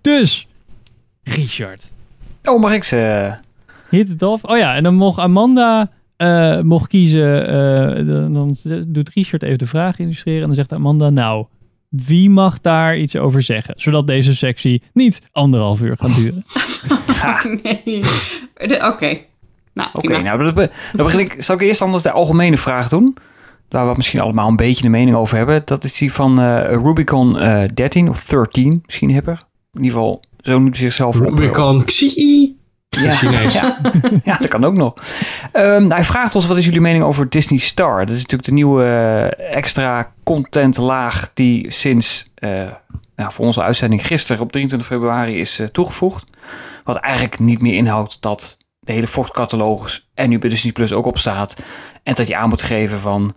Dus, Richard. Oh, mag ik ze? Hit het. Oh ja, en dan mocht Amanda eh, mocht kiezen. eh, dan, dan doet Richard even de vraag illustreren. En dan zegt Amanda, nou, wie mag daar iets over zeggen? Zodat deze sectie niet anderhalf uur gaat duren. [LAUGHS] nee. Oké. Nou, Oké, nou, dan, be- dan begin ik. Zal ik eerst anders de algemene vraag doen? Waar we misschien allemaal een beetje de mening over hebben. Dat is die van eh, Rubicon eh 13 of 13, misschien hipper. In ieder geval, zo noemt hij zichzelf op. Rubicon Xi. Ja, Chinees. ja. [LAUGHS] ja, dat kan ook nog. Ehm, nou, hij vraagt ons, wat is jullie mening over Disney Star? Dat is natuurlijk de nieuwe eh, extra contentlaag die sinds eh, nou, voor onze uitzending gisteren op 23 februari is eh, toegevoegd. Wat eigenlijk niet meer inhoudt dat de hele Fox-catalogus en nu bij Disney Plus ook op staat. En dat je aan moet geven van,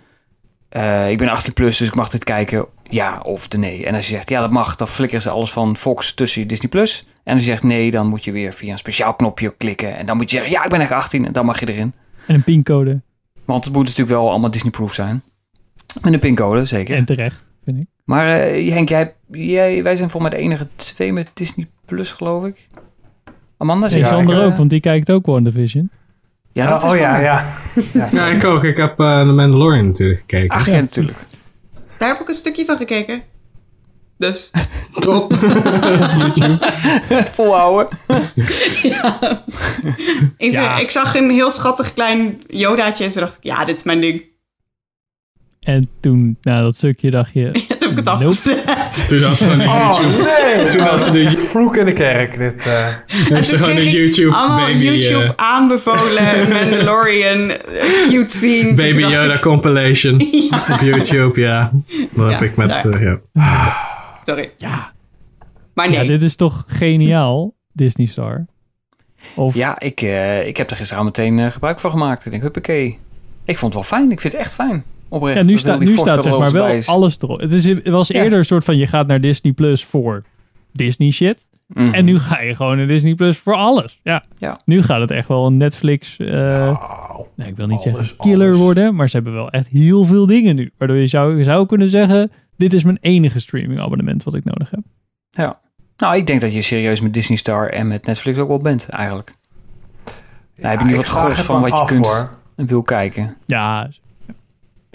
eh, ik ben 18 plus, dus ik mag dit kijken, ja of de nee. En als je zegt, ja dat mag, dan flikkeren ze alles van Fox tussen Disney Plus. En als je zegt nee, dan moet je weer via een speciaal knopje klikken. En dan moet je zeggen, ja ik ben echt 18 en dan mag je erin. En een pincode. Want het moet natuurlijk wel allemaal Disney-proof zijn. Met een pincode, zeker. En terecht, vind ik. Maar eh, Henk, jij, jij, wij zijn volgens mij de enige twee met Disney Plus, geloof ik. Amanda, En Sander jij, eh, ook, want die kijkt ook WandaVision. Ja, dat is oh ja, ja. ja. [LAUGHS] Ja, ik ook. Ik heb eh The Mandalorian natuurlijk gekeken. Ach ja, natuurlijk. Daar heb ik een stukje van gekeken. Dus. [LAUGHS] Top. [LAUGHS] Volhouden. ja. Ik, Ja. ik zag een heel schattig klein Yodaatje en toen dacht ik, ja, dit is mijn ding. En toen, nou dat stukje dacht je... Toen heb ik het Nope. Toen had ze gewoon een Oh, YouTube. nee. Toen had ze de vloek in de kerk, dit. eh. heeft ze gewoon een YouTube Allemaal baby, YouTube eh, aanbevolen [LAUGHS] Mandalorian eh, cute scenes. En toen baby Yoda ik- compilation [LAUGHS] op YouTube, ja. Dat heb ik met, eh, ja. Sorry. Ja. Maar nee. Ja, dit is toch geniaal, Disney Star? Of, Ja, ik, eh, ik heb er gisteravond meteen eh, gebruik van gemaakt. Ik denk, huppakee. Ik vond het wel fijn. Ik vind het echt fijn. Oprecht. ja, nu, nu staat zeg maar wel is. alles erop. Het, is, het was Ja. eerder een soort van, je gaat naar Disney Plus voor Disney shit. Mhm. En nu ga je gewoon naar Disney Plus voor alles. Ja. Ja. Nu gaat het echt wel een Netflix... eh, Nou, nee, ik wil niet alles, zeggen killer alles. worden, maar ze hebben wel echt heel veel dingen nu. Waardoor je zou, je zou kunnen zeggen, dit is mijn enige streaming abonnement wat ik nodig heb. Ja. Nou, ik denk dat je serieus met Disney Star en met Netflix ook wel bent, eigenlijk. Dan heb je niet ik wat gros van wat je af, kunt hoor. en wil kijken. Ja,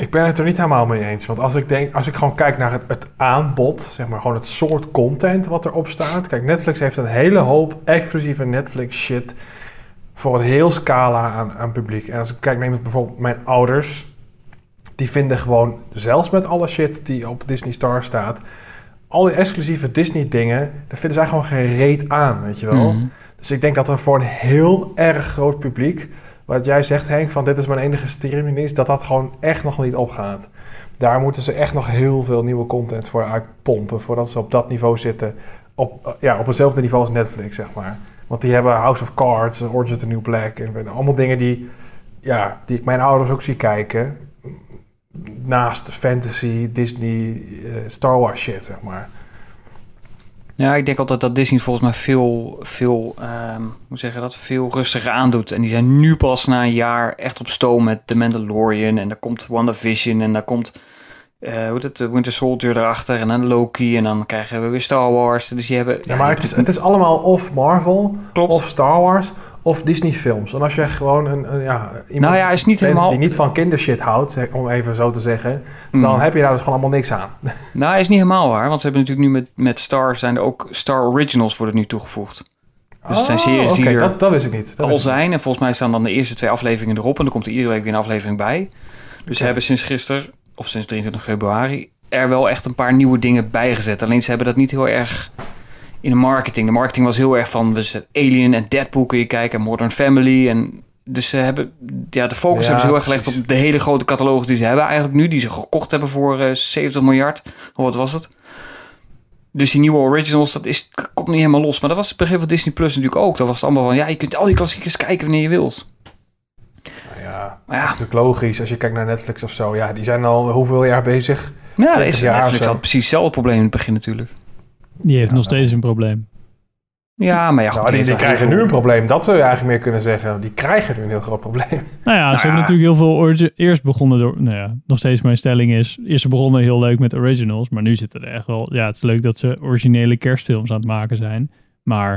Ik ben het er niet helemaal mee eens. Want als ik, denk, als ik gewoon kijk naar het, het aanbod, zeg maar gewoon het soort content wat erop staat. Kijk, Netflix heeft een hele hoop exclusieve Netflix shit voor een heel scala aan, aan publiek. En als ik kijk naar bijvoorbeeld mijn ouders, die vinden gewoon, zelfs met alle shit die op Disney Star staat, al die exclusieve Disney dingen, daar vinden zij gewoon geen reet aan, weet je wel. Mhm. Dus ik denk dat er voor een heel erg groot publiek, wat jij zegt Henk, van dit is mijn enige streamingdienst, dat dat gewoon echt nog niet opgaat. Daar moeten ze echt nog heel veel nieuwe content voor uitpompen, voordat ze op dat niveau zitten, op, eh, ja, op hetzelfde niveau als Netflix, zeg maar. Want die hebben House of Cards, Orange is the New Black, en allemaal dingen die, ja, die ik mijn ouders ook zie kijken, naast fantasy, Disney, eh, Star Wars shit, zeg maar. Ja, ik denk altijd dat Disney volgens mij veel, veel, ehm, hoe zeg je dat, veel rustiger aandoet. En die zijn nu pas na een jaar echt op stoom met The Mandalorian. En daar komt WandaVision en daar komt, eh hoe heet het, de Winter Soldier erachter. En dan Loki en dan krijgen we weer Star Wars. Dus die hebben... Ja, maar het is, het is allemaal of Marvel, of Star Wars, of Disney films. En als je gewoon een, een ja, iemand Nou ja, is niet helemaal- die niet van kindershit houdt, om even zo te zeggen, Mm. dan heb je daar dus gewoon allemaal niks aan. [LAUGHS] Nou, is niet helemaal waar. Want ze hebben natuurlijk nu met, met Star zijn er ook Star Originals worden nu toegevoegd. Dus het zijn Oh, series die er dat, dat wist ik niet. Dat al zijn. En volgens mij staan dan de eerste twee afleveringen erop. En dan komt er iedere week weer een aflevering bij. Dus ze hebben sinds gisteren, of sinds 23 februari, er wel echt een paar nieuwe dingen bijgezet. Alleen ze hebben dat niet heel erg in de marketing. De marketing was heel erg van, we zetten Alien en Deadpool kun je kijken. En Modern Family. En dus ze hebben, ja, de focus Ja, hebben ze heel erg gelegd op de hele grote catalogus die ze hebben eigenlijk nu. Die ze gekocht hebben voor eh 70 miljard. Of wat was het? Dus die nieuwe originals, dat is, komt niet helemaal los. Maar dat was het begin van Disney Plus natuurlijk ook. Dat was het allemaal van, ja, je kunt al die klassiekers kijken wanneer je wilt. niet. Ja, Maar ja. dat is natuurlijk logisch. Als je kijkt naar Netflix of zo, ja, die zijn al hoeveel jaar bezig? Ja, dat 20 is Netflix had precies hetzelfde probleem in het begin natuurlijk. Die heeft nog steeds een probleem. Ja, maar ja, goed, Nou, die, krijgen nu een probleem. Dat zou je eigenlijk meer kunnen zeggen. Die krijgen nu een heel groot probleem. [LAUGHS] Nou ja, ze hebben natuurlijk heel veel... Eerst begonnen door... Nou ja, nog steeds mijn stelling is... Eerst ze begonnen heel leuk met originals. Maar nu zitten er echt wel... Ja, het is leuk dat ze originele kerstfilms aan het maken zijn. Maar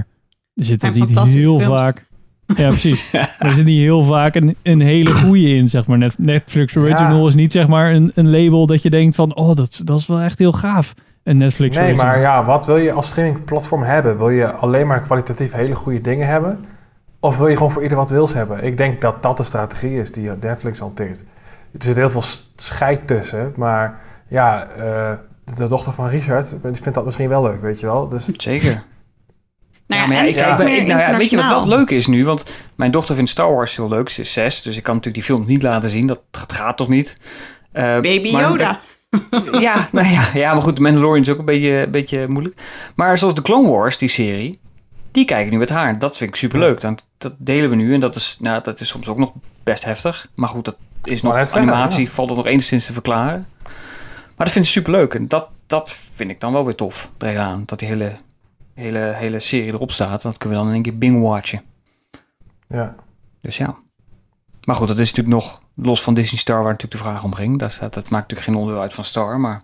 er zit er Zijn niet heel films. vaak... Ja, precies. [LAUGHS] Er zit niet heel vaak een, een hele goede in, zeg maar. Net, Netflix Original Ja. is niet, zeg maar, een, een label dat je denkt van... Oh, dat, dat is wel echt heel gaaf. Een Netflix Nee, maar ja, wat wil je als streamingplatform hebben? Wil je alleen maar kwalitatief hele goede dingen hebben? Of wil je gewoon voor ieder wat wils hebben? Ik denk dat dat de strategie is die Netflix hanteert. Er zit heel veel scheid tussen, maar ja, eh, de dochter van Richard vindt dat misschien wel leuk, weet je wel. Dus, Zeker. Nou Ja, ja, maar ja, en ik, nou ja, weet je wat wel leuk is nu? Want mijn dochter vindt Star Wars heel leuk. Ze is zes, dus ik kan natuurlijk die film niet laten zien. Dat, dat gaat toch niet? Eh, Baby maar- Yoda. Ja, nou ja, ja, maar goed, de Mandalorian is ook een beetje, een beetje moeilijk. Maar zoals de Clone Wars, die serie, die kijk ik nu met haar. Dat vind ik superleuk. Dan, dat delen we nu en dat is, nou, dat is soms ook nog best heftig. Maar goed, dat is nog animatie, ja. valt het nog enigszins te verklaren. Maar dat vind ik superleuk en dat, dat vind ik dan wel weer tof eraan. Dat die hele, hele, hele serie erop staat. Dat kunnen we dan in één keer bing-watchen. ja. Dus ja. Maar goed, dat is natuurlijk nog los van Disney Star, waar natuurlijk de vraag om ging. Dat, staat, dat maakt natuurlijk geen onderdeel uit van Star, maar...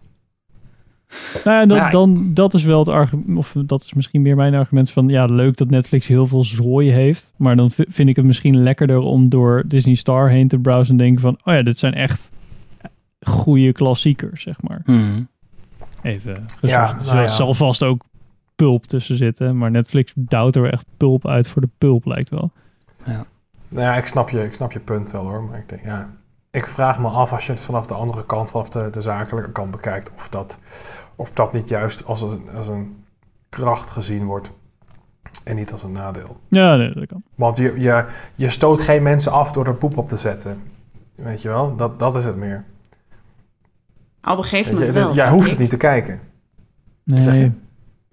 Nou ja, dat, Ja. dan, dat is wel het argument, of dat is misschien meer mijn argument van, ja, leuk dat Netflix heel veel zooi heeft, maar dan vind ik het misschien lekkerder om door Disney Star heen te browsen en denken van, oh ja, dit zijn echt goede klassiekers, zeg maar. Mhm. Even, Ja, ja, nou ja. zal vast ook pulp tussen zitten, maar Netflix duwt er echt pulp uit voor de pulp, lijkt wel. Nou ja, ik snap, je, ik snap je punt wel hoor, maar ik denk, ja... Ik vraag me af als je het vanaf de andere kant, vanaf de, de zakelijke kant bekijkt, of dat, of dat niet juist als een, als een kracht gezien wordt en niet als een nadeel. Ja, nee, dat kan. Want je, je, je stoot geen mensen af door er poep op te zetten. Weet je wel? Dat, dat is het meer. Op een gegeven Weet je, moment wel. jij hoeft ik. het niet te kijken. Nee, Zeg je?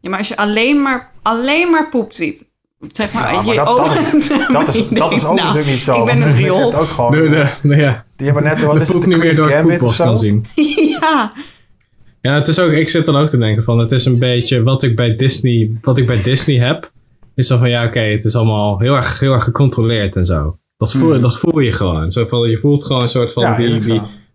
Ja, maar als je alleen maar, alleen maar poep ziet, zeg maar, Ja, maar je dat- dat is- ogen dat is- ermee [LAUGHS] dat is denkt, ook nou, natuurlijk niet zo, Ik ben Netflix [LAUGHS] riool. ook gewoon- De, de, de- ja. Die hebben net, wat de is het, niet meer door het Gambit of zo? kan zien. [LAUGHS] ja. Ja, het is ook, ik zit dan ook te denken van, het is een beetje wat ik bij Disney, wat ik bij Disney heb, is dan van ja, oké, het is allemaal heel erg, heel erg gecontroleerd en zo. Dat voel, Mhm. dat voel je gewoon. Zo van, je voelt gewoon een soort van Ja,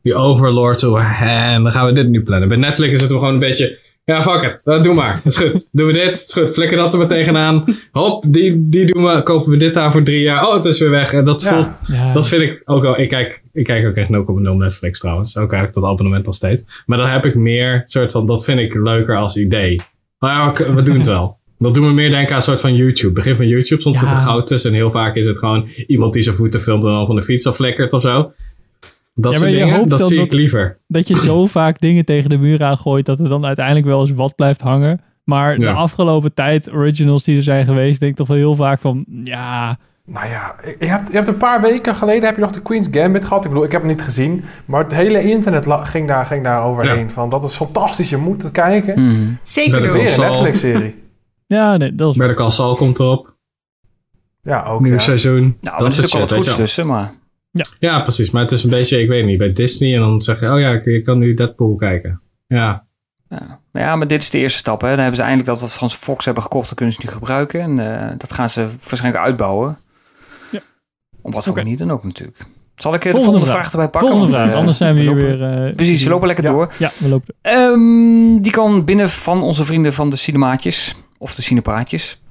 die, overlord, zo, en dan gaan we dit nu plannen. Bij Netflix is het gewoon een beetje, ja, fuck it, dat doe maar, dat is goed. Doen we dit, is goed, flikker dat er maar tegenaan. Hop, die, die doen we, kopen we dit aan voor drie jaar. Oh, het is weer weg. En dat Ja. voelt, Ja. dat vind ik ook wel. Ik kijk, ik kijk ook echt 0,0 Netflix trouwens. Ook eigenlijk dat abonnement al steeds. Maar dan heb ik meer soort van, dat vind ik leuker als idee. Maar ja, we, we doen het wel. Dat doen we meer denken aan een soort van YouTube. Begin van YouTube, soms Ja. zit er goud tussen. En heel vaak is het gewoon iemand die zijn voeten filmt en dan van de fiets aflekkert of zo. Dat Ja, soort maar je dingen, hoopt dat zie dat- ik liever. dat je zo [CLEARS THROAT] vaak dingen tegen de muur aangooit dat er dan uiteindelijk wel eens wat blijft hangen. Maar de afgelopen tijd, originals die er zijn geweest, denk ik toch wel heel vaak van, ja, Nou ja, je hebt, je hebt een paar weken geleden heb je nog de Queen's Gambit gehad. Ik bedoel, ik heb het niet gezien. Maar het hele internet ging daar, ging daar overheen. Van, dat is fantastisch, je moet het kijken. Mhm. Zeker Weer een. Netflix-serie. ja, nee, dat is Better Call Saul komt erop. Ja, ook Nieuw ja. seizoen. Nou, Dat er is wel shit, wat goeds tussen, maar... Ja, precies. Maar het is een beetje, ik weet niet, bij Disney en dan zeg je, oh ja, je kan nu Deadpool kijken. Ja, Ja. Maar ja, maar dit is de eerste stap. Hè. Dan hebben ze eindelijk dat wat van Fox hebben gekocht, dat kunnen ze nu gebruiken. En eh, dat gaan ze waarschijnlijk uitbouwen. Ja. Om wat voor manier dan ook natuurlijk. Zal ik eh, de Volgende volgende vraag. vraag, erbij pakken? volgende Want, vraag. eh, Anders zijn we hier lopen- weer... eh, Precies, we lopen lekker Ja. door. Ja, we lopen. Ehm, die kan binnen van onze vrienden van de Cinemaatjes. Of de Cinepraatjes.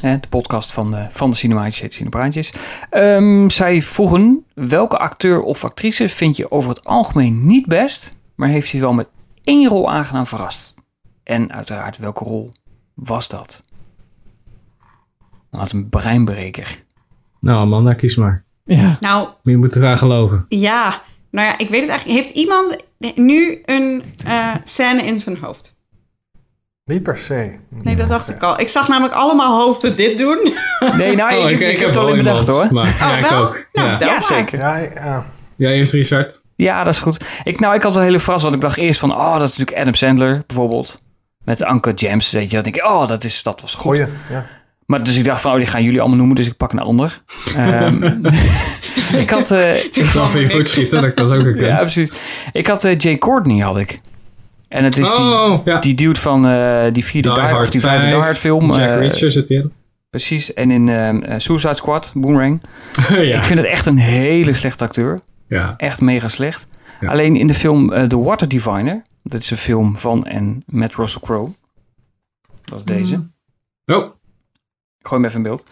Hè, de podcast van de, van de Cinemaatjes heet Cinepraatjes. Ehm, zij vroegen, welke acteur of actrice vind je over het algemeen niet best... maar heeft je wel met één rol aangenaam verrast? En uiteraard, welke rol was dat? Dan had een breinbreker. nou Amanda, kies maar. Ja, Nou, Je moet eraan geloven. ja. Nou ja, ik weet het eigenlijk. Heeft iemand nu een eh, scène in zijn hoofd? Niet per se. Nee, dat dacht ik al. Ik zag namelijk allemaal hoofden dit doen. Nee, nou, [LAUGHS] Oh, ik, ik, heb het al wel in bedacht iemand, hoor. Maar, ja, ik wel? ook. Nou, ja. Ja, zeker. Ja, ja. ja, eerst Richard. Ja, dat is goed. Ik, nou, ik had wel hele verrast, want ik dacht eerst van, oh, dat is natuurlijk Adam Sandler bijvoorbeeld. Met Anke James, weet je. Dan denk ik, oh, dat, is, dat was goed. Goeie. Ja. Maar dus ik dacht van, oh, die gaan jullie allemaal noemen, dus ik pak een ander. [LAUGHS] Ehm, [LAUGHS] ik had... eh, Ik je voet schieten, dat ook een ja, precies. Ik had eh, Jay Courtney, had ik. En het is die, Oh, ja. die dude van eh, die vierde Die Die, of die vijfde Die 5. Hard film. Jack Reacher zit in. Precies. En in eh, Suicide Squad, Boomerang. [LAUGHS] ja. Ik vind het echt een hele slechte acteur. Ja. Echt mega slecht. Alleen in de film The Water Diviner. Dat is een film van en met Russell Crowe. Dat is deze. Oh. Ik gooi hem even in beeld.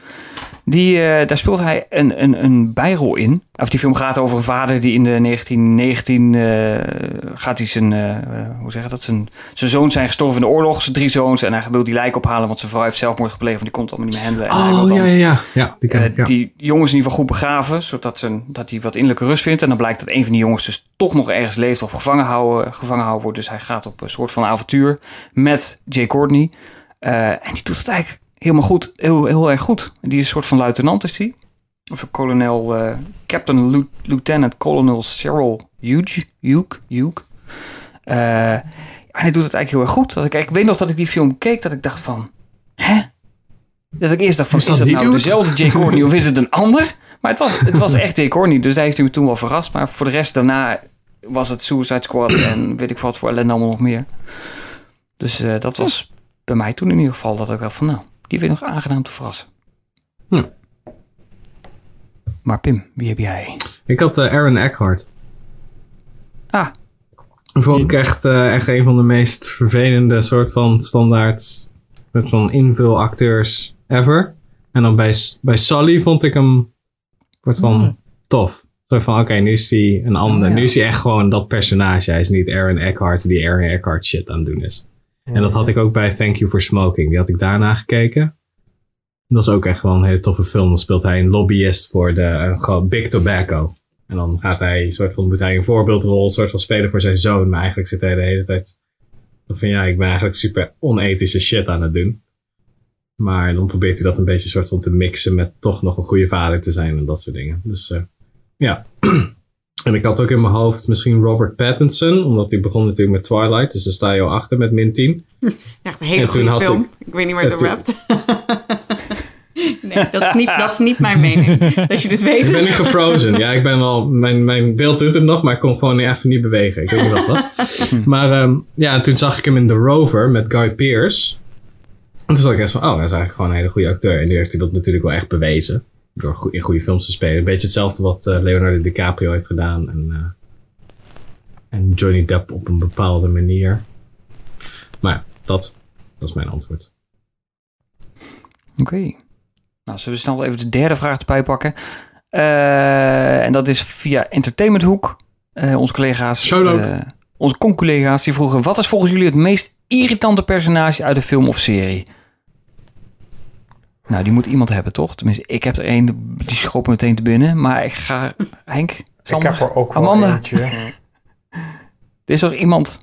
Die, eh, daar speelt hij een, een, een bijrol in. Of die film gaat over een vader die in de 1919 eh, gaat hij zijn, eh, hoe zeg je dat? Zijn, zijn zoons zijn gestorven in de oorlog, zijn drie zoons. En hij wil die lijken ophalen, want zijn vrouw heeft zelfmoord gepleegd. Want die komt allemaal niet meer handelen. En hij wil Oh, dan, ja, ja, ja. ja, die, ik, ja. die jongens in ieder geval goed begraven, zodat ze, dat hij wat innerlijke rust vindt. En dan blijkt dat een van die jongens dus toch nog ergens leeft of gevangen houden, gevangen houden wordt. Dus hij gaat op een soort van avontuur met Jay Courtney. En die doet het eigenlijk helemaal goed, heel, heel erg goed. Die is een soort van luitenant is die. Of een kolonel, eh, Captain Lieu- Lieutenant Colonel Cyril Hughes. Hugh, Hugh. Eh, en hij doet het eigenlijk heel erg goed. Dat ik, ik weet nog dat ik die film keek, dat ik dacht van... Hè? Dat ik eerst dacht van, Is is dat nou dezelfde Jay Courtney of is het een ander? Maar het was, het was echt Jay Courtney, dus daar heeft hij me toen wel verrast. Maar voor de rest daarna was het Suicide Squad en weet ik wat voor ellende allemaal nog meer. Dus eh, dat was bij mij toen in ieder geval dat ik dacht van, nou, die weet nog aangenaam te verrassen. Ja. Maar Pim, wie heb jij? Ik had eh, Aaron Eckhart. Ah. Vond ik echt, eh, echt een van de meest vervelende soort van standaard van invulacteurs ever. En dan bij, bij Sully vond ik hem soort van Hmm. tof. Zo van, oké, nu is hij een ander. Oh, ja. Nu is hij echt gewoon dat personage. Hij is niet Aaron Eckhart die Aaron Eckhart shit aan het doen is. En dat had ik ook bij Thank You for Smoking. Die had ik daarna gekeken. Dat is ook echt wel een hele toffe film. Dan speelt hij een lobbyist voor de gewoon Big Tobacco. En dan gaat hij, soort van, moet hij een voorbeeldrol soort van spelen voor zijn zoon. Maar eigenlijk zit hij de hele tijd van ja, ik ben eigenlijk super onethische shit aan het doen. Maar dan probeert hij dat een beetje soort van te mixen met toch nog een goede vader te zijn en dat soort dingen. Dus eh, ja. [CLEARS THROAT] en ik had ook in mijn hoofd misschien Robert Pattinson, omdat hij begon natuurlijk met Twilight. Dus daar sta je al achter met min 10. [LAUGHS] Echt een hele En goede film. ik- Ik, weet niet waar je het over hebt. [LAUGHS] nee, dat is, niet, dat is niet mijn mening. Dat je dus weet. Ik ben nu gefrozen. Ja, ik ben wel. Mijn, mijn beeld doet het nog, maar ik kon gewoon even niet bewegen. Ik weet niet wat het was. [LAUGHS] maar ehm, ja, en toen zag ik hem in The Rover met Guy Pearce. En toen zag ik echt van, oh, hij is eigenlijk gewoon een hele goede acteur. En nu heeft hij dat natuurlijk wel echt bewezen. Door go- in goede films te spelen. Een beetje hetzelfde wat eh, Leonardo DiCaprio heeft gedaan. En, eh, en Johnny Depp op een bepaalde manier. Maar ja, dat, dat is mijn antwoord. Oké. Nou, zullen we snel even de derde vraag erbij pakken. Eh, en dat is via Entertainment Hoek. Eh, onze collega's, eh, onze con-collega's, die vroegen... Wat is volgens jullie het meest irritante personage uit de film of serie? Nou, die moet iemand hebben, toch? Tenminste, ik heb er één, die schoot me meteen te binnen. Maar ik ga... Henk, Sander, heb er ook wel Amanda. eentje. [LAUGHS] Er is er iemand...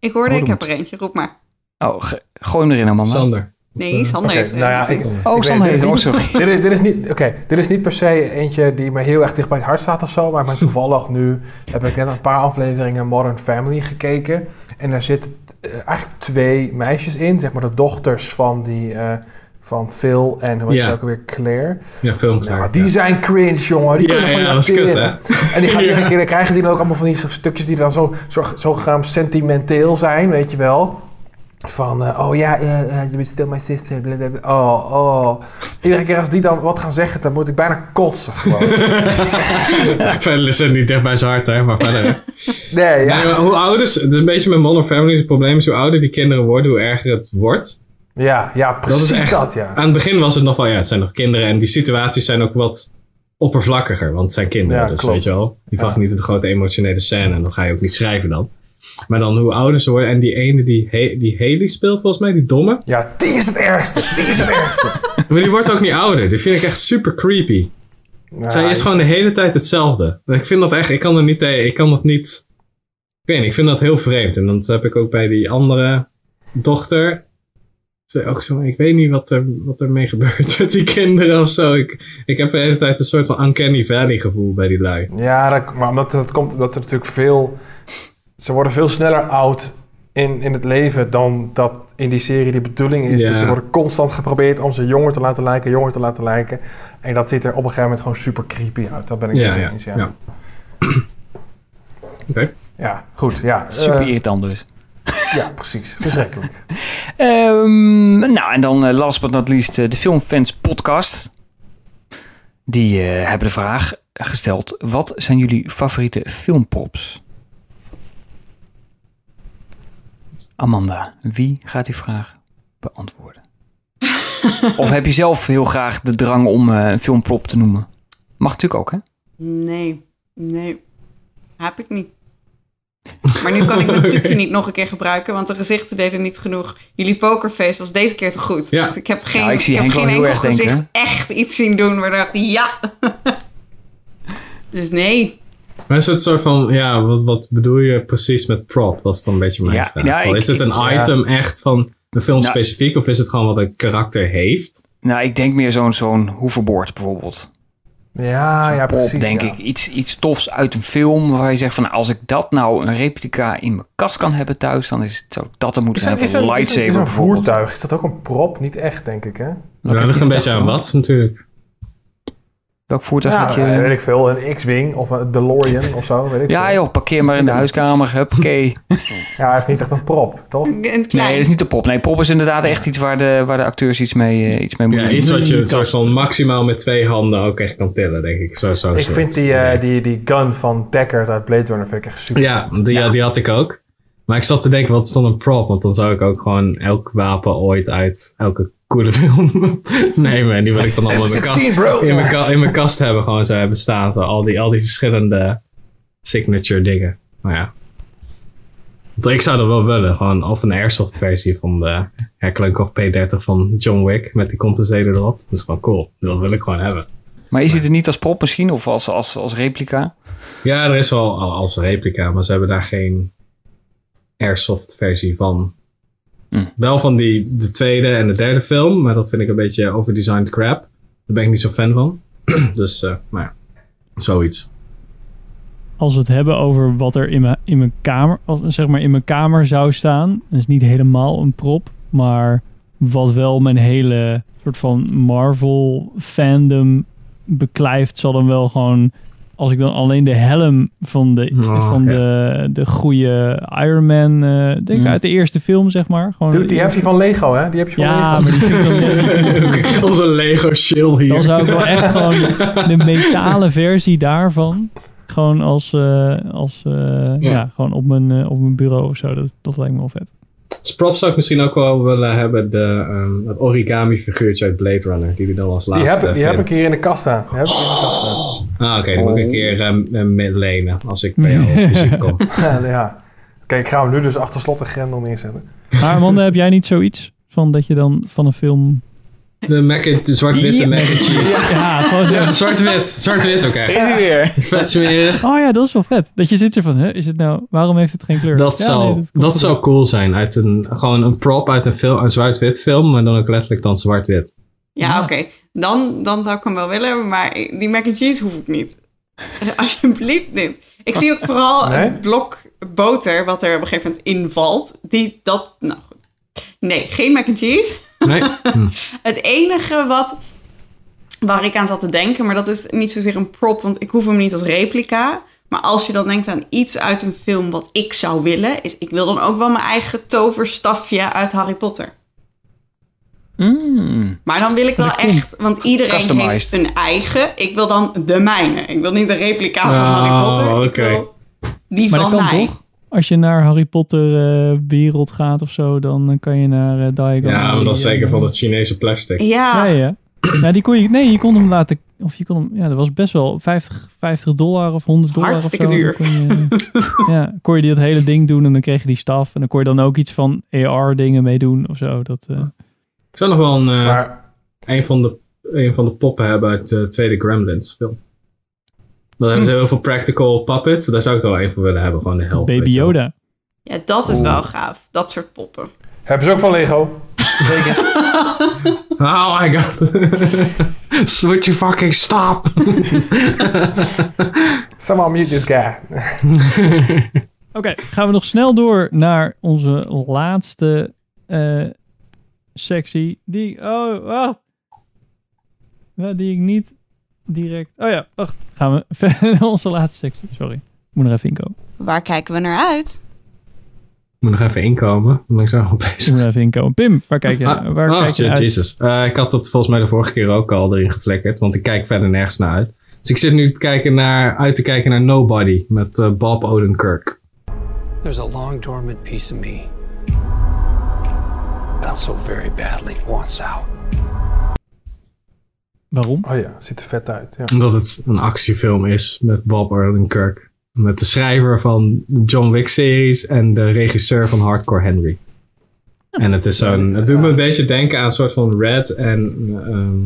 Ik hoorde, Oh, ik heb er eentje. Roep maar. Oh, ge- gooi hem erin, Amanda. Sander. Nee, Sander Oké, heeft nou ja, ik, Oh, ik Sander heeft is er, niet- oh, sorry. [LAUGHS] Dit is, dit is niet, oké, dit is niet per se eentje die me heel erg dicht bij het hart staat of zo, maar ik ben [LAUGHS] toevallig nu heb ik net een paar afleveringen Modern Family gekeken en daar zitten eh, eigenlijk twee meisjes in, zeg maar de dochters van die eh, van Phil en hoe heet Ja. ze ook weer Claire. Ja, film Nou, die zijn cringe, jongen. Die Ja, kunnen gewoon acteren. hè? En die gaan [LAUGHS] iedere keer, krijgen die dan ook allemaal van die stukjes die dan zo, zo, zogenaamd sentimenteel zijn, weet je wel. Van, eh, oh ja, eh, eh, je bent still my sister. blablabla. Oh, oh. Iedere keer als die dan wat gaan zeggen, dan moet ik bijna kotsen gewoon. [LAUGHS] Verder zit niet dicht bij zijn hart, hè, maar verder. Nee, ja. Nee, hoe ouder, het is een beetje met Modern Family, het probleem is hoe ouder die kinderen worden, hoe erger het wordt. Ja, ja, precies dat, dat, ja. Aan het begin was het nog wel, ja, het zijn nog kinderen en die situaties zijn ook wat oppervlakkiger, want het zijn kinderen, Ja, dus klopt. weet je wel. Die Ja. niet in de grote emotionele scène en dan ga je ook niet schrijven dan. Maar dan hoe ouder ze worden en die ene die, He- die Haley speelt volgens mij, die domme. Ja, die is het ergste. Die is het ergste. [LAUGHS] Maar die wordt ook niet ouder, die vind ik echt super creepy. Ja, Zij is gewoon de hele tijd hetzelfde. Ik vind dat echt, ik kan er niet tegen, ik kan dat niet. Ik weet niet, ik vind dat heel vreemd. En dat heb ik ook bij die andere dochter. Ook zo, ik weet niet wat er, wat er mee gebeurt [LAUGHS] met die kinderen of zo. Ik, ik heb de hele tijd een soort van uncanny valley gevoel bij die lui. Ja, dat, maar omdat het komt, omdat er natuurlijk veel. Ze worden veel sneller oud in, in het leven dan dat in die serie de bedoeling is. Ja. Dus ze worden constant geprobeerd om ze jonger te laten lijken, jonger te laten lijken. En dat ziet er op een gegeven moment gewoon super creepy uit. Dat ben ik Ja, je ja, eens. Ja, ja. [CLEARS THROAT] Oké. Ja, goed. Ja, Super Eh, irritant dus. [LAUGHS] Ja, precies. Verschrikkelijk. [LAUGHS] Ehm, nou, en dan eh, last but not least eh, de Filmfans podcast. Die eh, hebben de vraag gesteld. Wat zijn jullie favoriete filmprops? Amanda, wie gaat die vraag beantwoorden? [LAUGHS] of heb je zelf heel graag de drang om eh, een filmprop te noemen? Mag natuurlijk ook, hè? Nee, nee. Heb ik niet. Maar nu kan ik mijn trucje niet nog een keer gebruiken, want de gezichten deden niet genoeg. Jullie pokerface was deze keer te goed. Ja. Dus ik heb geen, Ja, ik zie heb geen enkel erg denken, gezicht echt iets zien doen waar ik dacht, ja. [LAUGHS] dus nee. Maar is het soort van, ja, wat, wat bedoel je precies met prop? Dat is dan een beetje mijn Ja, vraag. ja, ik- is het een ik- item echt van een film Nou- specifiek, of is het gewoon wat een karakter heeft? Nou, ik denk meer zo'n zo'n hoverboard bijvoorbeeld. Ja, ja, prop, precies. denk ja. ik. Iets, iets tofs uit een film waar je zegt van... als ik dat nou een replica in mijn kast kan hebben thuis... dan is het, zou dat er moeten zijn is, een een, is, een, lightsaber is een bijvoorbeeld. voertuig, is dat ook een prop? Niet echt, denk ik, hè? Ja, dat je ligt een beetje aan wat natuurlijk. Welk voertuig Ja, had je? weet ik veel. Een X-Wing of een DeLorean of zo, weet ik Ja veel. joh, parkeer maar in de huiskamer. Huppakee. [LAUGHS] Ja, hij heeft niet echt een prop, toch? Nee, dat is niet de prop. Nee, prop is inderdaad echt iets waar de, waar de acteurs iets mee, eh, iets mee moeten Ja, doen. iets wat je soort van maximaal met twee handen ook echt kan tillen, denk ik. Zo, zo, Ik vind die, eh, die, die gun van Deckard uit Blade Runner vind ik echt super. Ja, die, ja, die had ik ook. Maar ik zat te denken, wat is dan een prop? Want dan zou ik ook gewoon elk wapen ooit uit elke coole film [LAUGHS] nemen. En die wil ik dan allemaal in mijn, kast, M16 bro. in, mijn, in mijn kast hebben. Gewoon zo hebben staan. Zo, al, die, al die verschillende signature dingen. Maar ja. Want ik zou dat wel willen. Gewoon of een airsoft versie van de Hercules P30 van John Wick. Met die compensator erop. Dat is gewoon cool. Dat wil ik gewoon hebben. Maar is hij er niet als prop misschien? Of als, als, als replica? Ja, er is wel al als replica, maar ze hebben daar geen airsoft versie van. Hm. Wel van die, de tweede en de derde film, maar dat vind ik een beetje overdesigned crap. Daar ben ik niet zo fan van. [CLEARS THROAT] dus, eh maar ja, zoiets. Als we het hebben over wat er in mijn, in mijn kamer, als, zeg maar in mijn kamer zou staan, dat is niet helemaal een prop, maar wat wel mijn hele soort van Marvel fandom beklijft, zal dan wel gewoon als ik dan alleen de helm van de, Oh, van ja. de, de goede Iron Man, eh denk Mm. uit de eerste film, zeg maar. Gewoon Dude, die heb je van Lego, hè? Die heb je van Ja, Lego. maar die vind ik dan Onze [LAUGHS] Lego shield hier. Dan zou ik wel echt gewoon [LAUGHS] de metalen versie daarvan. Gewoon als, eh, als eh, ja. gewoon op mijn, eh, op mijn bureau of zo. Dat, dat lijkt me wel vet. Als prop zou ik misschien ook wel willen hebben de, ehm, het origami figuurtje uit Blade Runner, die die dan als Die laatste heb, die heb ik hier in de kast staan. Die heb ik hier in de kast staan. Ah, oké, die moet ik een keer ehm, eh, mee lenen als ik bij [LAUGHS] jou op visite kom. [LAUGHS] Ja, ja. Oké, ik ga hem nu dus achter slot en grendel neerzetten. Maar Amanda, heb jij niet zoiets van dat je dan van een film... De, mac de zwart-witte Ja. mac and cheese. Ja, gewoon. Ja, zwart-wit. Zwart-wit ook echt. Is hij weer? Vet smerig. Oh ja, dat is wel vet. Dat je zit er van, huh, is het nou, waarom heeft het geen kleur? Dat, Ja, zou, nee, dat, komt zou cool zijn. Uit een, gewoon een prop uit een, film, een zwart-wit film, maar dan ook letterlijk dan zwart-wit. Ja, oké. Dan, dan zou ik hem wel willen hebben, maar die mac and cheese hoef ik niet. [LAUGHS] Alsjeblieft niet. Ik zie ook [LAUGHS] vooral Nee? een blok boter wat er op een gegeven moment invalt. Die, dat, nou goed. Nee, geen mac and cheese. [LAUGHS] Nee? Hm. Het enige wat, waar ik aan zat te denken, maar dat is niet zozeer een prop, want ik hoef hem niet als replica. Maar als je dan denkt aan iets uit een film wat ik zou willen, is ik wil dan ook wel mijn eigen toverstafje uit Harry Potter. Mm. Maar dan wil ik wel echt, want iedereen Customized. heeft een eigen. Ik wil dan de mijne. Ik wil niet een replica van Oh, Harry Potter. Ik oké. wil die Maar van dat kan mij. toch? Als je naar Harry Potter eh, wereld gaat of zo, dan eh, kan je naar Diagon Ja, maar dat is zeker van dat Chinese plastic. Ja, Ja, ja. Ja, die kon je, nee, je kon hem laten, of je kon hem, ja, dat was best wel 50, 50 dollar of 100 dollar Hartstikke of zo. duur. Kon je, ja, kon je die dat hele ding doen en dan kreeg je die staf en dan kon je dan ook iets van AR dingen mee doen of zo. Dat, eh, Ik zou nog wel een, eh, Maar een, van de, een van de poppen hebben uit de tweede Gremlins film. Dan hebben ze heel veel practical puppets. Daar zou ik er wel een van willen hebben. Gewoon de helft. Baby. Yoda. ja, dat is wel gaaf. Dat soort poppen. hebben ze ook van Lego? Zeker. [LAUGHS] Oh my god. [LAUGHS] Would you fucking stop? [LAUGHS] Someone mute this guy. Oké, gaan we nog snel door naar onze laatste eh, sectie. Die, oh, wacht. Ja, die ik niet direct... Oh ja, wacht. Gaan we [LAUGHS] verder naar onze laatste sectie. Sorry, ik moet er even inkomen. Waar kijken we naar uit? Moet nog even inkomen. Dan ben ik zo al bezig. Ik moet even inkomen. Pim, waar kijk je, Ah, waar oh, kijk je shit, uit? Jesus. Eh, ik had dat volgens mij de vorige keer ook al erin geflikkerd. Want ik kijk verder nergens naar uit. Dus ik zit nu te kijken naar, uit te kijken naar Nobody. Met eh, Bob Odenkirk. There's a long dormant piece of me that so very badly wants out. Waarom? Oh ja, ziet er vet uit. Ja. Omdat het een actiefilm is met Bob Odenkirk. Met de schrijver van de John Wick series en de regisseur van Hardcore Henry. En het is zo'n, het doet me een beetje denken aan een soort van Red en ehm,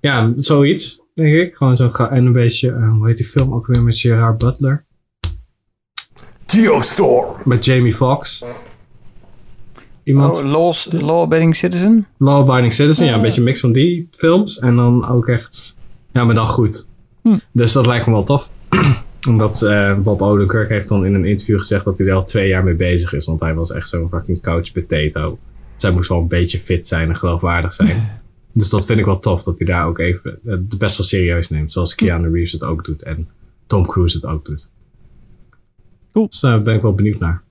ja, zoiets, denk ik. Gewoon zo'n, en een beetje, eh, hoe heet die film ook weer met Gerard Butler? Geostorm. Met Jamie Foxx. Iemand? Oh, Laws, Law Abiding Citizen? Law Abiding Citizen, ja, een beetje een mix van die films. En dan ook echt, ja, maar dan goed. Hm. Dus dat lijkt me wel tof. [CLEARS THROAT] Omdat eh, Bob Odenkirk heeft dan in een interview gezegd dat hij er al twee jaar mee bezig is. Want hij was echt zo'n fucking couch potato. Dus hij moest wel een beetje fit zijn en geloofwaardig zijn. [LAUGHS] dus dat vind ik wel tof, dat hij daar ook even eh, best wel serieus neemt. Zoals Keanu Reeves het ook doet en Tom Cruise het ook doet. Cool. Dus daar ben ik wel benieuwd naar.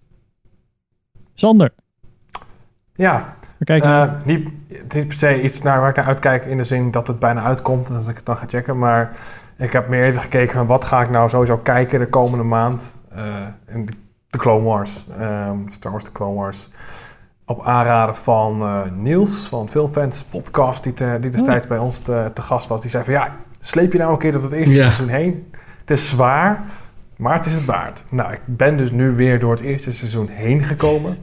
Sander. Ja. kijk je Eh, niet, het is per se iets naar waar ik naar uitkijk in de zin dat het bijna uitkomt en dat ik het dan ga checken. Maar ik heb meer even gekeken van wat ga ik nou sowieso kijken de komende maand. Eh, en de, Clone Wars. ehm, Star Wars The Clone Wars. Op aanraden van eh, Niels van Filmfans podcast, die, te- die destijds bij ons te, te gast was. Die zei van ja, sleep je nou een keer tot het eerste Ja. seizoen heen. Het is zwaar, maar het is het waard. Nou, ik ben dus nu weer door het eerste seizoen heen gekomen.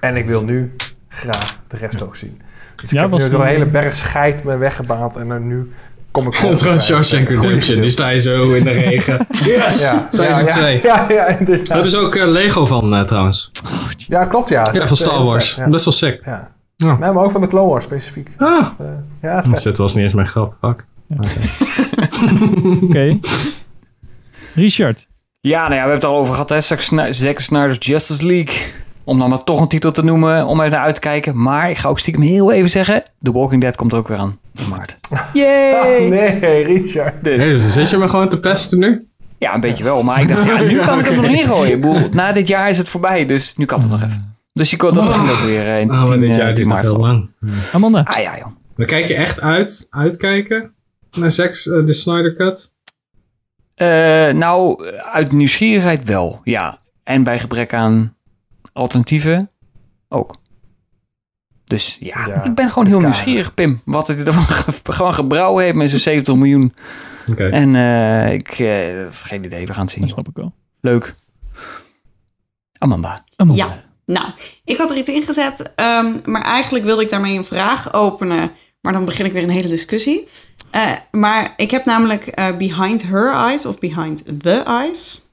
En ik wil nu graag de rest ook zien. Dus ik Ja, heb nu door een die- hele berg scheid me weggebaand en dan nu kom ik [LAUGHS] Het is gewoon Shawshank Redemption. Nu sta je zo in de regen. [LAUGHS] Yes! Ja. Seizoen Ja, ja. 2. Ja, ja, inderdaad. Daar hebben ze ook eh, Lego van eh, trouwens. Ja, klopt ja. Ja, van Star Wars. Best wel sick. Ja. Ja. Nee, maar ook van de Clone Wars specifiek. Ah. Eh, ja. Dit was niet eens mijn grap. Fuck. [LAUGHS] Oké. Richard. Ja, nou ja, we hebben het al over gehad, hè. Zack Snyder's Justice League. Om dan maar toch een titel te noemen, om even naar uit te kijken. Maar ik ga ook stiekem heel even zeggen, The Walking Dead komt er ook weer aan in maart. [LAUGHS] Yay! Ah, [LAUGHS] nee, Richard. Dus. Dus zit je me gewoon te pesten nu? Ja, een beetje wel. Maar ik dacht, ja, [LAUGHS] nu kan ik hem er nog in gooien. Ik bedoel, na dit jaar is het voorbij, dus nu kan het nog even. Dus je kunt dat misschien ook weer eh, in Oh, maar 10, dit eh, jaar 10 duurt nog maart. heel lang. Amanda. Ah ja, joh. Dan kijk je echt uit, uitkijken naar Zack's, eh, de Snyder Cut? Eh, nou, uit nieuwsgierigheid wel, ja. En bij gebrek aan alternatieven ook. Dus ja, Ja, ik ben gewoon heel het nieuwsgierig, Pim. Wat hij ervan [LAUGHS] ge- gewoon gebrouwen heeft met zijn 70 miljoen. Oké. En eh, ik, eh, dat is geen idee, we gaan het zien. Dat snap ik wel. Leuk. Amanda. Ja, nou, ik had er iets ingezet, ehm, maar eigenlijk wilde ik daarmee een vraag openen. Maar dan begin ik weer een hele discussie. Eh, maar ik heb namelijk eh, Behind Her Eyes of Behind the Eyes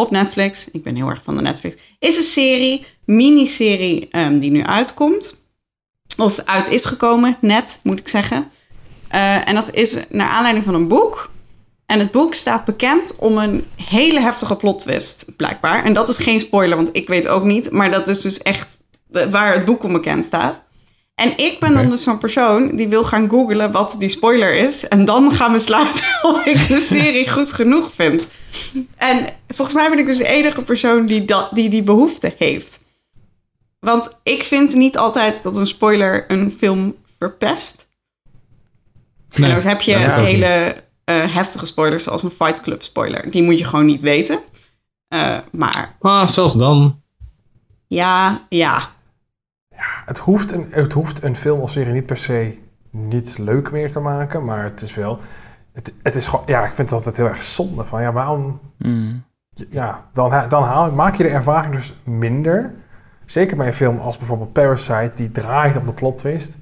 op Netflix. Ik ben heel erg van de Netflix. Is een serie, miniserie ehm, die nu uitkomt. Of uit is gekomen, net moet ik zeggen. Eh, en dat is naar aanleiding van een boek. En het boek staat bekend om een hele heftige plot twist, blijkbaar. En dat is geen spoiler, want ik weet ook niet. Maar dat is dus echt de- waar het boek om bekend staat. En ik ben dan dus zo'n persoon die wil gaan googlen wat die spoiler is. En dan gaan besluiten [LAUGHS] of ik de serie goed genoeg vind. En volgens mij ben ik dus de enige persoon die dat, die, die behoefte heeft. Want ik vind niet altijd dat een spoiler een film verpest. en dan heb je hele eh, heftige spoilers, zoals een Fight Club spoiler. Die moet je gewoon niet weten. Eh, maar Ah, zelfs dan. ja, ja. Het hoeft, een, het hoeft een film of serie niet per se niet leuk meer te maken, maar het is wel. Het, het is gewoon, ja, ik vind het altijd heel erg zonde van, ja, waarom. Mm. Ja, dan, dan haal, maak je de ervaring dus minder. Zeker bij een film als bijvoorbeeld Parasite, die draait op de plot twist.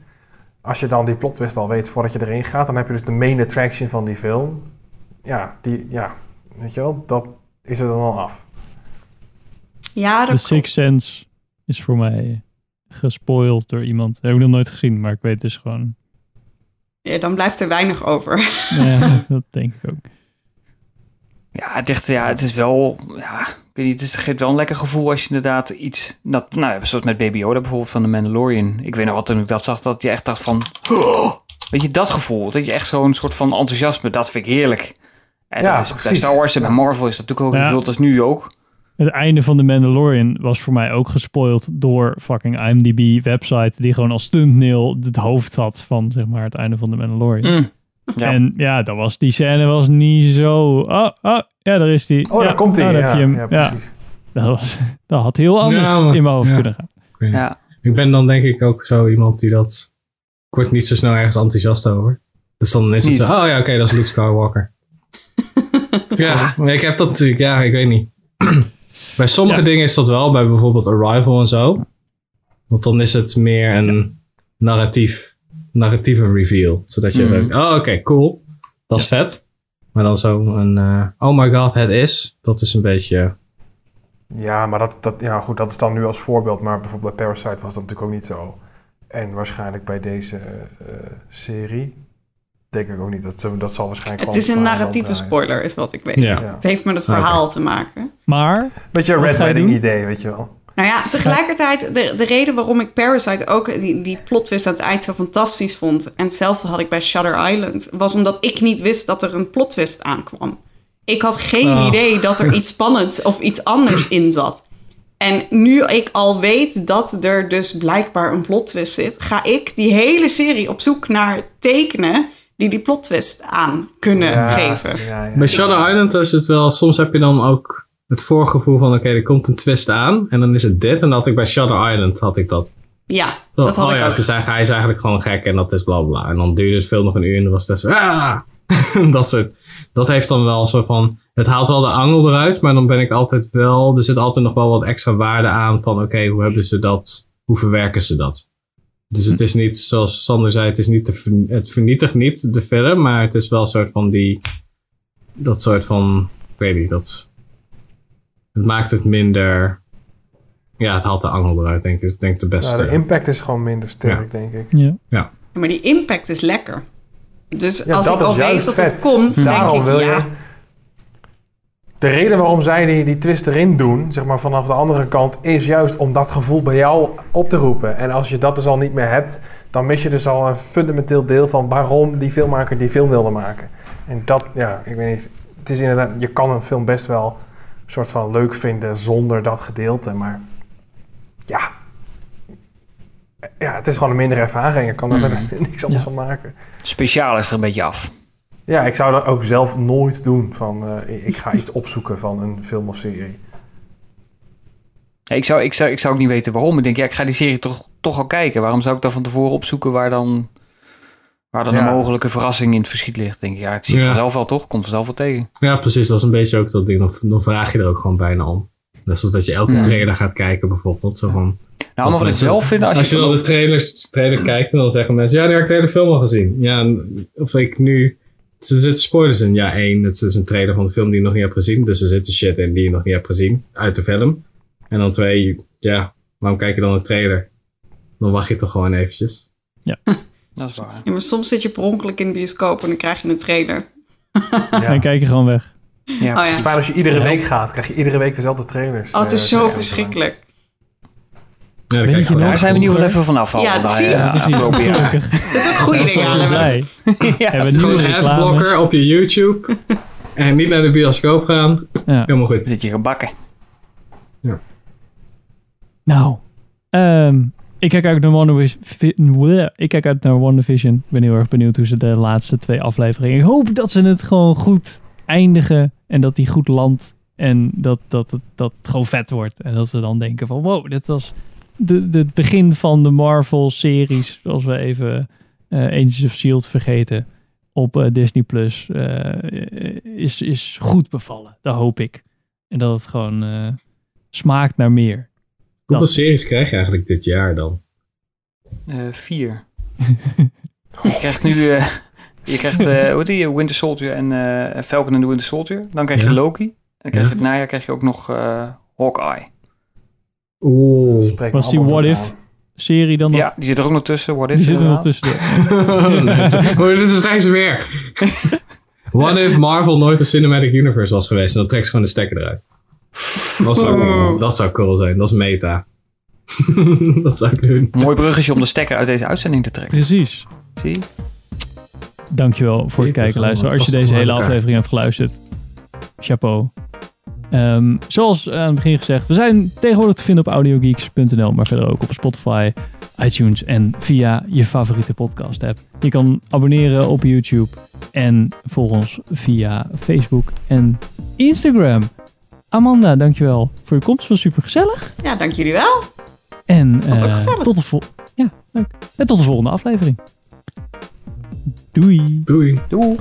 Als je dan die plot twist al weet voordat je erin gaat, dan heb je dus de main attraction van die film. Ja, die, ja, weet je wel, dat is er dan al af. Ja, The dat Sixth Sense is voor mij gespoild door iemand. Dat heb ik nog nooit gezien, maar ik weet dus gewoon... ja, dan blijft er weinig over. Ja, [LAUGHS] dat denk ik ook. Ja, het, echt, ja, het is wel, ja, ik weet niet, het geeft wel een lekker gevoel als je inderdaad iets, dat, nou, ja, zoals met Baby Yoda bijvoorbeeld van de Mandalorian. Ik weet nog wat toen ik dat zag, dat je echt dacht van, "Oh!" weet je, dat gevoel, dat je echt zo'n soort van enthousiasme, dat vind ik heerlijk. En Ja, dat is bij precies. Star Wars en bij Marvel is dat natuurlijk ook Ja. als nu ook. Het einde van The Mandalorian was voor mij ook gespoild door fucking IMDb website die gewoon als thumbnail het hoofd had van zeg maar het einde van The Mandalorian. Mm. Ja. En ja, dat was, die scène was niet zo. Oh, oh ja, daar is die. Oh, ja, daar komt hij. nou, daar Ja, heb je hem. ja, precies. Dat, was, dat had heel anders Ja, maar- in mijn hoofd ja. kunnen gaan. Ik. Ja. Ik ben dan denk ik ook zo iemand die dat... Ik word niet zo snel ergens enthousiast over. Dus dan is het zo, oh ja, oké, dat is Luke Skywalker. [LAUGHS] ja, ik heb dat natuurlijk, ja, ik weet niet. [CLEARS THROAT] bij sommige Ja. dingen is dat wel, bij bijvoorbeeld Arrival en zo. Want dan is het meer een narratief, narratieve reveal. Zodat je Mhm. denkt, oh oké, cool. Dat is vet. Maar dan zo een, eh, oh my god, het is. Dat is een beetje... Ja, maar dat, dat, ja, goed, dat is dan nu als voorbeeld. Maar bijvoorbeeld bij Parasite was dat natuurlijk ook niet zo. En waarschijnlijk bij deze eh, serie denk ik ook niet. Dat, dat zal waarschijnlijk Het is een narratieve spoiler, is wat ik weet. Ja. Het heeft met het verhaal te maken. Maar. Beetje een Wat Red ga je Wedding doen? idee, weet je wel. Nou ja, tegelijkertijd, de, de reden waarom ik Parasite ook die, die plot twist aan het eind zo fantastisch vond. En hetzelfde had ik bij Shutter Island. Was omdat ik niet wist dat er een plot twist aankwam. Ik had geen Oh. idee dat er iets spannends of iets anders in zat. En nu ik al weet dat er dus blijkbaar een plot twist zit, ga ik die hele serie op zoek naar tekenen die die plot twist aan kunnen Ja, geven. ja, ja. Bij Shadow Island is het wel, soms heb je dan ook het voorgevoel van, oké, er komt een twist aan. En dan is het dit. En dat had ik bij Shadow Island, had ik dat. Ja, dat had oh ik ja, ook. het is eigenlijk, hij is eigenlijk gewoon gek en dat is bla bla. bla. En dan duurde het veel nog een uur en dan was het zo, ah! [LAUGHS] dat soort. Dat heeft dan wel zo van, het haalt wel de angel eruit, maar dan ben ik altijd wel, er zit altijd nog wel wat extra waarde aan van, oké, hoe hebben ze dat, hoe verwerken ze dat? Dus het is niet, zoals Sander zei, het is niet, het vernietigt niet de film, maar het is wel een soort van die, dat soort van, ik weet niet, dat, het maakt het minder, ja, het haalt de angel eruit, denk ik. Ik denk de beste. Ja, de impact is gewoon minder sterk, denk ik. Ja. Ja. Maar die impact is lekker. Dus Ja, als dat ik al weet dat vet. het komt, Daarom denk ik, wil ja. je... De reden waarom zij die, die twist erin doen, zeg maar vanaf de andere kant, is juist om dat gevoel bij jou op te roepen. En als je dat dus al niet meer hebt, dan mis je dus al een fundamenteel deel van waarom die filmmaker die film wilde maken. En dat, ja, ik weet niet. Het is inderdaad, je kan een film best wel een soort van leuk vinden zonder dat gedeelte, maar ja. Ja, het is gewoon een mindere ervaring. Je kan er verder [LAUGHS] niks anders van maken. Speciaal is er een beetje af. Ja, ik zou dat ook zelf nooit doen. Van, eh, ik ga iets opzoeken van een film of serie. Ja, Ik zou, ik, zou, ik zou ook niet weten waarom. Ik denk, ja, ik ga die serie toch, toch al kijken. Waarom zou ik dan van tevoren opzoeken waar dan, waar dan Ja. een mogelijke verrassing in het verschiet ligt? Denk ik, ja, het zie ik Ja. vanzelf wel toch? Komt vanzelf wel tegen. Ja, precies. Dat is een beetje ook dat ding. Dan, dan vraag je er ook gewoon bijna om. Net zoals dat je elke Ja. trailer gaat kijken bijvoorbeeld. Zo van, Nou, maar wat ik zelf vind, als je als je dan de trailers, trailer kijkt en dan zeggen mensen... Ja, die heb ik de hele film al gezien. Ja, of ik nu... Er zitten spoilers in. Ja, één, het is een trailer van de film die je nog niet hebt gezien. Dus er zitten shit in die je nog niet hebt gezien. Uit de film. En dan twee, ja, waarom kijk je dan een trailer? Dan wacht je toch gewoon eventjes. [LAUGHS] Dat is waar. Ja, maar soms zit je per ongeluk in de bioscoop en dan krijg je een trailer. [LAUGHS] Dan kijk je gewoon weg. Ja, Oh ja. Het is fijn als je iedere Ja. week gaat, krijg je iedere week dezelfde trailers. Oh, het is eh, zo verschrikkelijk. Ja, nog? Daar zijn we in ieder geval even vanaf. Ja, al, dat daar, zie je. Gelukkig. Er zit ook goede Dat is dingen aan. [LAUGHS] Ja. Hebben we Gewoon nieuwe adblocker op je YouTube. en niet naar de bioscoop gaan. Ja. Helemaal goed. Zit je gebakken. Nou, ehm, ik kijk uit naar WandaVision. Ik kijk uit naar WandaVision. Ik ben heel erg benieuwd hoe ze de laatste twee afleveringen. Ik hoop dat ze het gewoon goed eindigen en dat die goed landt en dat, dat, het, dat het gewoon vet wordt. En dat we dan denken van wow, dit was de, de, het begin van de Marvel-series, als we even eh Agents of S.H.I.E.L.D. vergeten, op eh, Disney+, Plus, eh, is, is goed bevallen. Dat hoop ik. En dat het gewoon eh, smaakt naar meer. Hoeveel Dat. series krijg je eigenlijk dit jaar dan? Eh, vier. [LAUGHS] je krijgt nu... eh, je krijgt, eh hoe heet die? Winter Soldier en eh, Falcon and the Winter Soldier. Dan krijg je Ja. Loki. En dan krijg je Ja. het najaar krijg je ook nog eh, Hawkeye. Oeh. Was die What If aan. serie dan nog? Ja, die zit er ook nog tussen. What die if zit er nog tussen. [LAUGHS] oh, dit is steeds weer. What if Marvel nooit een cinematic universe was geweest en dan trekt ze gewoon de stekker eruit? Dat zou, dat zou cool zijn. Dat is meta. [LAUGHS] dat zou ik doen. Mooi bruggetje om de stekker uit deze uitzending te trekken. Precies. Zie je? Dankjewel voor het kijken, luisteren. Als je deze hele aflevering hebt geluisterd, chapeau. Ehm, zoals aan het begin gezegd, we zijn tegenwoordig te vinden op audiogeeks.nl, maar verder ook op Spotify, iTunes en via je favoriete podcast app. Je kan abonneren op YouTube en volg ons via Facebook en Instagram. Amanda, dankjewel voor je komst. Het was super gezellig. Ja, dank jullie wel. En eh, gezellig. tot, de vol- ja, leuk. en tot de volgende aflevering. Doei. Doei. Doeg.